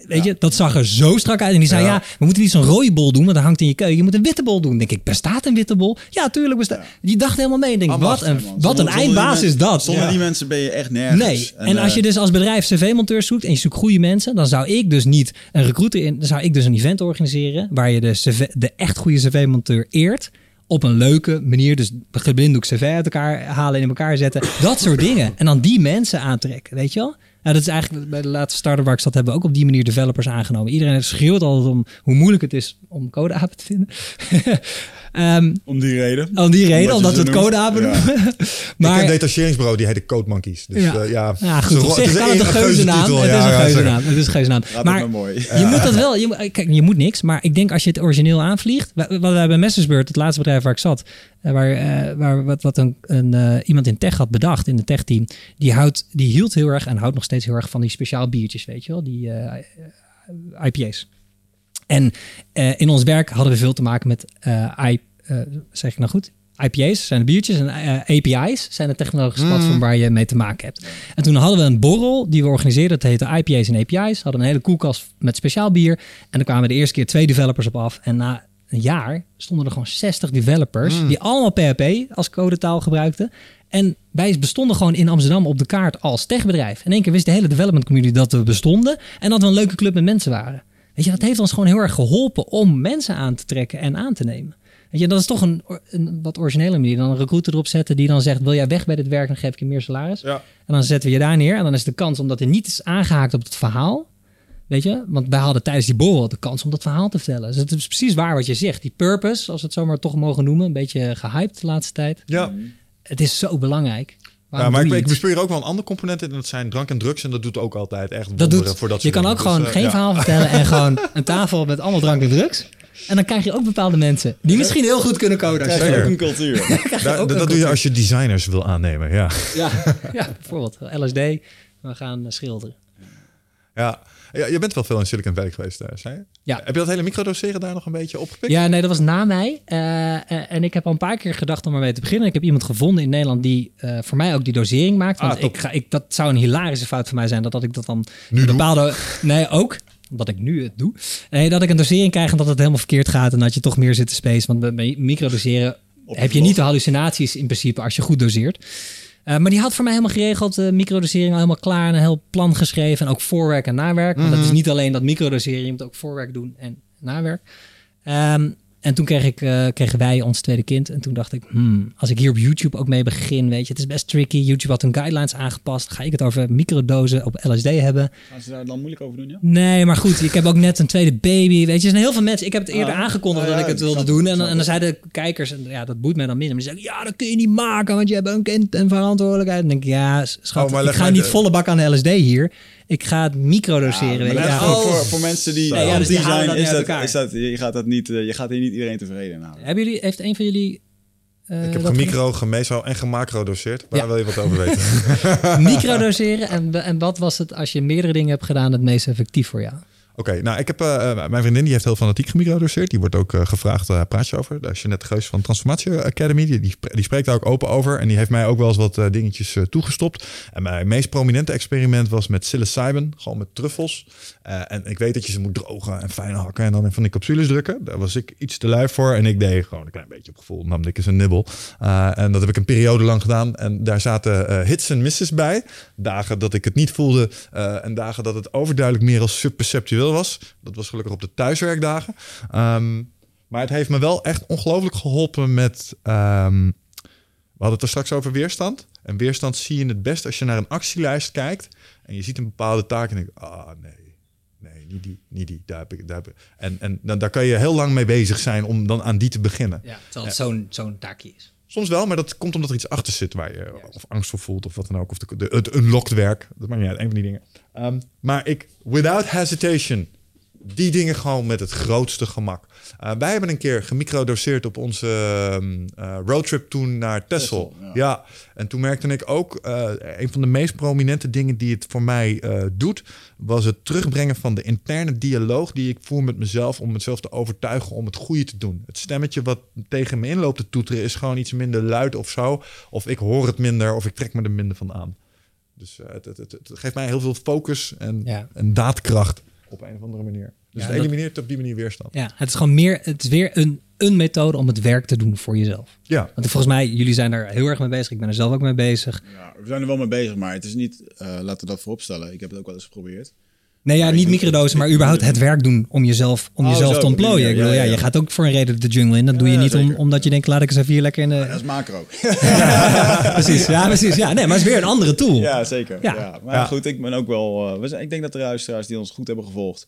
weet je, dat zag er zo strak uit. En die zei, ja, Ja. we moeten niet zo'n rode bol doen, want dat hangt in je keuken. Je moet een witte bol doen. Denk ik, bestaat een witte bol? Ja, tuurlijk bestaat. Die dacht helemaal mee. Denk wat een, man. wat Zonder- een eindbaas is dat. Zonder die mensen ben je echt nergens. Nee, en, als eh, je dus als bedrijf cv-monteurs zoekt en je zoekt goede mensen, dan zou ik dus niet een recruiter in, dan zou ik dus een event organiseren waar je de, CV, de echt goede cv-monteur eert op een leuke manier. Dus geblinddoek cv uit elkaar halen en in elkaar zetten. Dat soort dingen. En dan die mensen aantrekken, weet je wel? Nou, dat is eigenlijk bij de laatste start-up waar ik zat, hebben we ook op die manier developers aangenomen. Iedereen schreeuwt altijd om hoe moeilijk het is om codeapen te vinden. Ehm, Om die reden. om die reden, Omdat we het codeapen Ja. noemen. Ik maar een detacheringsbureau, die heet de Code Monkeys. Dus Ja. ja, ja, ja, Het goed, is op zich een- kan het een geuzennaam. geuzetitel, Het is een ja, geuzennaam. Het is een geuzennaam. Laat het Maar maar mooi. je moet dat wel. Je, moet- kijk, je moet niks. Maar ik denk als je het origineel aanvliegt. Wat we hebben bij Messersbeurt, het laatste bedrijf waar ik zat. eh, Waar, eh, waar wat, wat een, een, eh, iemand in tech had bedacht, in het techteam. Die, houdt, die hield heel erg en houdt nog steeds heel erg van die speciaal biertjes, weet je wel. Die IPA's. En eh, in ons werk hadden we veel te maken met eh, I, eh, zeg ik nou goed? IPA's zijn de biertjes en API's zijn de technologische platform waar je mee te maken hebt. En toen hadden we een borrel die we organiseerden. Dat heette IPA's en API's. Hadden een hele koelkast met speciaal bier. En er kwamen de eerste keer twee developers op af. En na een jaar stonden er gewoon 60 developers die allemaal PHP als codetaal gebruikten. En wij bestonden gewoon in Amsterdam op de kaart als techbedrijf. In één keer wist de hele development community dat we bestonden en dat we een leuke club met mensen waren. Weet je, dat heeft ons gewoon heel erg geholpen om mensen aan te trekken en aan te nemen. Weet je, dat is toch een, een wat originele manier. Dan een recruiter erop zetten die dan zegt: Wil jij weg bij dit werk? Dan geef ik je meer salaris. Ja. En dan zetten we je daar neer. En dan is de kans omdat hij niet is aangehaakt op het verhaal. Weet je, want wij hadden tijdens die borrel de kans om dat verhaal te vertellen. Dus het is precies waar wat je zegt. Die purpose, als we het zomaar toch mogen noemen, een beetje gehyped de laatste tijd. Ja. Het is zo belangrijk. Ja, maar ik, ik bespeur hier ook wel een ander component in. En dat zijn drank en drugs. En dat doet ook altijd echt dat doet, voor dat je kan ook gewoon Dus, eh, geen ja. verhaal vertellen en gewoon een tafel met allemaal drank en drugs. En dan krijg je ook bepaalde mensen die misschien heel goed kunnen coden. Krijg je Zeker. ook een cultuur. Daar- ook dat een doe je als je designers wil aannemen. Ja. ja, ja, bijvoorbeeld LSD. We gaan schilderen. Ja. Ja, je bent wel veel in Silicon Valley geweest, eh, zei je? Ja. Heb je dat hele microdoseren daar nog een beetje opgepikt? Ja, nee, dat was na mij. Eh, eh, en ik heb al een paar keer gedacht om ermee te beginnen. Ik heb iemand gevonden in Nederland die eh, voor mij ook die dosering maakt. Want Ah, ik ga, ik, dat zou een hilarische fout van mij zijn. Dat, dat ik dat dan Nu doe? bepaalde... Nee, ook. Omdat ik nu het doe. Nee, dat ik een dosering krijg en dat het helemaal verkeerd gaat. En dat je toch meer zit te space. Want bij- microdoseren heb je niet de hallucinaties in principe als je goed doseert. Eh, maar die had voor mij helemaal geregeld, de microdosering al helemaal klaar en een heel plan geschreven. En ook voorwerk en nawerk. Want dat is niet alleen dat microdoseren, je moet ook voorwerk doen en nawerk. Ehm, En toen kreeg ik, eh, kregen wij ons tweede kind. En toen dacht ik, hmm, als ik hier op YouTube ook mee begin, weet je, het is best tricky. YouTube had hun guidelines aangepast. Ga ik het over microdosen op LSD hebben? Gaan ze daar dan moeilijk over doen, ja? Nee, maar goed, ik heb ook net een tweede baby. Weet je, er zijn heel veel mensen. Ik heb het eerder Ah, aangekondigd ah, ja, dat ik het wilde snap doen. En, en dan zeiden de kijkers, en ja, dat boeit mij dan minder. Maar die zeggen, ja, dat kun je niet maken, want je hebt een kind en verantwoordelijkheid. En dan denk ik, ja, schat, Oh, maar ik ga niet de- volle bak aan de LSD hier. Ik ga het microdoseren. weet je. Ja, oh. voor, voor mensen die, Nee, ja, dus die zijn, dat, is dat, je, gaat dat niet, eh, je gaat hier niet iedereen tevreden houden. Hebben jullie, heeft een van jullie... eh, Ik heb gemicro, gemeso en gemacrodoseerd. Waar Ja. wil je wat over weten? microdoseren? En, en wat was het als je meerdere dingen hebt gedaan het meest effectief voor jou? Oké, nou ik heb eh, eh, mijn vriendin die heeft heel fanatiek gemicrodoseerd. Die wordt ook eh, gevraagd, uh, praat je over. Daar is Jeanette Geus van Transformatie Academy. Die, die, spreekt daar ook open over. En die heeft mij ook wel eens wat dingetjes toegestopt. En mijn meest prominente experiment was met psilocybin. Gewoon met truffels. En ik weet dat je ze moet drogen en fijn hakken. En dan van die capsules drukken. Daar was ik iets te lui voor. En ik deed gewoon een klein beetje op gevoel. Nam ik eens een nibbel. En dat heb ik een periode lang gedaan. En daar zaten hits en misses bij. Dagen dat ik het niet voelde. En dagen dat het overduidelijk meer als subperceptueel was. Dat was gelukkig op de thuiswerkdagen. Um, maar het heeft me wel echt ongelooflijk geholpen met... Um, we hadden het er straks over weerstand. En weerstand zie je het best als je naar een actielijst kijkt... en je ziet een bepaalde taak en denk ah nee, nee, niet die, niet die. Daar heb ik, daar heb ik. En, en dan, daar kan je heel lang mee bezig zijn om dan aan die te beginnen. Ja, terwijl het ja. zo'n zo'n taakje is. Soms wel, maar dat komt omdat er iets achter zit waar je of angst voor voelt of wat dan ook. Of de, de, het unlocked werk. Dat maakt niet uit, een van die dingen. Um, maar ik, without hesitation, die dingen gewoon met het grootste gemak. Uh, wij hebben een keer gemicrodoseerd op onze uh, roadtrip toen naar Texel. Ja. ja. en toen merkte ik ook, uh, een van de meest prominente dingen die het voor mij doet, was het terugbrengen van de interne dialoog die ik voer met mezelf om mezelf te overtuigen om het goede te doen. Het stemmetje wat tegen me inloopt te toeteren is gewoon iets minder luid of zo. Of ik hoor het minder of ik trek me er minder van aan. Dus uh, het, het, het, het, geeft mij heel veel focus en, ja. en daadkracht op een of andere manier. Dus ja, het elimineert dat... op die manier weerstand. Ja, het is gewoon meer, het is weer een, een methode om het werk te doen voor jezelf. Ja. Want volgens mij, jullie zijn er heel erg mee bezig. Ik ben er zelf ook mee bezig. Ja, we zijn er wel mee bezig, maar het is niet, uh, laten we dat vooropstellen. Ik heb het ook wel eens geprobeerd. Nee, ja, niet microdosen, maar überhaupt het werk doen om jezelf, om oh, jezelf zo, te ontplooien. Ik bedoel, ja, ja, je gaat ook voor een reden de jungle in. Dat doe je niet om, omdat je denkt, laat ik eens even hier lekker in de... dat is macro. precies, ja, precies. Ja, nee, maar het is weer een andere tool. Ja, zeker. Ja. Maar goed, ik ben ook wel... Uh, we zijn, ik denk dat de luisteraars die ons goed hebben gevolgd,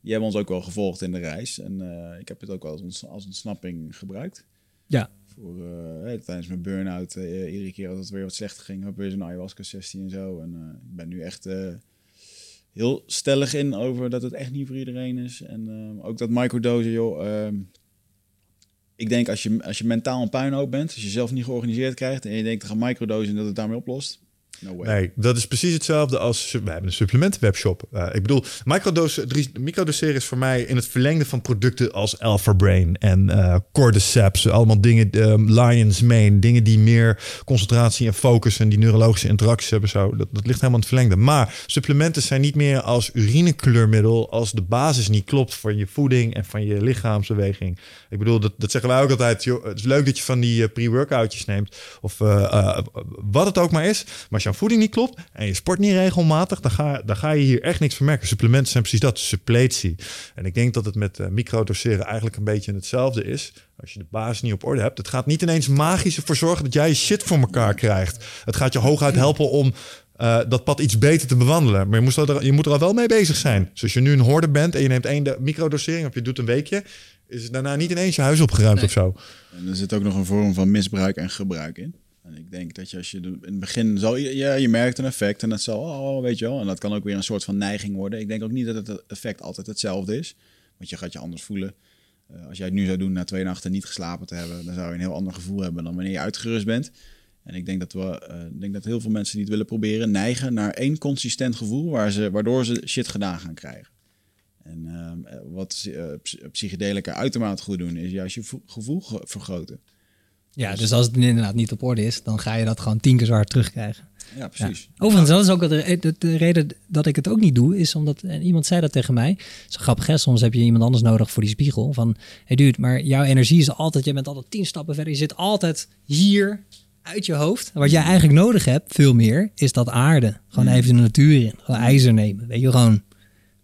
die hebben ons ook wel gevolgd in de reis. En uh, ik heb het ook wel als, als ontsnapping gebruikt. Ja. Voor, uh, tijdens mijn burn-out, uh, iedere keer dat het weer wat slechter ging, heb ik weer zo'n ayahuasca-sessie en zo. En ik ben nu echt heel stellig in over dat het echt niet voor iedereen is. En uh, ook dat microdosen, joh. Uh, ik denk als je, als je mentaal een puinhoop bent, als je zelf niet georganiseerd krijgt en je denkt te gaan microdosen en dat het daarmee oplost. Nee, dat is precies hetzelfde als... We hebben een supplementenwebshop. Uh, ik bedoel, microdose, microdoseren is voor mij in het verlengde van producten als Alpha Brain en uh, Cordyceps. Allemaal dingen, um, Lion's Mane. Dingen die meer concentratie en focus en die neurologische interacties hebben. Zo. Dat, dat ligt helemaal in het verlengde. Maar supplementen zijn niet meer als urinekleurmiddel als de basis niet klopt van je voeding en van je lichaamsbeweging. Ik bedoel, dat, dat zeggen wij ook altijd. Het is leuk dat je van die uh, pre-workoutjes neemt of wat het ook maar is. Maar als aan voeding niet klopt en je sport niet regelmatig, dan ga, dan ga je hier echt niks van merken. Supplementen zijn precies dat, suppletie. En ik denk dat het met uh, microdoseren eigenlijk een beetje hetzelfde is. Als je de basis niet op orde hebt. Het gaat niet ineens magisch ervoor zorgen dat jij je shit voor elkaar krijgt. Het gaat je hooguit helpen om uh, dat pad iets beter te bewandelen. Maar je moet, er, je moet er al wel mee bezig zijn. Dus als je nu een horde bent en je neemt één microdosering of je doet een weekje, is het daarna niet ineens je huis opgeruimd nee. of zo. En er zit ook nog een vorm van misbruik en gebruik in. En ik denk dat je als je in het begin zal ja, je merkt een effect en dat zal, oh, weet je wel, en dat kan ook weer een soort van neiging worden. Ik denk ook niet dat het effect altijd hetzelfde is, want je gaat je anders voelen. Uh, als jij het nu zou doen na twee nachten niet geslapen te hebben, dan zou je een heel ander gevoel hebben dan wanneer je uitgerust bent. En ik denk dat we, ik denk dat heel veel mensen die het willen proberen neigen naar één consistent gevoel, waar ze, waardoor ze shit gedaan gaan krijgen. En uh, wat uh, psychedelica uitermate goed doen, is juist je gevoel vergroten. Ja, dus als het inderdaad niet op orde is, dan ga je dat gewoon tien keer zo hard terugkrijgen. Ja, precies. Ja. Overigens, dat is ook de, de, de, reden dat ik het ook niet doe, is omdat en iemand zei dat tegen mij. Zo grappig, hè? soms heb je iemand anders nodig voor die spiegel. Van, hey dude, maar jouw energie is altijd, je bent altijd tien stappen verder. Je zit altijd hier uit je hoofd. Wat jij eigenlijk nodig hebt, veel meer, is dat aarde. Gewoon even de natuur in. Gewoon ijzer nemen. Weet je, gewoon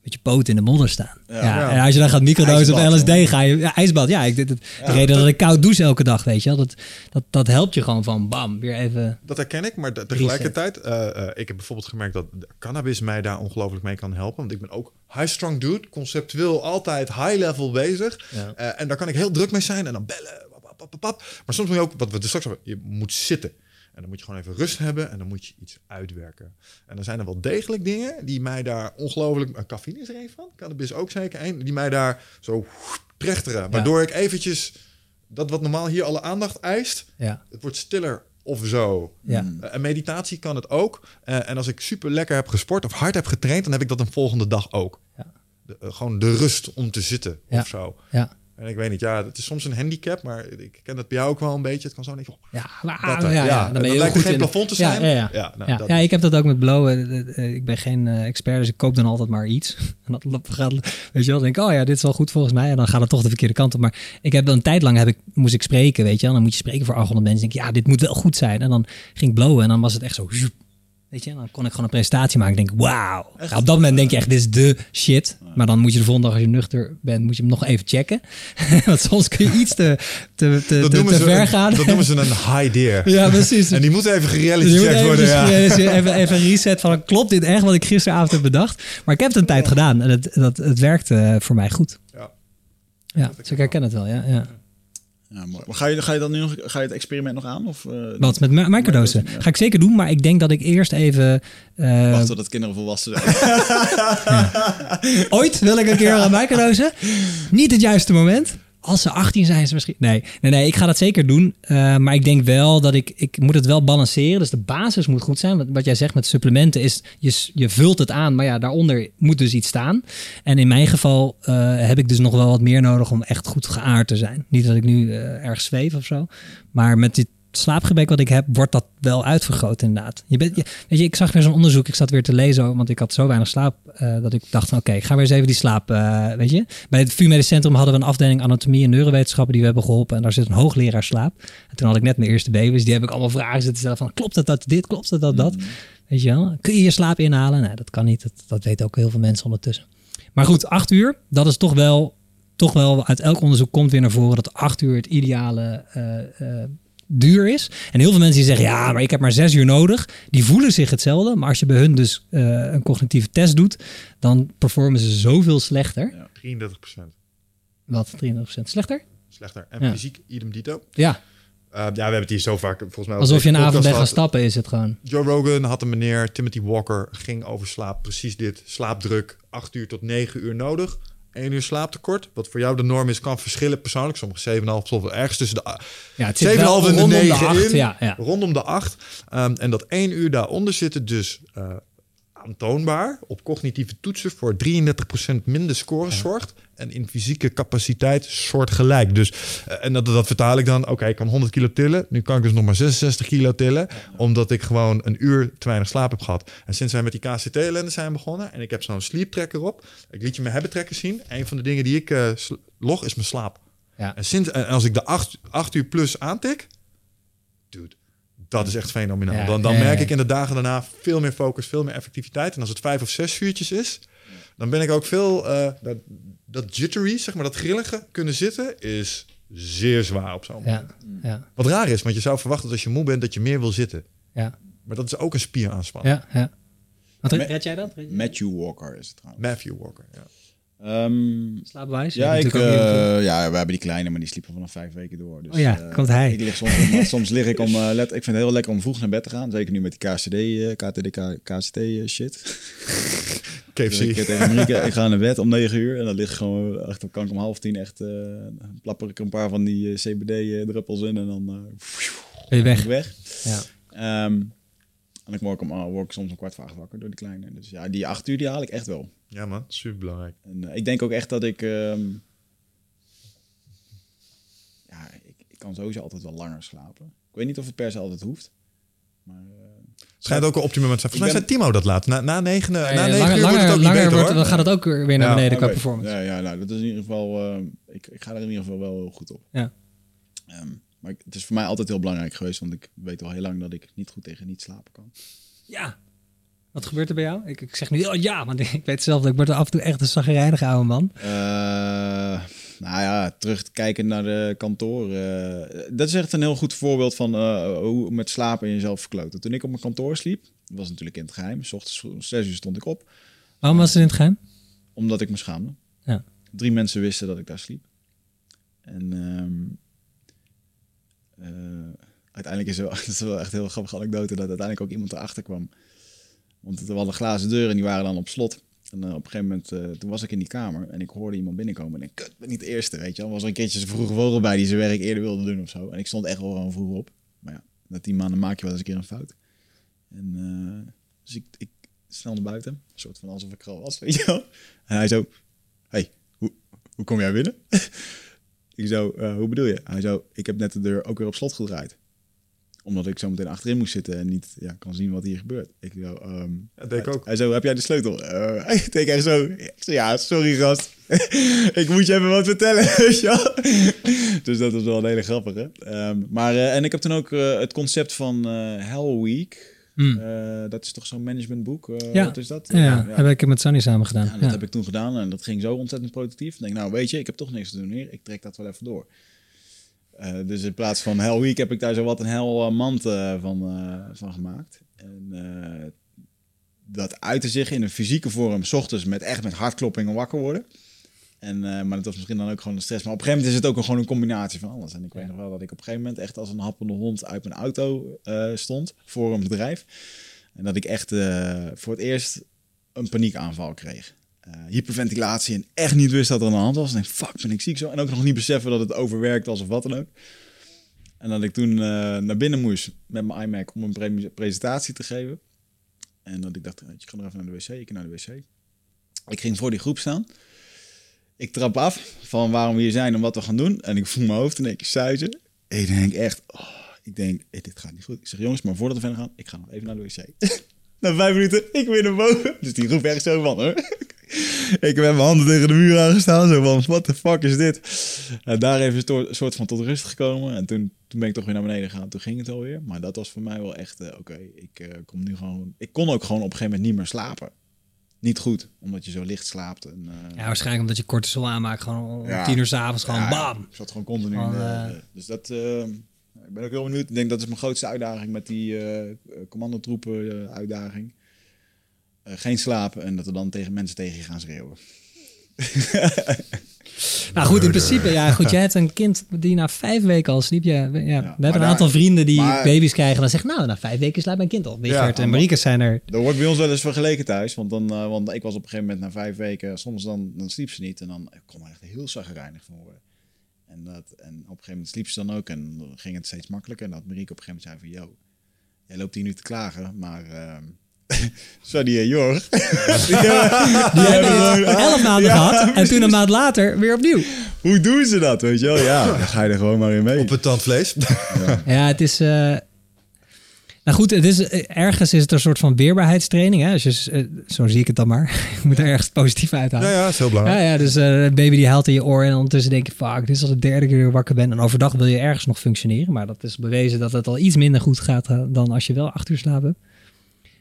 met je poot in de modder staan. Ja. Ja. En als je dan gaat microdosen of LSD, ga je ja, ijsbad. Ja, ik, dit, het, de reden dat ik koud douche elke dag, weet je wel. Dat, dat, dat helpt je gewoon van bam, weer even... Dat herken ik, maar te- tegelijkertijd, eh, eh, ik heb bijvoorbeeld gemerkt dat cannabis mij daar ongelooflijk mee kan helpen. Want ik ben ook high-strung dude, conceptueel altijd high-level bezig. Ja. Eh, en daar kan ik heel druk mee zijn en dan bellen. pap, pap, pap, pap, pap. Maar soms moet je ook, wat we dus straks hebben, je moet zitten. En dan moet je gewoon even rust hebben en dan moet je iets uitwerken. En dan zijn er wel degelijk dingen die mij daar ongelooflijk... Uh, cafeïne is er een van, cannabis ook zeker een. Die mij daar zo trechteren. Waardoor ik eventjes dat wat normaal hier alle aandacht eist Ja, het wordt stiller of zo. ja. Eh, En meditatie kan het ook. Eh, en als ik super lekker heb gesport of hard heb getraind, dan heb ik dat een volgende dag ook. Ja. De, eh, gewoon de rust om te zitten Ja. of zo. ja. En ik weet niet, ja, het is soms een handicap, maar ik ken dat bij jou ook wel een beetje. Het kan zo niet. Ja, maar, Dat, ja, ja, dan ben je lijkt goed geen in. plafond te zijn. Ja, ja. Ja, nou, ja, dat ik heb dat ook met blowen. Eh, eh, Ik ben geen eh, expert, dus ik koop dan altijd maar iets. En dat gaat, weet je wel, denk ik, oh ja, dit is wel goed volgens mij. En dan gaat het toch de verkeerde kant op. Maar ik heb wel een tijd lang heb ik, moest ik spreken, weet je wel. Dan moet je spreken voor 800 mensen. Denk ik, ja, dit moet wel goed zijn. En dan ging ik blowen en dan was het echt zo... zoep. Weet je, dan kon ik gewoon een presentatie maken. Ik denk, wauw. Op dat moment denk je echt, dit is de shit. Maar dan moet je de volgende dag, als je nuchter bent, moet je hem nog even checken. Want soms kun je iets te, te, te, dat te, noemen, te ze, ver gaan. dat noemen ze een high deer. Ja, precies. En die moet even Dus checked worden. Ja. even, even een reset van, klopt dit echt wat ik gisteravond heb bedacht? Maar ik heb het een tijd gedaan en het, dat, het werkte eh, voor mij goed. Ja. Ja, dus ik herken het wel, ja. ja. Ja, mooi. Maar ga je, ga je dan nu nog, ga je het experiment nog aan? Of, eh, Wat, met mi- microdosen? Ja. Ga ik zeker doen, maar ik denk dat ik eerst even... eh, Wachten totdat kinderen volwassen zijn. ooit wil ik een keer aan microdosen. Niet het juiste moment. Als ze 18 zijn, het misschien. Nee, nee, nee, ik ga dat zeker doen. Eh, maar ik denk wel dat ik. Ik moet het wel balanceren. Dus de basis moet goed zijn. Wat, jij zegt met supplementen is. Je, je vult het aan, maar ja, daaronder moet dus iets staan. En in mijn geval eh, heb ik dus nog wel wat meer nodig om echt goed geaard te zijn. Niet dat ik nu eh, erg zweef of zo. Maar met dit slaapgebrek wat ik heb, wordt dat wel uitvergroot inderdaad. Je bent, je, weet je, ik zag weer zo'n onderzoek, ik zat weer te lezen, want ik had zo weinig slaap, eh, dat ik dacht van oké, ik ga weer eens even die slaap, eh, weet je. Bij het VU Medisch Centrum hadden we een afdeling anatomie en neurowetenschappen die we hebben geholpen en daar zit een hoogleraar slaap. En toen had ik net mijn eerste baby's, die heb ik allemaal vragen zitten stellen van klopt het dat dit, klopt het dat dat? Weet je wel, kun je je slaap inhalen? Nee, dat kan niet, dat, dat weten ook heel veel mensen ondertussen. Maar goed, acht uur, dat is toch wel, toch wel, uit elk onderzoek komt weer naar voren dat acht uur het ideale eh, duur is. En heel veel mensen die zeggen, ja, maar ik heb maar zes uur nodig. Die voelen zich hetzelfde. Maar als je bij hun dus eh, een cognitieve test doet, dan performen ze zoveel slechter. 33% Wat, 33% slechter? slechter. En Ja. fysiek idem dito. Ja, Eh, ja, we hebben het hier zo vaak volgens mij... alsof je een avond bent gaan stappen is het gewoon. Joe Rogan had een meneer, Timothy Walker, ging over slaap. Precies dit. Slaapdruk, 8 uur tot 9 uur nodig. 1 uur slaaptekort. Wat voor jou de norm is, kan verschillen persoonlijk. Sommige 7,5 tot wel ergens tussen de Ja, het 7,5 zit wel en de rondom de 9 acht, in. ja, ja. Rondom de 8. Ehm, en dat 1 uur daaronder zitten dus eh, aantoonbaar op cognitieve toetsen voor 33% minder scores zorgt. En in fysieke capaciteit soortgelijk. Dus, eh, en dat, dat vertaal ik dan, oké, ik kan 100 kilo tillen. Nu kan ik dus nog maar 66 kilo tillen. Omdat ik gewoon een uur te weinig slaap heb gehad. En sinds wij met die KCT-ellende zijn begonnen. En ik heb zo'n sleep tracker op. Ik liet je mijn tracker zien. Een van de dingen die ik eh, log is mijn slaap. Ja. En, sinds, en als ik de 8 acht uur plus aantik. Dat is echt fenomenaal. Ja, dan dan merk ja. ik in de dagen daarna veel meer focus, veel meer effectiviteit. En als het vijf of zes uurtjes is, dan ben ik ook veel... eh, dat, dat jittery, zeg maar, dat grillige kunnen zitten, is zeer zwaar op zo'n moment. Ja, ja, Wat raar is, want je zou verwachten dat als je moe bent, dat je meer wil zitten. ja, Maar dat is ook een spieraanspanning. ja. ja. Wat, red jij dat? Matthew Walker is het trouwens. Matthew Walker, ja. Ehm, Slaapbewijs? ja, ik, eh, ja, we hebben die kleine, maar die sliepen vanaf vijf weken door. Dus, Oh ja, eh, komt hij. Ik lig soms, soms lig ik om, eh, let, ik vind het heel lekker om vroeg naar bed te gaan. Zeker nu met die KCD, KTD, KCT shit. Dus ik, KFC. tegen Marieke, ik ga naar bed om 9 uur en dan lig ik gewoon echt op kank om half tien echt eh plapper ik er een paar van die CBD-druppels in en dan eh, Ben je ik weg? weg. Ja. Ehm, en ik word, om, uh, word ik soms een kwart voor acht wakker door die kleine. Dus ja, die acht uur die haal ik echt wel. Ja man, super belangrijk. En eh, ik denk ook echt dat ik... ehm, ja, ik, ik kan sowieso altijd wel langer slapen. Ik weet niet of het per se altijd hoeft. Maar eh, Het schijnt ook een optimum te zijn. Volgens mij zei Timo dat laat. Na, na negen, na Ja, negen langer uur wordt het ook niet langer beter wordt, hoor. dan gaat het ook weer naar Ja, beneden qua performance. Ja, ja, nou, dat is in ieder geval... eh, ik, ik ga er in ieder geval wel heel goed op. Ja. Ehm, maar het is voor mij altijd heel belangrijk geweest, want ik weet al heel lang dat ik niet goed tegen niet slapen kan. Ja. Wat gebeurt er bij jou? Ik, ik zeg nu oh, ja, want ik weet zelf dat ik word af en toe echt een zagrijnige oude man. Eh, nou ja, terug te kijken naar de kantoor. dat is echt een heel goed voorbeeld van eh, hoe met slapen en jezelf verkloten. Toen ik op mijn kantoor sliep, was natuurlijk in het geheim. S ochtends om zes uur stond ik op, Waarom was het in het geheim? omdat ik me schaamde. Ja. Drie mensen wisten dat ik daar sliep. En ehm, eh, uiteindelijk is het, wel, het is wel echt een heel grappige anekdote dat uiteindelijk ook iemand erachter kwam. Want we hadden glazen deuren en die waren dan op slot. En eh, op een gegeven moment, eh, toen was ik in die kamer en ik hoorde iemand binnenkomen. En ik kut, ben niet de eerste, weet je wel. Was er een keertje zo'n vroege vogel bij die zijn werk eerder wilde doen of zo. En ik stond echt wel gewoon vroeg op. Maar ja, na tien maanden maak je wel eens een keer een fout. En eh, dus ik, ik snel naar buiten. Een soort van alsof ik er al was, weet je wel. En hij zo, hey, hoe, hoe kom jij binnen? ik zo, "Eh, hoe bedoel je? Hij zo, ik heb net de deur ook weer op slot gedraaid. Omdat ik zo meteen achterin moest zitten en niet ja, kan zien wat hier gebeurt. Ik zo, ehm, Dat deed ik ook. hij zo, heb jij de sleutel? Eh, hij deed echt zo. Ik zo, ja, sorry gast. ik moet je even wat vertellen? Dus dat was wel een hele grappige. Ehm, maar, eh, en ik heb toen ook eh, het concept van eh, Hell Week. Hmm. Eh, dat is toch zo'n managementboek? Ja. Wat is dat? Ja, ja, heb ik met Sunny samen gedaan. Ja, dat Ja. heb ik toen gedaan en dat ging zo ontzettend productief. Ik denk, nou weet je, ik heb toch niks te doen hier. Ik trek dat wel even door. Eh, dus in plaats van Hell Week heb ik daar zo wat een hel eh, mand eh, van, van gemaakt. En dat uitte zich in een fysieke vorm, s ochtends met echt met hartkloppingen wakker worden. En, maar dat was misschien dan ook gewoon een stress. Maar op een gegeven moment is het ook gewoon een combinatie van alles. En ik weet nog wel dat ik op een gegeven moment echt als een happende hond uit mijn auto stond voor een bedrijf. En dat ik echt voor het eerst een paniekaanval kreeg. Eh, hyperventilatie en echt niet wist dat er aan de hand was. En fuck, ben ik ziek zo? En ook nog niet beseffen dat het overwerkt was of wat dan ook. En dat ik toen eh, naar binnen moest met mijn iMac om een pre- presentatie te geven. En dat ik dacht, ik ga nog even naar de wc. Ik naar de wc. Ik ging voor die groep staan. Ik trap af van waarom we hier zijn en wat we gaan doen. En ik voel mijn hoofd in één keer suizen. En ik denk echt, oh, ik denk, dit gaat niet goed. Ik zeg, jongens, maar voordat we verder gaan, ik ga nog even naar de wc. Na vijf minuten, ik weer naar boven. Dus die groep echt zo van, hoor. ik heb mijn handen tegen de muur aangestaan. Zo van, what the fuck is dit? En daar even een soort van tot rust gekomen. En toen, toen ben ik toch weer naar beneden gegaan. Toen ging het alweer. Maar dat was voor mij wel echt, eh, oké, ik eh, kom nu gewoon... Ik kon ook gewoon op een gegeven moment niet meer slapen. Niet goed, omdat je zo licht slaapt. En, eh, Ja, waarschijnlijk omdat je cortisol aanmaakt. Gewoon om Ja. tien uur s'avonds gewoon ja, bam. Ik zat gewoon continu de- Dus dat... ik ben ook heel benieuwd. Ik denk dat is mijn grootste uitdaging met die commandotroepen uitdaging. Eh, geen slapen en dat we dan tegen mensen tegen je gaan schreeuwen. Nou goed, in principe, ja goed. Je hebt een kind die na vijf weken al sliep. Ja, we- ja, we hebben een daar- aantal vrienden die maar- baby's krijgen. Dan zeggen, nou, na vijf weken slaapt mijn kind al. Richard en maar- Marieke zijn er. Dat wordt bij ons wel eens vergeleken thuis. Want, dan, eh, want ik was op een gegeven moment na vijf weken... Soms dan, dan sliep ze niet en dan ik kon er echt heel zagrijnig van worden. En, dat, en op een gegeven moment sliep ze dan ook en dan ging het steeds makkelijker. En dat Marieke op een gegeven moment zei van... Yo, jij loopt hier nu te klagen, maar... ehm Sorry, eh, Jorg. Die hebben dit elf maanden Ja, gehad. En toen een maand later weer opnieuw. Hoe doen ze dat, weet je wel? Ja, dan ga je er gewoon maar in mee. Op het tandvlees. Ja, het is. eh, Nou goed, het is, eh, ergens is het een soort van weerbaarheidstraining. Hè? Als je, zo zie ik het dan maar. je moet er ergens positief uithalen. Ja, ja, dat is heel belangrijk. Ja, ja, dus eh, een baby die haalt in je oor en ondertussen denk je, fuck, dit is al de derde keer dat ik wakker ben. En overdag wil je ergens nog functioneren, maar dat is bewezen dat het al iets minder goed gaat dan als je wel acht uur slaap hebt.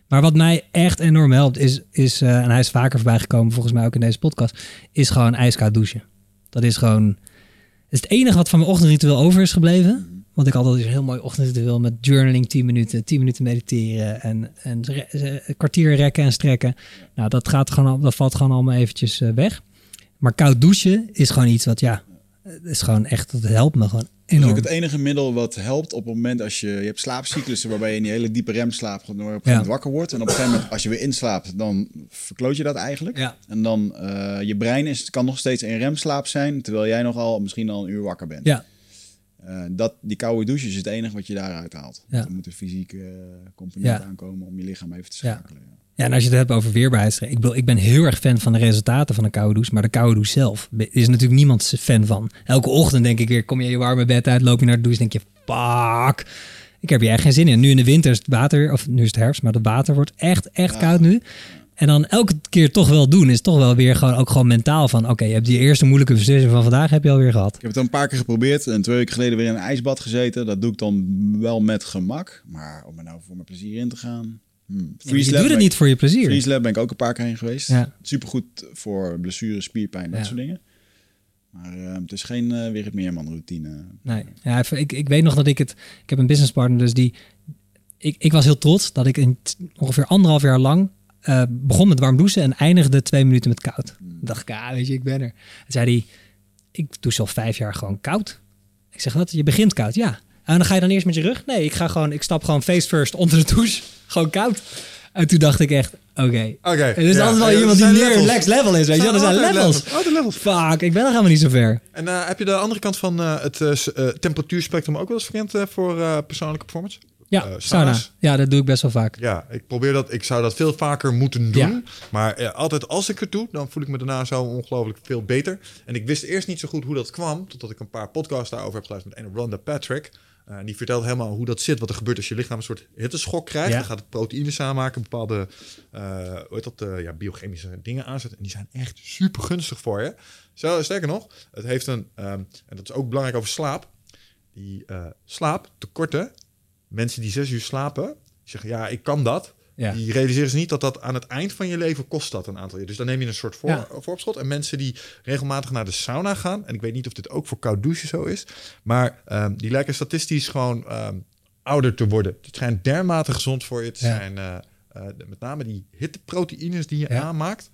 Maar wat mij echt enorm helpt is, is eh, en hij is vaker voorbij gekomen, volgens mij ook in deze podcast, is gewoon ijskoud douchen. Dat is gewoon, het is het enige wat van mijn ochtendritueel over is gebleven. Want ik had altijd een heel mooi ochtendritueel met journaling 10 minuten, 10 minuten mediteren en, en kwartier rekken en strekken. Nou, dat, gaat gewoon, dat valt gewoon allemaal eventjes eh, weg. Maar koud douchen is gewoon iets wat, ja, is gewoon echt, dat helpt me gewoon Dat is enorm. ook het enige middel wat helpt op het moment als je... Je hebt slaapcyclussen waarbij je in die hele diepe remslaap op een gegeven Ja. moment wakker wordt. En op een gegeven moment, als je weer inslaapt, dan verkloot je dat eigenlijk. Ja. En dan, eh, je brein is, kan nog steeds in remslaap zijn, terwijl jij nogal misschien al een uur wakker bent. Ja, Eh, dat, die koude douche is het enige wat je daaruit haalt. Ja. Er moet een fysieke eh, component aankomen om je lichaam even te Ja. schakelen. Ja. En als je het hebt over weerbaarheidstraining. Ik, bedoel, ik ben heel erg fan van de resultaten van een koude douche. Maar de koude douche zelf is natuurlijk niemand fan van. Elke ochtend denk ik weer, kom je je warme bed uit, loop je naar de douche, denk je, fuck. Ik heb hier echt geen zin in. Nu in de winter is het water, of nu is het herfst, maar het water wordt echt, echt Ja. koud nu. En dan elke keer toch wel doen, is toch wel weer gewoon ook gewoon mentaal van, oké, je hebt die eerste moeilijke beslissing van vandaag heb je alweer gehad. Ik heb het een paar keer geprobeerd en twee weken geleden weer in een ijsbad gezeten. Dat doe ik dan wel met gemak. Maar om er nou voor mijn plezier in te gaan, Hmm. Ja, je doet het niet voor je plezier. Freeze Lab ben ik ook een paar keer heen geweest. Ja. Supergoed voor blessures, spierpijn, dat Ja. soort dingen. Maar eh, het is geen uh, Wigert Meerman routine. Nee, ja, ik, ik weet nog dat ik het... Ik heb een businesspartner, dus die... Ik, ik was heel trots dat ik in ongeveer anderhalf jaar lang... eh, begon met warm douchen en eindigde twee minuten met koud. Hmm. Dacht ik, ah, weet je, ik ben er. En zei hij, ik douche al vijf jaar gewoon koud. Ik zeg, wat? Je begint koud? Ja. En dan ga je dan eerst met je rug? Nee, ik ga gewoon... Ik stap gewoon face first onder de douche. Gewoon koud. En toen dacht ik echt, oké. Oké. Er is ja. altijd wel Ja, iemand die meer next level is, weet je. Er zijn altijd levels. Oh, de levels. Fuck, ik ben nog helemaal niet zo ver. En eh, heb je de andere kant van eh, het eh, temperatuurspectrum ook wel eens verkend voor persoonlijke performance? Ja, sauna. Ja, dat doe ik best wel vaak. Ja, ik probeer dat. Ik zou dat veel vaker moeten doen. Ja. Maar altijd als ik het doe, dan voel ik me daarna zo ongelooflijk veel beter. En ik wist eerst niet zo goed hoe dat kwam, totdat ik een paar podcasts daarover heb geluisterd met een Rhonda Patrick. Eh, die vertelt helemaal hoe dat zit, wat er gebeurt als je lichaam een soort hitteschok krijgt. Ja. Dan gaat het proteïnes aanmaken, bepaalde eh, hoe heet dat, eh, ja, biochemische dingen aanzetten. En die zijn echt super gunstig voor je. Zo, sterker nog, het heeft een, ehm, en dat is ook belangrijk over slaap, die slaaptekorten, mensen die zes uur slapen, zeggen ja, ik kan dat. Ja. Die realiseren ze niet dat dat aan het eind van je leven kost dat een aantal jaar. Dus dan neem je een soort voor, Ja. vooropschot. En mensen die regelmatig naar de sauna gaan, en ik weet niet of dit ook voor koud douchen zo is, maar ehm, die lijken statistisch gewoon ehm, ouder te worden. Het schijnt dermate gezond voor je te zijn. eh, eh, met name die hitteproteïnes die je Ja. aanmaakt.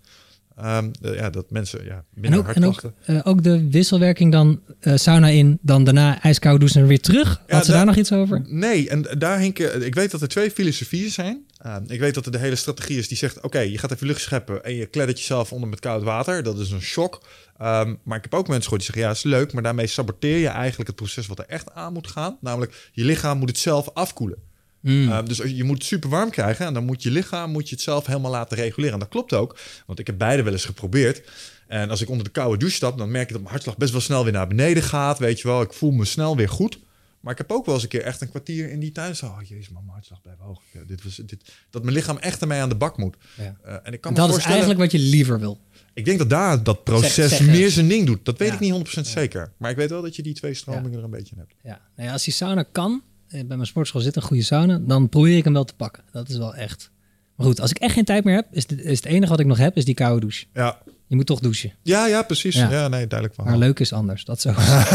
Ehm, de- ja, dat mensen ja, En minder ook, en ook, eh, ook de wisselwerking dan eh, sauna in, dan daarna ijskoud douchen en weer terug. Had Ja, ze daar nog iets over? Nee, en daar hinken. Ik weet dat er twee filosofieën zijn. Uh, ik weet dat er de hele strategie is die zegt: oké, je gaat even lucht scheppen en je kleddert jezelf onder met koud water. Dat is een shock. Um, maar ik heb ook mensen gehoord die zeggen: ja, is leuk, maar daarmee saboteer je eigenlijk het proces wat er echt aan moet gaan. Namelijk, je lichaam moet het zelf afkoelen. Mm. Uh, dus je moet het super warm krijgen en dan moet je lichaam moet je het zelf helemaal laten reguleren. En dat klopt ook, want ik heb beide wel eens geprobeerd. En als ik onder de koude douche stap, dan merk ik dat mijn hartslag best wel snel weer naar beneden gaat. Weet je wel, ik voel me snel weer goed. Maar ik heb ook wel eens een keer echt een kwartier in die tuin. Oh jezus, mijn hartslag blijft hoog. Ja, dit was, dit, dat mijn lichaam echt ermee aan de bak moet. Ja. Uh, en ik kan En me dat is eigenlijk wat je liever wil. Ik denk dat daar dat proces Zeg- zeg meer zijn ding doet. Dat weet Ja. ik niet 100% zeker. Maar ik weet wel dat je die twee stromingen er een beetje in hebt. Ja. Nou ja, als die sauna kan, eh, bij mijn sportschool zit een goede sauna, dan probeer ik hem wel te pakken. Dat is wel echt. Maar goed, als ik echt geen tijd meer heb, is, het- is het enige wat ik nog heb, is die koude douche. Ja, Je moet toch douchen. ja, ja precies. Ja. Ja. nee, duidelijk van. Maar leuk is anders. Dat zo.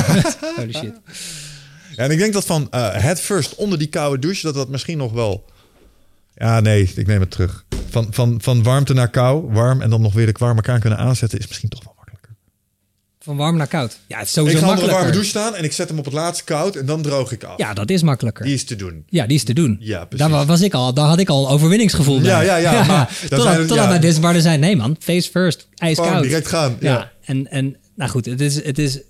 Holy shit. Ja, en ik denk dat van eh head first onder die koude douche, dat dat misschien nog wel... Ja, nee, ik neem het terug. Van, van, van warmte naar kou, warm en dan nog weer de warme kraan kunnen aanzetten, is misschien toch wel. Van warm naar koud. Ja, het is sowieso ik ga onder een warme douche staan en ik zet hem op het laatste koud en dan droog ik af. Ja, dat is makkelijker. Die is te doen. Ja, die is te doen. Ja, precies. Daar wa- was ik al, daar had ik al een overwinningsgevoel bij. Ja, ja, ja, maar dan totdat, totdat ja. dit waar er zijn, nee man, face first, ijskoud. Gewoon direct gaan. Ja, Ja. en, en nou goed, het is, het is,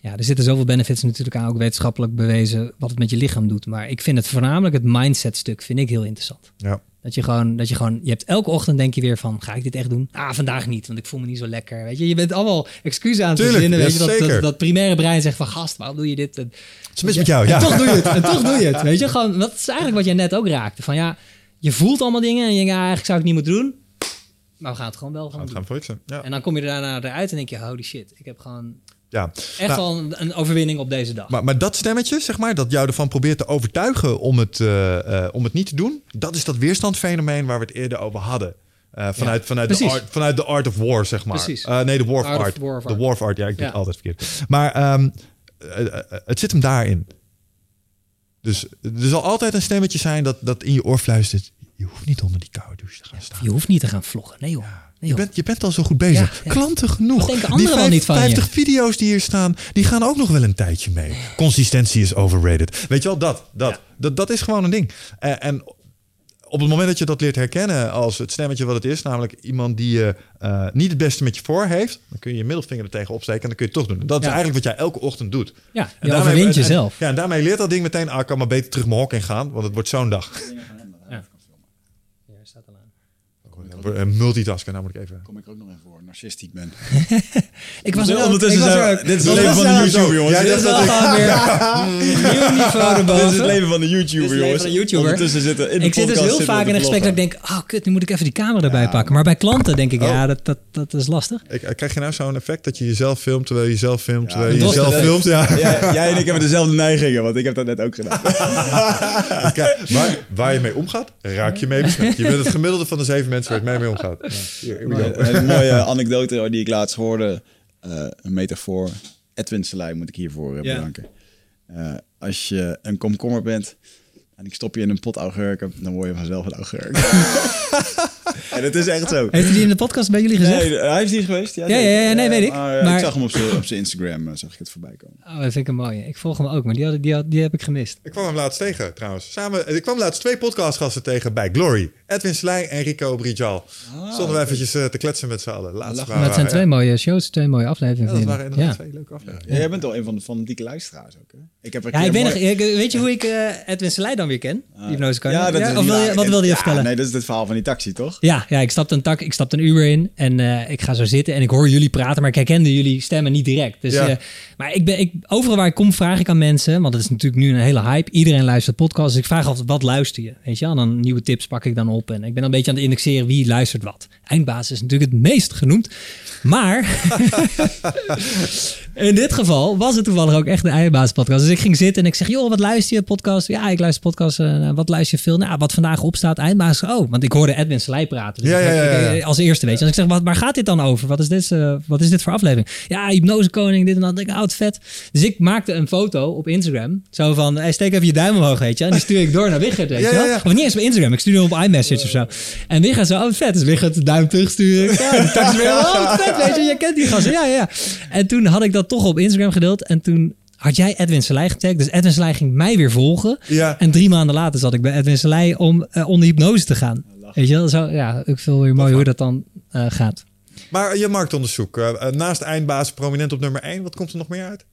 ja, er zitten zoveel benefits natuurlijk aan, ook wetenschappelijk bewezen, wat het met je lichaam doet. Maar ik vind het voornamelijk het mindset stuk, vind ik heel interessant. Ja. Dat je gewoon, dat je gewoon, je hebt elke ochtend denk je weer van, ga ik dit echt doen? Ah, vandaag niet, want ik voel me niet zo lekker. Weet je, je bent allemaal excuses aan het verzinnen. Weet je, dat, dat, primaire brein zegt van, gast, waarom doe je dit? En, Het is mis met jou, en ja. toch doe je het. En toch doe je het. Weet je, gewoon, dat is eigenlijk wat jij net ook raakte. Van ja, je voelt allemaal dingen en je denkt, ja, eigenlijk zou ik het niet moeten doen. Maar we gaan het gewoon wel gaan Het doen. gaan. Ja. En dan kom je daarna eruit en denk je, holy shit, ik heb gewoon ja. echt Nou, wel een, een overwinning op deze dag. Maar, maar dat stemmetje, zeg maar, dat jou ervan probeert te overtuigen om het, eh, eh, om het niet te doen, dat is dat weerstandfenomeen waar we het eerder over hadden. Eh, vanuit, vanuit, de art, vanuit de art of war, zeg maar. Precies. Nee, de war of Art of art. war of De war of art, ja, ik doe Ja. het altijd verkeerd. Maar ehm, eh, eh, het zit hem daarin. Dus er zal altijd een stemmetje zijn dat, dat in je oor fluistert. Je hoeft niet onder die koude douche te gaan staan. je hoeft niet te gaan vloggen. Nee joh. Nee, Je bent, je bent al zo goed bezig. Ja, ja. Klanten genoeg. Denken die niet van je? 50 video's die hier staan, die gaan ook nog wel een tijdje mee. Consistentie is overrated. Weet je wel, dat. Dat, dat, dat is gewoon een ding. En, en op het moment dat je dat leert herkennen als het stemmetje wat het is, namelijk iemand die je eh, niet het beste met je voor heeft, dan kun je je middelvinger er tegen opsteken en dan kun je het toch doen. En dat is Ja. eigenlijk wat jij elke ochtend doet. Ja, En je daarmee- en- en- jezelf. Ja, en daarmee leert dat ding meteen, ah, ik kan maar beter terug mijn hok in gaan, want het wordt zo'n dag. Hier staat al aan. Uh, multitasken, nou moet ik even... Kom ik ook nog even voor, narcistiek ben. Ik was. Ik Ondertussen was er dit is het leven van de YouTuber, jongens. Ja, Dit is is wel gewoon weer nieuw niveau Dit is het leven van de Dit is YouTuber, het leven jongens. van de YouTuber. Ondertussen zitten in de Ik zit dus heel vaak in een gesprek dat ik denk, oh kut, nu moet ik even die camera erbij Ja. pakken. Maar bij klanten denk ik, Oh. ja, dat, dat, dat is lastig. Ik, eh, krijg je nou zo'n effect dat je jezelf filmt terwijl je jezelf filmt, terwijl je jezelf filmt? Ja. Jij, jij en ik hebben dezelfde neigingen, want ik heb dat net ook gedaan. Kijk, waar, waar je mee omgaat, raak je mee besmet. Je bent het gemiddelde van de zeven mensen waar het mee mee omgaat. Mooie anekdote die ik laatst hoorde. eh, een metafoor. Edwin Selij moet ik hiervoor eh, bedanken. Eh, als je een komkommer bent en ik stop je in een pot augurken, dan word je vanzelf een augurk. en het is echt zo. Heeft hij die in de podcast bij jullie gezegd? Nee, hij is hier geweest. Ja, Ja, ja, ja, nee, weet ik. Maar, eh, Maar- Ik zag hem op zijn op zijn Instagram, eh, zag ik het voorbij komen. Oh, dat vind ik een mooie. Ik volg hem ook, maar die, had, die, had, die heb ik gemist. Ik kwam hem laatst tegen trouwens. Samen, ik kwam laatst twee podcastgasten tegen bij Glory. Edwin Slij en Rico Brijal. Stonden we eventjes eh, te kletsen met z'n allen. Laatst waren- het zijn ja. twee mooie shows, twee mooie afleveringen. Ja, dat waren inderdaad ja. twee leuke afleveringen. Ja, jij bent al een van de fanatieke luisteraars ook, hè? Ik heb Ja, ik weet, mooi- nog, ik- weet je hoe ik eh, Edwin Selij dan weer ken? Die hypnose kan. Ja, dat is of niet wil je, wat wilde je Ja, vertellen? Nee, dat is het verhaal van die taxi, toch? Ja, ja, ik stapte een tak, ik stapte een Uber in en eh, ik ga zo zitten en ik hoor jullie praten, maar ik herkende jullie stemmen niet direct. Dus, Ja. maar ik ben, ik, overal waar ik kom vraag ik aan mensen, want het is natuurlijk nu een hele hype. Iedereen luistert podcasts, dus ik vraag altijd wat luister je, weet je? wel? En dan nieuwe tips pak ik dan op en ik ben een beetje aan het indexeren wie luistert wat. Eindbaas is natuurlijk het meest genoemd, maar in dit geval was het toevallig ook echt de Eindbaas podcast. Dus ik ging zitten en ik zeg, joh, wat luister je podcast? Ja, ik luister podcast. eh, wat luister je veel? Nou, wat vandaag opstaat, Eindbaas. Oh, want ik hoorde Edwin Slij praten. Dus Ja, ja, ja, ja. ik- als eerste, weet je. Dus ik zeg, wat, waar gaat dit dan over? Wat is dit, eh, wat is dit voor aflevering? Ja, hypnosekoning, dit en dat. Ik wat vet. Dus ik maakte een foto op Instagram. Zo van, hey, steek even je duim omhoog, weet je. En die stuur ik door naar Wigert, weet je wel. Of niet eens op Instagram. Ik stuur hem op iMessage of zo. En Wigert zo, oh, vet. Dus Wigert de duim terugsturen. Ja, tax weer, oh, vet, weet je. Je kent die gasten. Ja, ja, ja. En toen had ik dat toch op Instagram gedeeld. En toen had jij Edwin Selij getagd. Dus Edwin Selij ging mij weer volgen. Ja. En drie maanden later zat ik bij Edwin Selij om eh, onder hypnose te gaan. Weet je wel? Zo, ja, ik vind het weer mooi hoe dat dan eh, gaat. Maar je marktonderzoek. eh, naast eindbaas prominent op nummer 1. Wat komt er nog meer uit?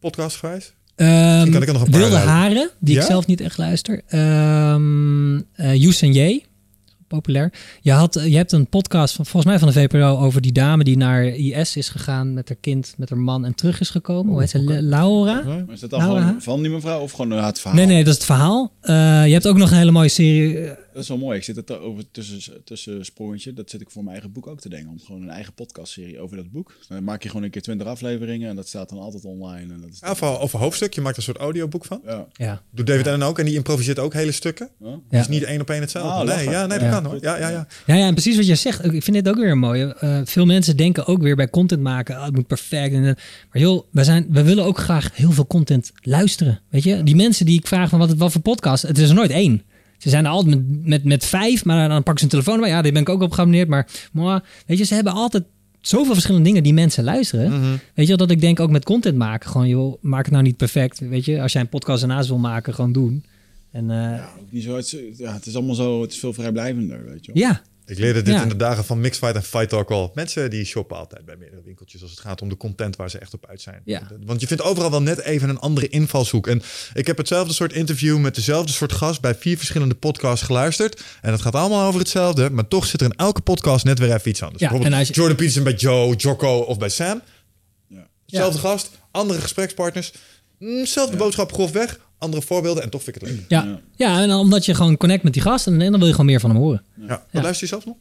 Podcastgewijs? Ehm, kan ik er nog een paar Wilde. Haren, die Ja? ik zelf niet echt luister. Ehm eh Youssef en J, populair. Je, had, je hebt een podcast van, volgens mij van de VPRO over die dame die naar IS is gegaan met haar kind, met haar man en terug is gekomen. Hoe heet ze? Le- Laura? Maar is dat dan van die mevrouw of gewoon het verhaal? Nee, nee, dat is het verhaal. Eh, je hebt ook nog een hele mooie serie. Dat is wel mooi. Ik zit het over tussen, tussen sprongetje. Dat zit ik voor mijn eigen boek ook te denken. Om gewoon een eigen podcastserie over dat boek. Dan maak je gewoon een keer twintig afleveringen. En dat staat dan altijd online. En dat is Ja, Of, of een hoofdstuk. Je maakt een soort audioboek van. ja. ja. Doet David Allen ook. En die improviseert ook hele stukken. Ja. Is niet één op één hetzelfde. Ah, nee, ja, nee, dat Ja. kan hoor. Ja, ja, ja. Ja, ja, en precies wat je zegt. Ik vind dit ook weer een mooie. Eh, veel mensen denken ook weer bij content maken, ah, het moet perfect. En, maar joh, wij, zijn, wij willen ook graag heel veel content luisteren. Weet je, die mensen die ik vraag van wat, wat voor podcast, het is er nooit één. Ze zijn er altijd met, met, met vijf, maar dan pakken ze een telefoon. Maar ja, daar ben ik ook op geabonneerd. Maar, maar weet je, ze hebben altijd zoveel verschillende dingen die mensen luisteren. Mhm. Weet je dat ik denk ook met content maken. Gewoon, joh, maak het nou niet perfect. Weet je, als jij een podcast ernaast wil maken, gewoon doen. En ja. Zo, het, is- ja, het is allemaal zo, het is veel vrijblijvender, weet je wel. Ik leerde dit Ja. in de dagen van Mixfight en Fight Talk al. Mensen die shoppen altijd bij meerdere winkeltjes als het gaat om de content waar ze echt op uit zijn. Ja. Want je vindt overal wel net even een andere invalshoek. En ik heb hetzelfde soort interview met dezelfde soort gast bij vier verschillende podcasts geluisterd. En het gaat allemaal over hetzelfde, maar toch zit er in elke podcast net weer even iets anders. Ja, Bijvoorbeeld je- Jordan Peterson bij Joe, Jocko of bij Sam. Ja. Hetzelfde gast, andere gesprekspartners. Mm, Zelfde boodschap grofweg, andere voorbeelden en toch vind ik het leuk. Ja. ja, en dan omdat je gewoon connect met die gast en dan wil je gewoon meer van hem horen. Ja. Wat Ja. luister je zelf nog?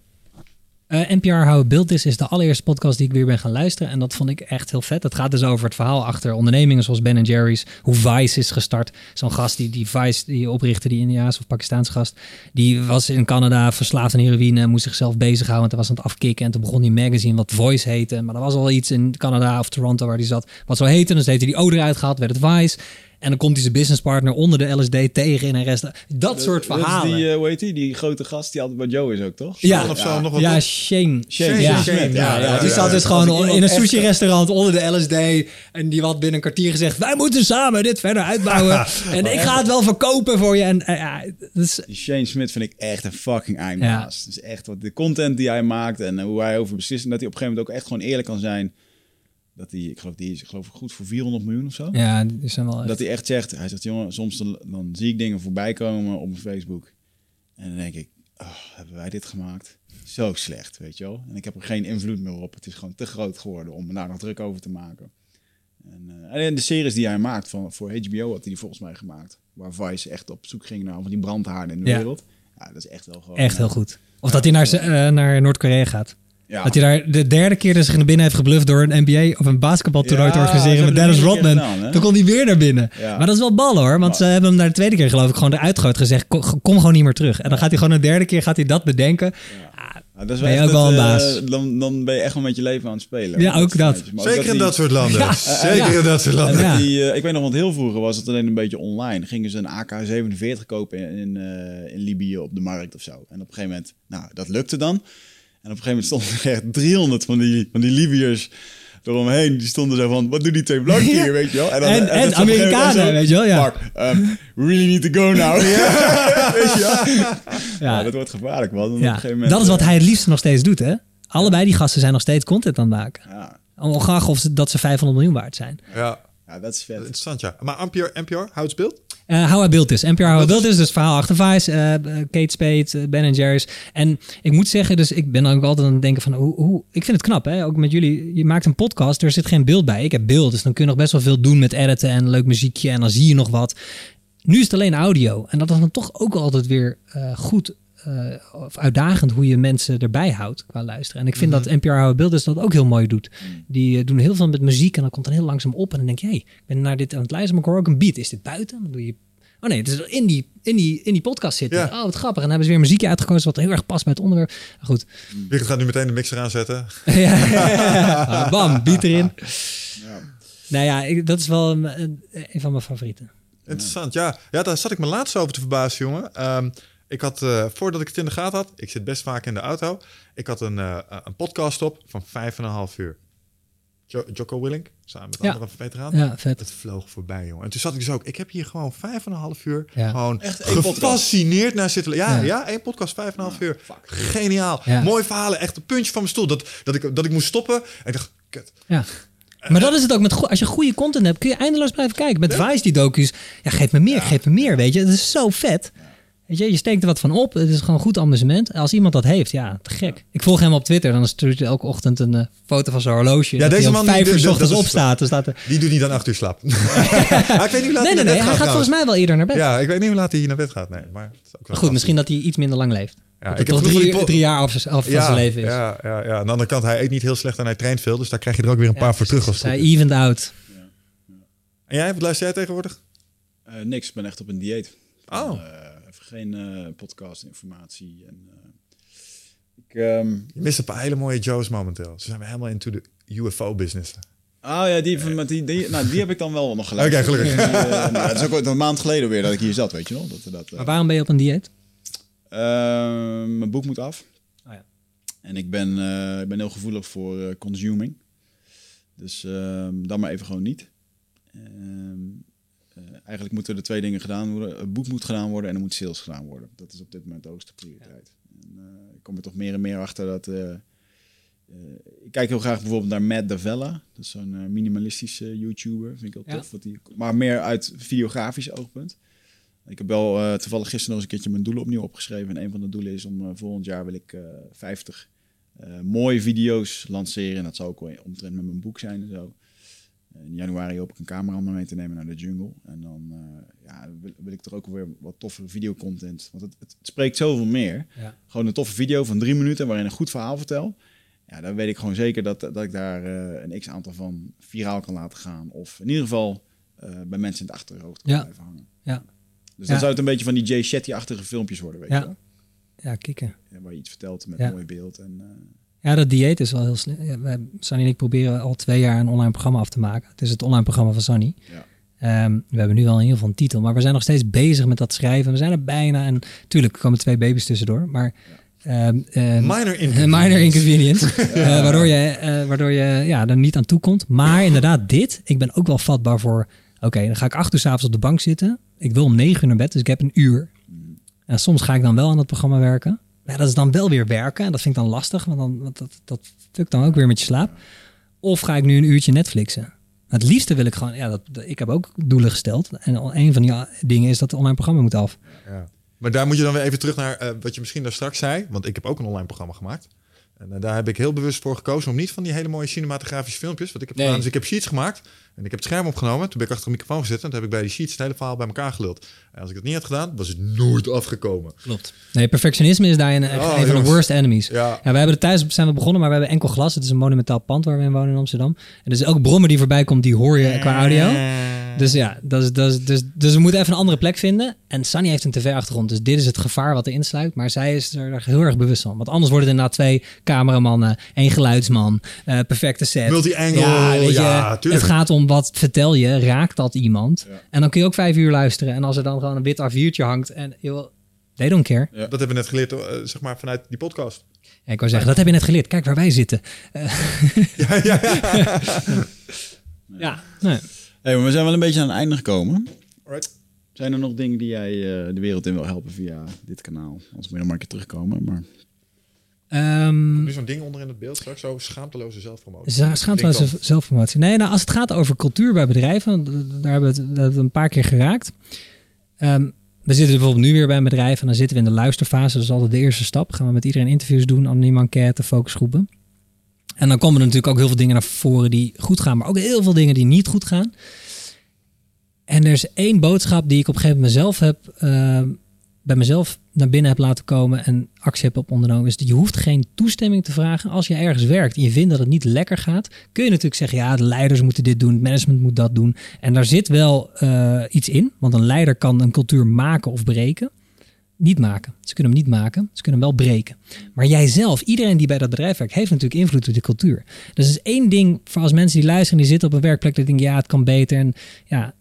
Eh, NPR How It Built Is is de allereerste podcast die ik weer ben gaan luisteren. En dat vond ik echt heel vet. Het gaat dus over het verhaal achter ondernemingen zoals Ben Jerry's. Hoe Vice is gestart. Zo'n gast die, die Vice die oprichtte, die Indiaanse of Pakistaanse gast. Die was in Canada verslaafd aan heroïne. Moest zichzelf bezighouden. En was aan het afkicken. En toen begon die magazine wat Voice heette. Maar er was al iets in Canada of Toronto waar die zat. Wat zo heette. Dus heeft hij die O eruit gehaald. Werd het Vice. En dan komt hij zijn businesspartner onder de LSD tegen in een restaurant. Dat soort Dat is verhalen. die, eh, hoe heet die? Die grote gast die altijd bij Joe is ook, toch? Ja. Of zo, nog wat ja? Shane. Shane, ja. Shane Smith, Ja, ja, ja, ja, die ja, zat ja. dus gewoon in een sushi-restaurant onder de LSD. En die had binnen een kwartier gezegd: Wij moeten samen dit verder uitbouwen. en ik ga het wel verkopen voor je. En eh, ja, dat is, Die Shane Smith vind ik echt een fucking eindbaas. Dus echt wat de content die hij maakt en eh, hoe hij over beslist. En dat hij op een gegeven moment ook echt gewoon eerlijk kan zijn. Dat hij, ik geloof, die is ik geloof goed voor 400 miljoen of zo. ja, die zijn wel. echt- Dat hij echt zegt, hij zegt, jongen, soms dan, dan zie ik dingen voorbij komen op mijn Facebook. En dan denk ik, oh, hebben wij dit gemaakt? Zo slecht, weet je wel. En ik heb er geen invloed meer op. Het is gewoon te groot geworden om me daar nog druk over te maken. En, uh, en de series die hij maakt van, voor HBO had hij die volgens mij gemaakt. Waar Vice echt op zoek ging naar van die brandhaarden in de Ja. wereld. Ja, dat is echt wel gewoon... Echt heel eh, goed. Of dat hij naar, eh, naar Noord-Korea gaat. Ja. Dat hij daar de derde keer dat zich naar binnen heeft gebluft door een NBA of een basketbaltoernooi te organiseren met Dennis Rodman. gedaan? Toen kon hij weer naar binnen. Ja. Maar dat is wel ballen hoor, want ze hebben hem naar de tweede keer geloof ik gewoon eruit gegooid gezegd, kom, kom gewoon niet meer terug. En dan gaat hij gewoon een derde keer gaat hij dat bedenken. Ja, dat is Ben je echt ook wel een eh, baas. dan, dan ben je echt wel met je leven aan het spelen. Ja, ook dat. ook Zeker in die- dat soort landen. Ja. Zeker in dat soort landen. Ja. die, eh, ik weet nog, want heel vroeger was het alleen een beetje online. Gingen ze een AK-47 kopen in, in, eh, in Libië op de markt of zo. En op een gegeven moment, nou, dat lukte dan. En op een gegeven moment stonden er echt 300 van die, van die Libiërs eromheen. Die stonden zo van, wat doen die twee blanken hier, Ja. weet je wel? En- dan- en Amerikanen, zo, weet je wel, ja. Um, we really need to go now. weet je wel? Ja. Ja, dat wordt gevaarlijk, man. Op ja. een gegeven moment, dat is wat eh, hij het liefst nog steeds doet hè. Allebei die gasten zijn nog steeds content aan het maken. Ja, Ongeacht of ze, dat ze 500 miljoen waard zijn. Ja, ja, dat is vet. interessant ja. Maar NPR, NPR houdt het beeld? Eh How I Built This. NPR How I Built This, dus verhaal achter Vice, eh, Kate Spade, eh, Ben Jerry's. En ik moet zeggen, dus ik ben ook altijd aan het denken van, hoe, hoe, ik vind het knap, hè? ook met jullie. Je maakt een podcast, er zit geen beeld bij. Ik heb beeld, dus dan kun je nog best wel veel doen met editen en leuk muziekje en dan zie je nog wat. Nu is het alleen audio. En dat is dan toch ook altijd weer eh, goed of uitdagend hoe je mensen erbij houdt qua luisteren. En ik vind dat NPR How This dat ook heel mooi doet. Die eh, doen heel veel met muziek en dan komt dan heel langzaam op en dan denk je, hey, ik ben naar dit aan het luisteren, maar ik hoor ook een beat. Is dit buiten? Dan doe je Oh nee, het is in die, in die, in die podcast zitten. Ja. Oh, wat grappig. En dan hebben ze weer muziekje uitgekozen wat heel erg past bij het onderwerp. Maar goed. Wickert gaat nu meteen de mixer aanzetten. ja, Ah, bam, beat erin. Ja. Nou ja, ik- dat is wel een, een, van mijn favorieten. Interessant, ja. Ja, daar zat ik me laatst over te verbazen, jongen. Ehm, ik had, eh, voordat ik het in de gaten had, ik zit best vaak in de auto. Ik had een, eh, een podcast op van vijf en een half uur. Jo Jocko Willink, samen met Ja. andere veteraan. Ja, vet. Het vloog voorbij, jongen. En toen zat ik dus ook, ik heb hier gewoon vijf en een half uur Ja. gewoon Echt gefascineerd naar zitten. Ja, Ja. ja. één podcast, vijf en een half uur. Geniaal. Ja. Mooi verhalen, echt een puntje van mijn stoel. Dat, dat, ik, dat ik moest stoppen. En ik dacht, kut. Ja. Maar dat is het ook. Met als je goede content hebt, kun je eindeloos blijven kijken. Met Vice, die docu's. Ja, geef me meer, geef me meer, weet je. Het is zo vet. Weet je, je steekt er wat van op. Het is gewoon goed amusement. En Als iemand dat heeft, ja, te gek. Ik volg hem op Twitter. Dan stuurt hij elke ochtend een eh, foto van zijn horloge. dat deze man die- vijf uur dat- 's dat ochtends opstaat. Dan staat er... Die doet niet dan acht uur slaap. Maar ik weet niet hoe laat Nee, nee, hij naar nee. bed Hij gaat volgens mij wel eerder naar bed. Ja, ik weet niet hoe laat hij hier naar bed gaat. Nee, maar het is ook wel Goed, misschien dat hij iets minder lang leeft. Ja, dat ik heb toch van drie, jaar af, af van ja, zijn leven is. Ja, ja, ja. Aan de andere kant, hij eet niet heel slecht en hij traint veel. Dus daar krijg je er ook weer een paar voor terug. Als Hij evened out. En jij, wat luister jij tegenwoordig? Eh, niks, ik ben echt op een dieet. Oh. Geen eh podcast informatie. En, eh, ik, ehm, Je mist een paar hele mooie Joe's momenteel. Ze zijn weer helemaal into de UFO-business. oh ja, die, van, met die, die, nou, die heb ik dan wel nog geluisterd. Oké, gelukkig. Die, nou, dat is ook een maand geleden weer dat ik hier zat, weet je wel. Dat, dat, eh, Maar waarom ben je op een dieet? eh, mijn boek moet af. Oh ja. En ik ben, eh, ik ben heel gevoelig voor consuming. Dus ehm, dan maar even gewoon niet. Eh, eigenlijk moeten er twee dingen gedaan worden. Het boek moet gedaan worden en er moet sales gedaan worden. Dat is op dit moment de hoogste prioriteit. En, eh, ik kom er toch meer en meer achter dat... eh, ik kijk heel graag bijvoorbeeld naar Matt Davella. Dat is zo'n minimalistische YouTuber. Vind ik heel Ja. tof. Wat die, maar meer uit videografisch oogpunt. Ik heb wel toevallig gisteren nog eens een keertje mijn doelen opnieuw opgeschreven. En een van de doelen is om volgend jaar wil ik eh 50 eh, mooie video's lanceren. En dat zou ook wel omtrent met mijn boek zijn en zo. In januari hoop ik een cameraman mee te nemen naar de jungle. En dan eh, ja, wil, wil ik toch ook weer wat toffe videocontent. Want het, het, spreekt zoveel meer. Ja. Gewoon een toffe video van drie minuten waarin een goed verhaal vertel. Ja, dan weet ik gewoon zeker dat, dat ik daar eh, een x-aantal van viraal kan laten gaan. Of in ieder geval eh, bij mensen in het achterhoofd kan Ja. blijven hangen. Ja. Dus dan Ja. zou het een beetje van die Jay Shetty-achtige filmpjes worden, weet Ja. je wel? Ja, kikken. Ja, waar je iets vertelt met mooi beeld. En, eh, Ja, dat dieet is wel heel snel. Ja, Sunny en ik proberen al twee jaar een online programma af te maken. Het is het online programma van Sunny. Ja. Ehm, we hebben nu wel in ieder geval een titel, maar we zijn nog steeds bezig met dat schrijven. We zijn er bijna en natuurlijk komen twee baby's tussendoor, maar ehm, ehm, Minor een minor inconvenience, eh, waardoor je, eh, waardoor je ja, er niet aan toe komt. Maar inderdaad, dit, ik ben ook wel vatbaar voor. Oké, dan ga ik acht uur s'avonds op de bank zitten. Ik wil om negen uur naar bed, dus ik heb een uur. En soms ga ik dan wel aan dat programma werken. Ja, dat is dan wel weer werken. En dat vind ik dan lastig, want, dan, dat, dat dan ook weer met je slaap. Of ga ik nu een uurtje Netflixen? Het liefste wil ik gewoon, ja, dat, ik heb ook doelen gesteld. En een van die dingen is dat het online programma moet af. Ja. Maar daar moet je dan weer even terug naar eh, wat je misschien daar straks zei. Want ik heb ook een online programma gemaakt. En eh, daar heb ik heel bewust voor gekozen om niet van die hele mooie cinematografische filmpjes. Wat ik heb Nee. gedaan. Dus ik heb sheets gemaakt. En ik heb het scherm opgenomen. Toen ben ik achter een microfoon gezet. En toen heb ik bij die sheets het hele verhaal bij elkaar geluld. En als ik het niet had gedaan, was het nooit afgekomen. Klopt. Nee, perfectionisme is daarin echt Oh, een van de worst enemies. Ja. Ja, we hebben er thuis zijn we begonnen, maar we hebben enkel glas. Het is een monumentaal pand waar we in wonen in Amsterdam. En dus elke brommer die voorbij komt, die hoor je qua audio. Dus ja, dat is, dat is, dus, dus we moeten even een andere plek vinden. En Sunny heeft een tv-achtergrond, dus dit is het gevaar wat er insluit. Maar zij is er heel erg bewust van. Want anders worden het inderdaad twee cameramannen, één geluidsman, eh, perfecte set. Multi-angle, Ja, weet je, ja, tuurlijk. het gaat om wat vertel je, raakt dat iemand? En dan kun je ook vijf uur luisteren. En als er dan gewoon een wit A4'tje hangt en joh, they don't care. Dat hebben we net geleerd, eh, zeg maar, vanuit die podcast. Ja, ik wou zeggen, dat heb je net geleerd. Kijk waar wij zitten. Ja, ja, ja. Ja, nee. Hey, maar we zijn wel een beetje aan het einde gekomen. Alright. Zijn er nog dingen die jij eh, de wereld in wil helpen via dit kanaal? Anders moet je nog maar een keer terugkomen. Maar Ehm, Nu zo'n ding onder in het beeld straks, zo schaamteloze zelfpromotie. Schaamteloze zelfpromotie. Nee, nou, als het gaat over cultuur bij bedrijven, daar hebben we het, dat hebben we een paar keer geraakt. Ehm, we zitten bijvoorbeeld nu weer bij een bedrijf en dan zitten we in de luisterfase. Dat is altijd de eerste stap. Gaan we met iedereen interviews doen, anonieme enquête, focusgroepen. En dan komen er natuurlijk ook heel veel dingen naar voren die goed gaan, maar ook heel veel dingen die niet goed gaan. En er is één boodschap die ik op een gegeven moment mezelf heb, ehm, bij mezelf naar binnen heb laten komen en actie heb op ondernomen. Is dat je hoeft geen toestemming te vragen. Als je ergens werkt en je vindt dat het niet lekker gaat, kun je natuurlijk zeggen, ja, de leiders moeten dit doen, het management moet dat doen. En daar zit wel eh, iets in, want een leider kan een cultuur maken of breken. Niet maken. Ze kunnen hem niet maken, ze kunnen hem wel breken. Maar jij zelf, iedereen die bij dat bedrijf werkt, heeft natuurlijk invloed op die cultuur. Dus het is één ding voor als mensen die luisteren, die zitten op een werkplek, die denken, ja, het kan beter. En ja,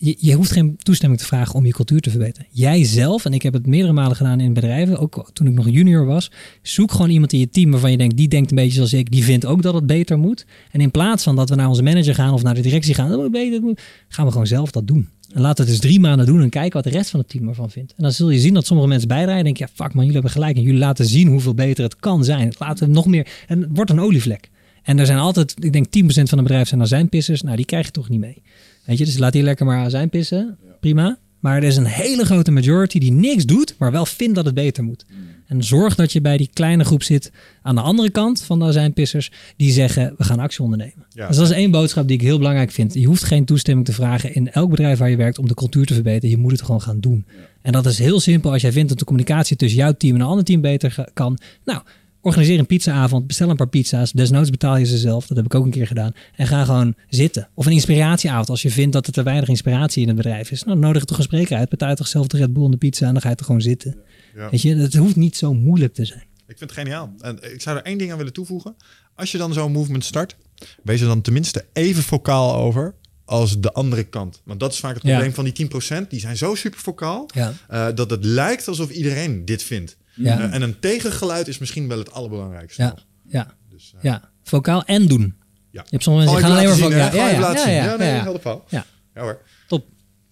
je, je hoeft geen toestemming te vragen om je cultuur te verbeteren. Jij zelf, en ik heb het meerdere malen gedaan in bedrijven, ook toen ik nog junior was, zoek gewoon iemand in je team waarvan je denkt, die denkt een beetje zoals ik, die vindt ook dat het beter moet. En in plaats van dat we naar onze manager gaan of naar de directie gaan, dat moet beter, gaan we gewoon zelf dat doen. En laten we het dus drie maanden doen en kijken wat de rest van het team ervan vindt. En dan zul je zien dat sommige mensen bijdragen en denken, ja fuck man, jullie hebben gelijk. En jullie laten zien hoeveel beter het kan zijn. Laten we nog meer, en het wordt een olievlek. En er zijn altijd, ik denk 10% van de bedrijven zijn azijnpissers. Nou, die krijg je toch niet mee. Weet je, dus laat die lekker maar azijn pissen. Prima. Maar er is een hele grote majority die niks doet, maar wel vindt dat het beter moet. En zorg dat je bij die kleine groep zit aan de andere kant van de azijnpissers die zeggen, we gaan actie ondernemen. Ja. Dus dat is één boodschap die ik heel belangrijk vind. Je hoeft geen toestemming te vragen in elk bedrijf waar je werkt om de cultuur te verbeteren. Je moet het gewoon gaan doen. En dat is heel simpel. Als jij vindt dat de communicatie tussen jouw team en een ander team beter kan. Nou, organiseer een pizzaavond, bestel een paar pizza's. Desnoods betaal je ze zelf. Dat heb ik ook een keer gedaan. En ga gewoon zitten. Of een inspiratieavond. Als je vindt dat er te weinig inspiratie in het bedrijf is. Nou, dan nodig toch een spreker uit. Betaal toch zelf de Red Bull en de pizza. En dan ga je toch gewoon zitten. Ja. Weet je, het hoeft niet zo moeilijk te zijn. Ik vind het geniaal. En ik zou er één ding aan willen toevoegen. Als je dan zo'n movement start, wees er dan tenminste even vocaal over als de andere kant. Want dat is vaak het Ja. probleem van die 10%. Die zijn zo super vocaal Ja. eh, dat het lijkt alsof iedereen dit vindt. Ja. Eh, en een tegengeluid is misschien wel het allerbelangrijkste. Ja, ja, Dus, eh, ja. Vocaal en doen. Ja. Je hebt sommige mensen gaan alleen maar van... Ja, nee, ja, ja. helder verhaal. Ja. Ja hoor. Top.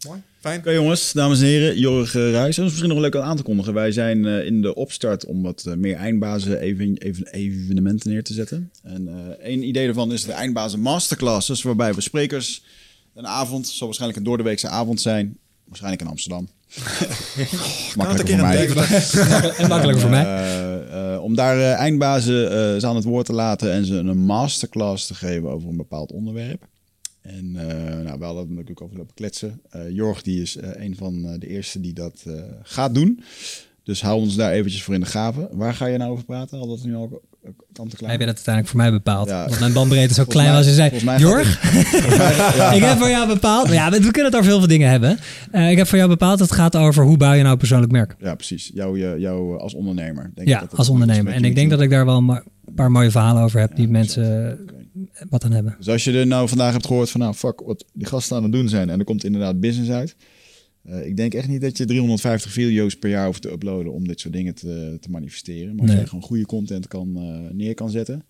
Mooi. Fijn. Oké jongens, dames en heren, Jorg uh, Ruijs. Dat is misschien nog leuk om aan te kondigen. Wij zijn eh, in de opstart om wat meer eindbazen even, even, evenementen neer te zetten. En eh één idee daarvan is de eindbazen masterclasses, waarbij we sprekers een avond, zal waarschijnlijk een doordeweekse avond zijn, waarschijnlijk in Amsterdam. Makkelijker keer voor mij. En makkelijker voor mij. Eh, eh, om daar eh, eindbazen eh, ze aan het woord te laten en ze een masterclass te geven over een bepaald onderwerp. En eh, nou, we hadden het natuurlijk over lopen kletsen. Eh, Jorg die is eh, een van eh, de eerste die dat eh, gaat doen. Dus hou ons daar eventjes voor in de gaven. Waar ga je nou over praten? Al dat nu al klaar. Heb je dat uiteindelijk voor mij bepaald? Ja. Want mijn bandbreedte zo klein was. Je zei, Jorg, Ja. ik heb voor jou bepaald... Maar ja, we we kunnen het over heel veel dingen hebben. Eh, ik heb voor jou bepaald, het gaat over hoe bouw je nou een persoonlijk merk. Ja, precies. Jou, jou, jou als ondernemer. Denk Ja, dat dat als ondernemer. En ik denk dat ik daar wel een paar mooie verhalen over heb die mensen wat aan hebben. Dus als je er nou vandaag hebt gehoord van, nou fuck, wat die gasten aan het doen zijn en er komt inderdaad business uit. Eh, ik denk echt niet dat je 350 video's per jaar hoeft te uploaden om dit soort dingen te, te manifesteren. Maar als Nee. je gewoon goede content kan, eh, neer kan zetten.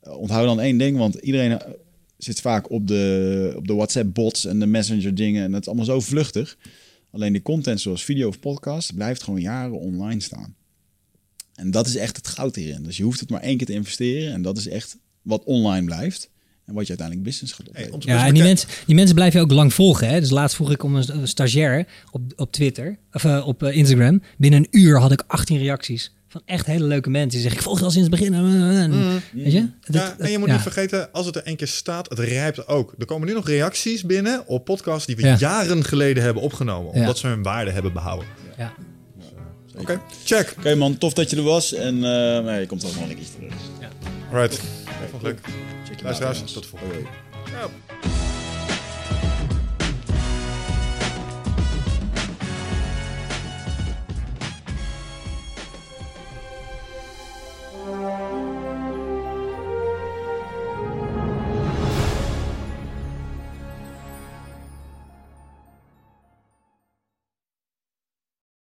Eh, onthoud dan één ding, want iedereen zit vaak op de, op de WhatsApp-bots en de Messenger dingen en dat is allemaal zo vluchtig. Alleen die content zoals video of podcast blijft gewoon jaren online staan. En dat is echt het goud hierin. Dus je hoeft het maar één keer te investeren en dat is echt wat online blijft. En wat je uiteindelijk business gaat opleveren. Ja, en die mensen, die mensen blijven je ook lang volgen. Hè? Dus laatst vroeg ik om een, een stagiair op, op Twitter, of eh, op eh, Instagram. Binnen een uur had ik 18 reacties van echt hele leuke mensen. Die zeggen, ik volg je al sinds het begin. En, Weet je? Dat- Ja, en je moet ja. niet vergeten, als het er één keer staat, het rijpt ook. Er komen nu nog reacties binnen op podcasts die we Ja. jaren geleden hebben opgenomen. Ja. Omdat ze hun waarde hebben behouden. Ja. Oké, check. Oké man, tof dat je er was. En eh, nee, je komt wel nog een keertje terug. Alright. Vond het leuk. Check je Luisteraars, later, tot volgende. Hoi. Ja.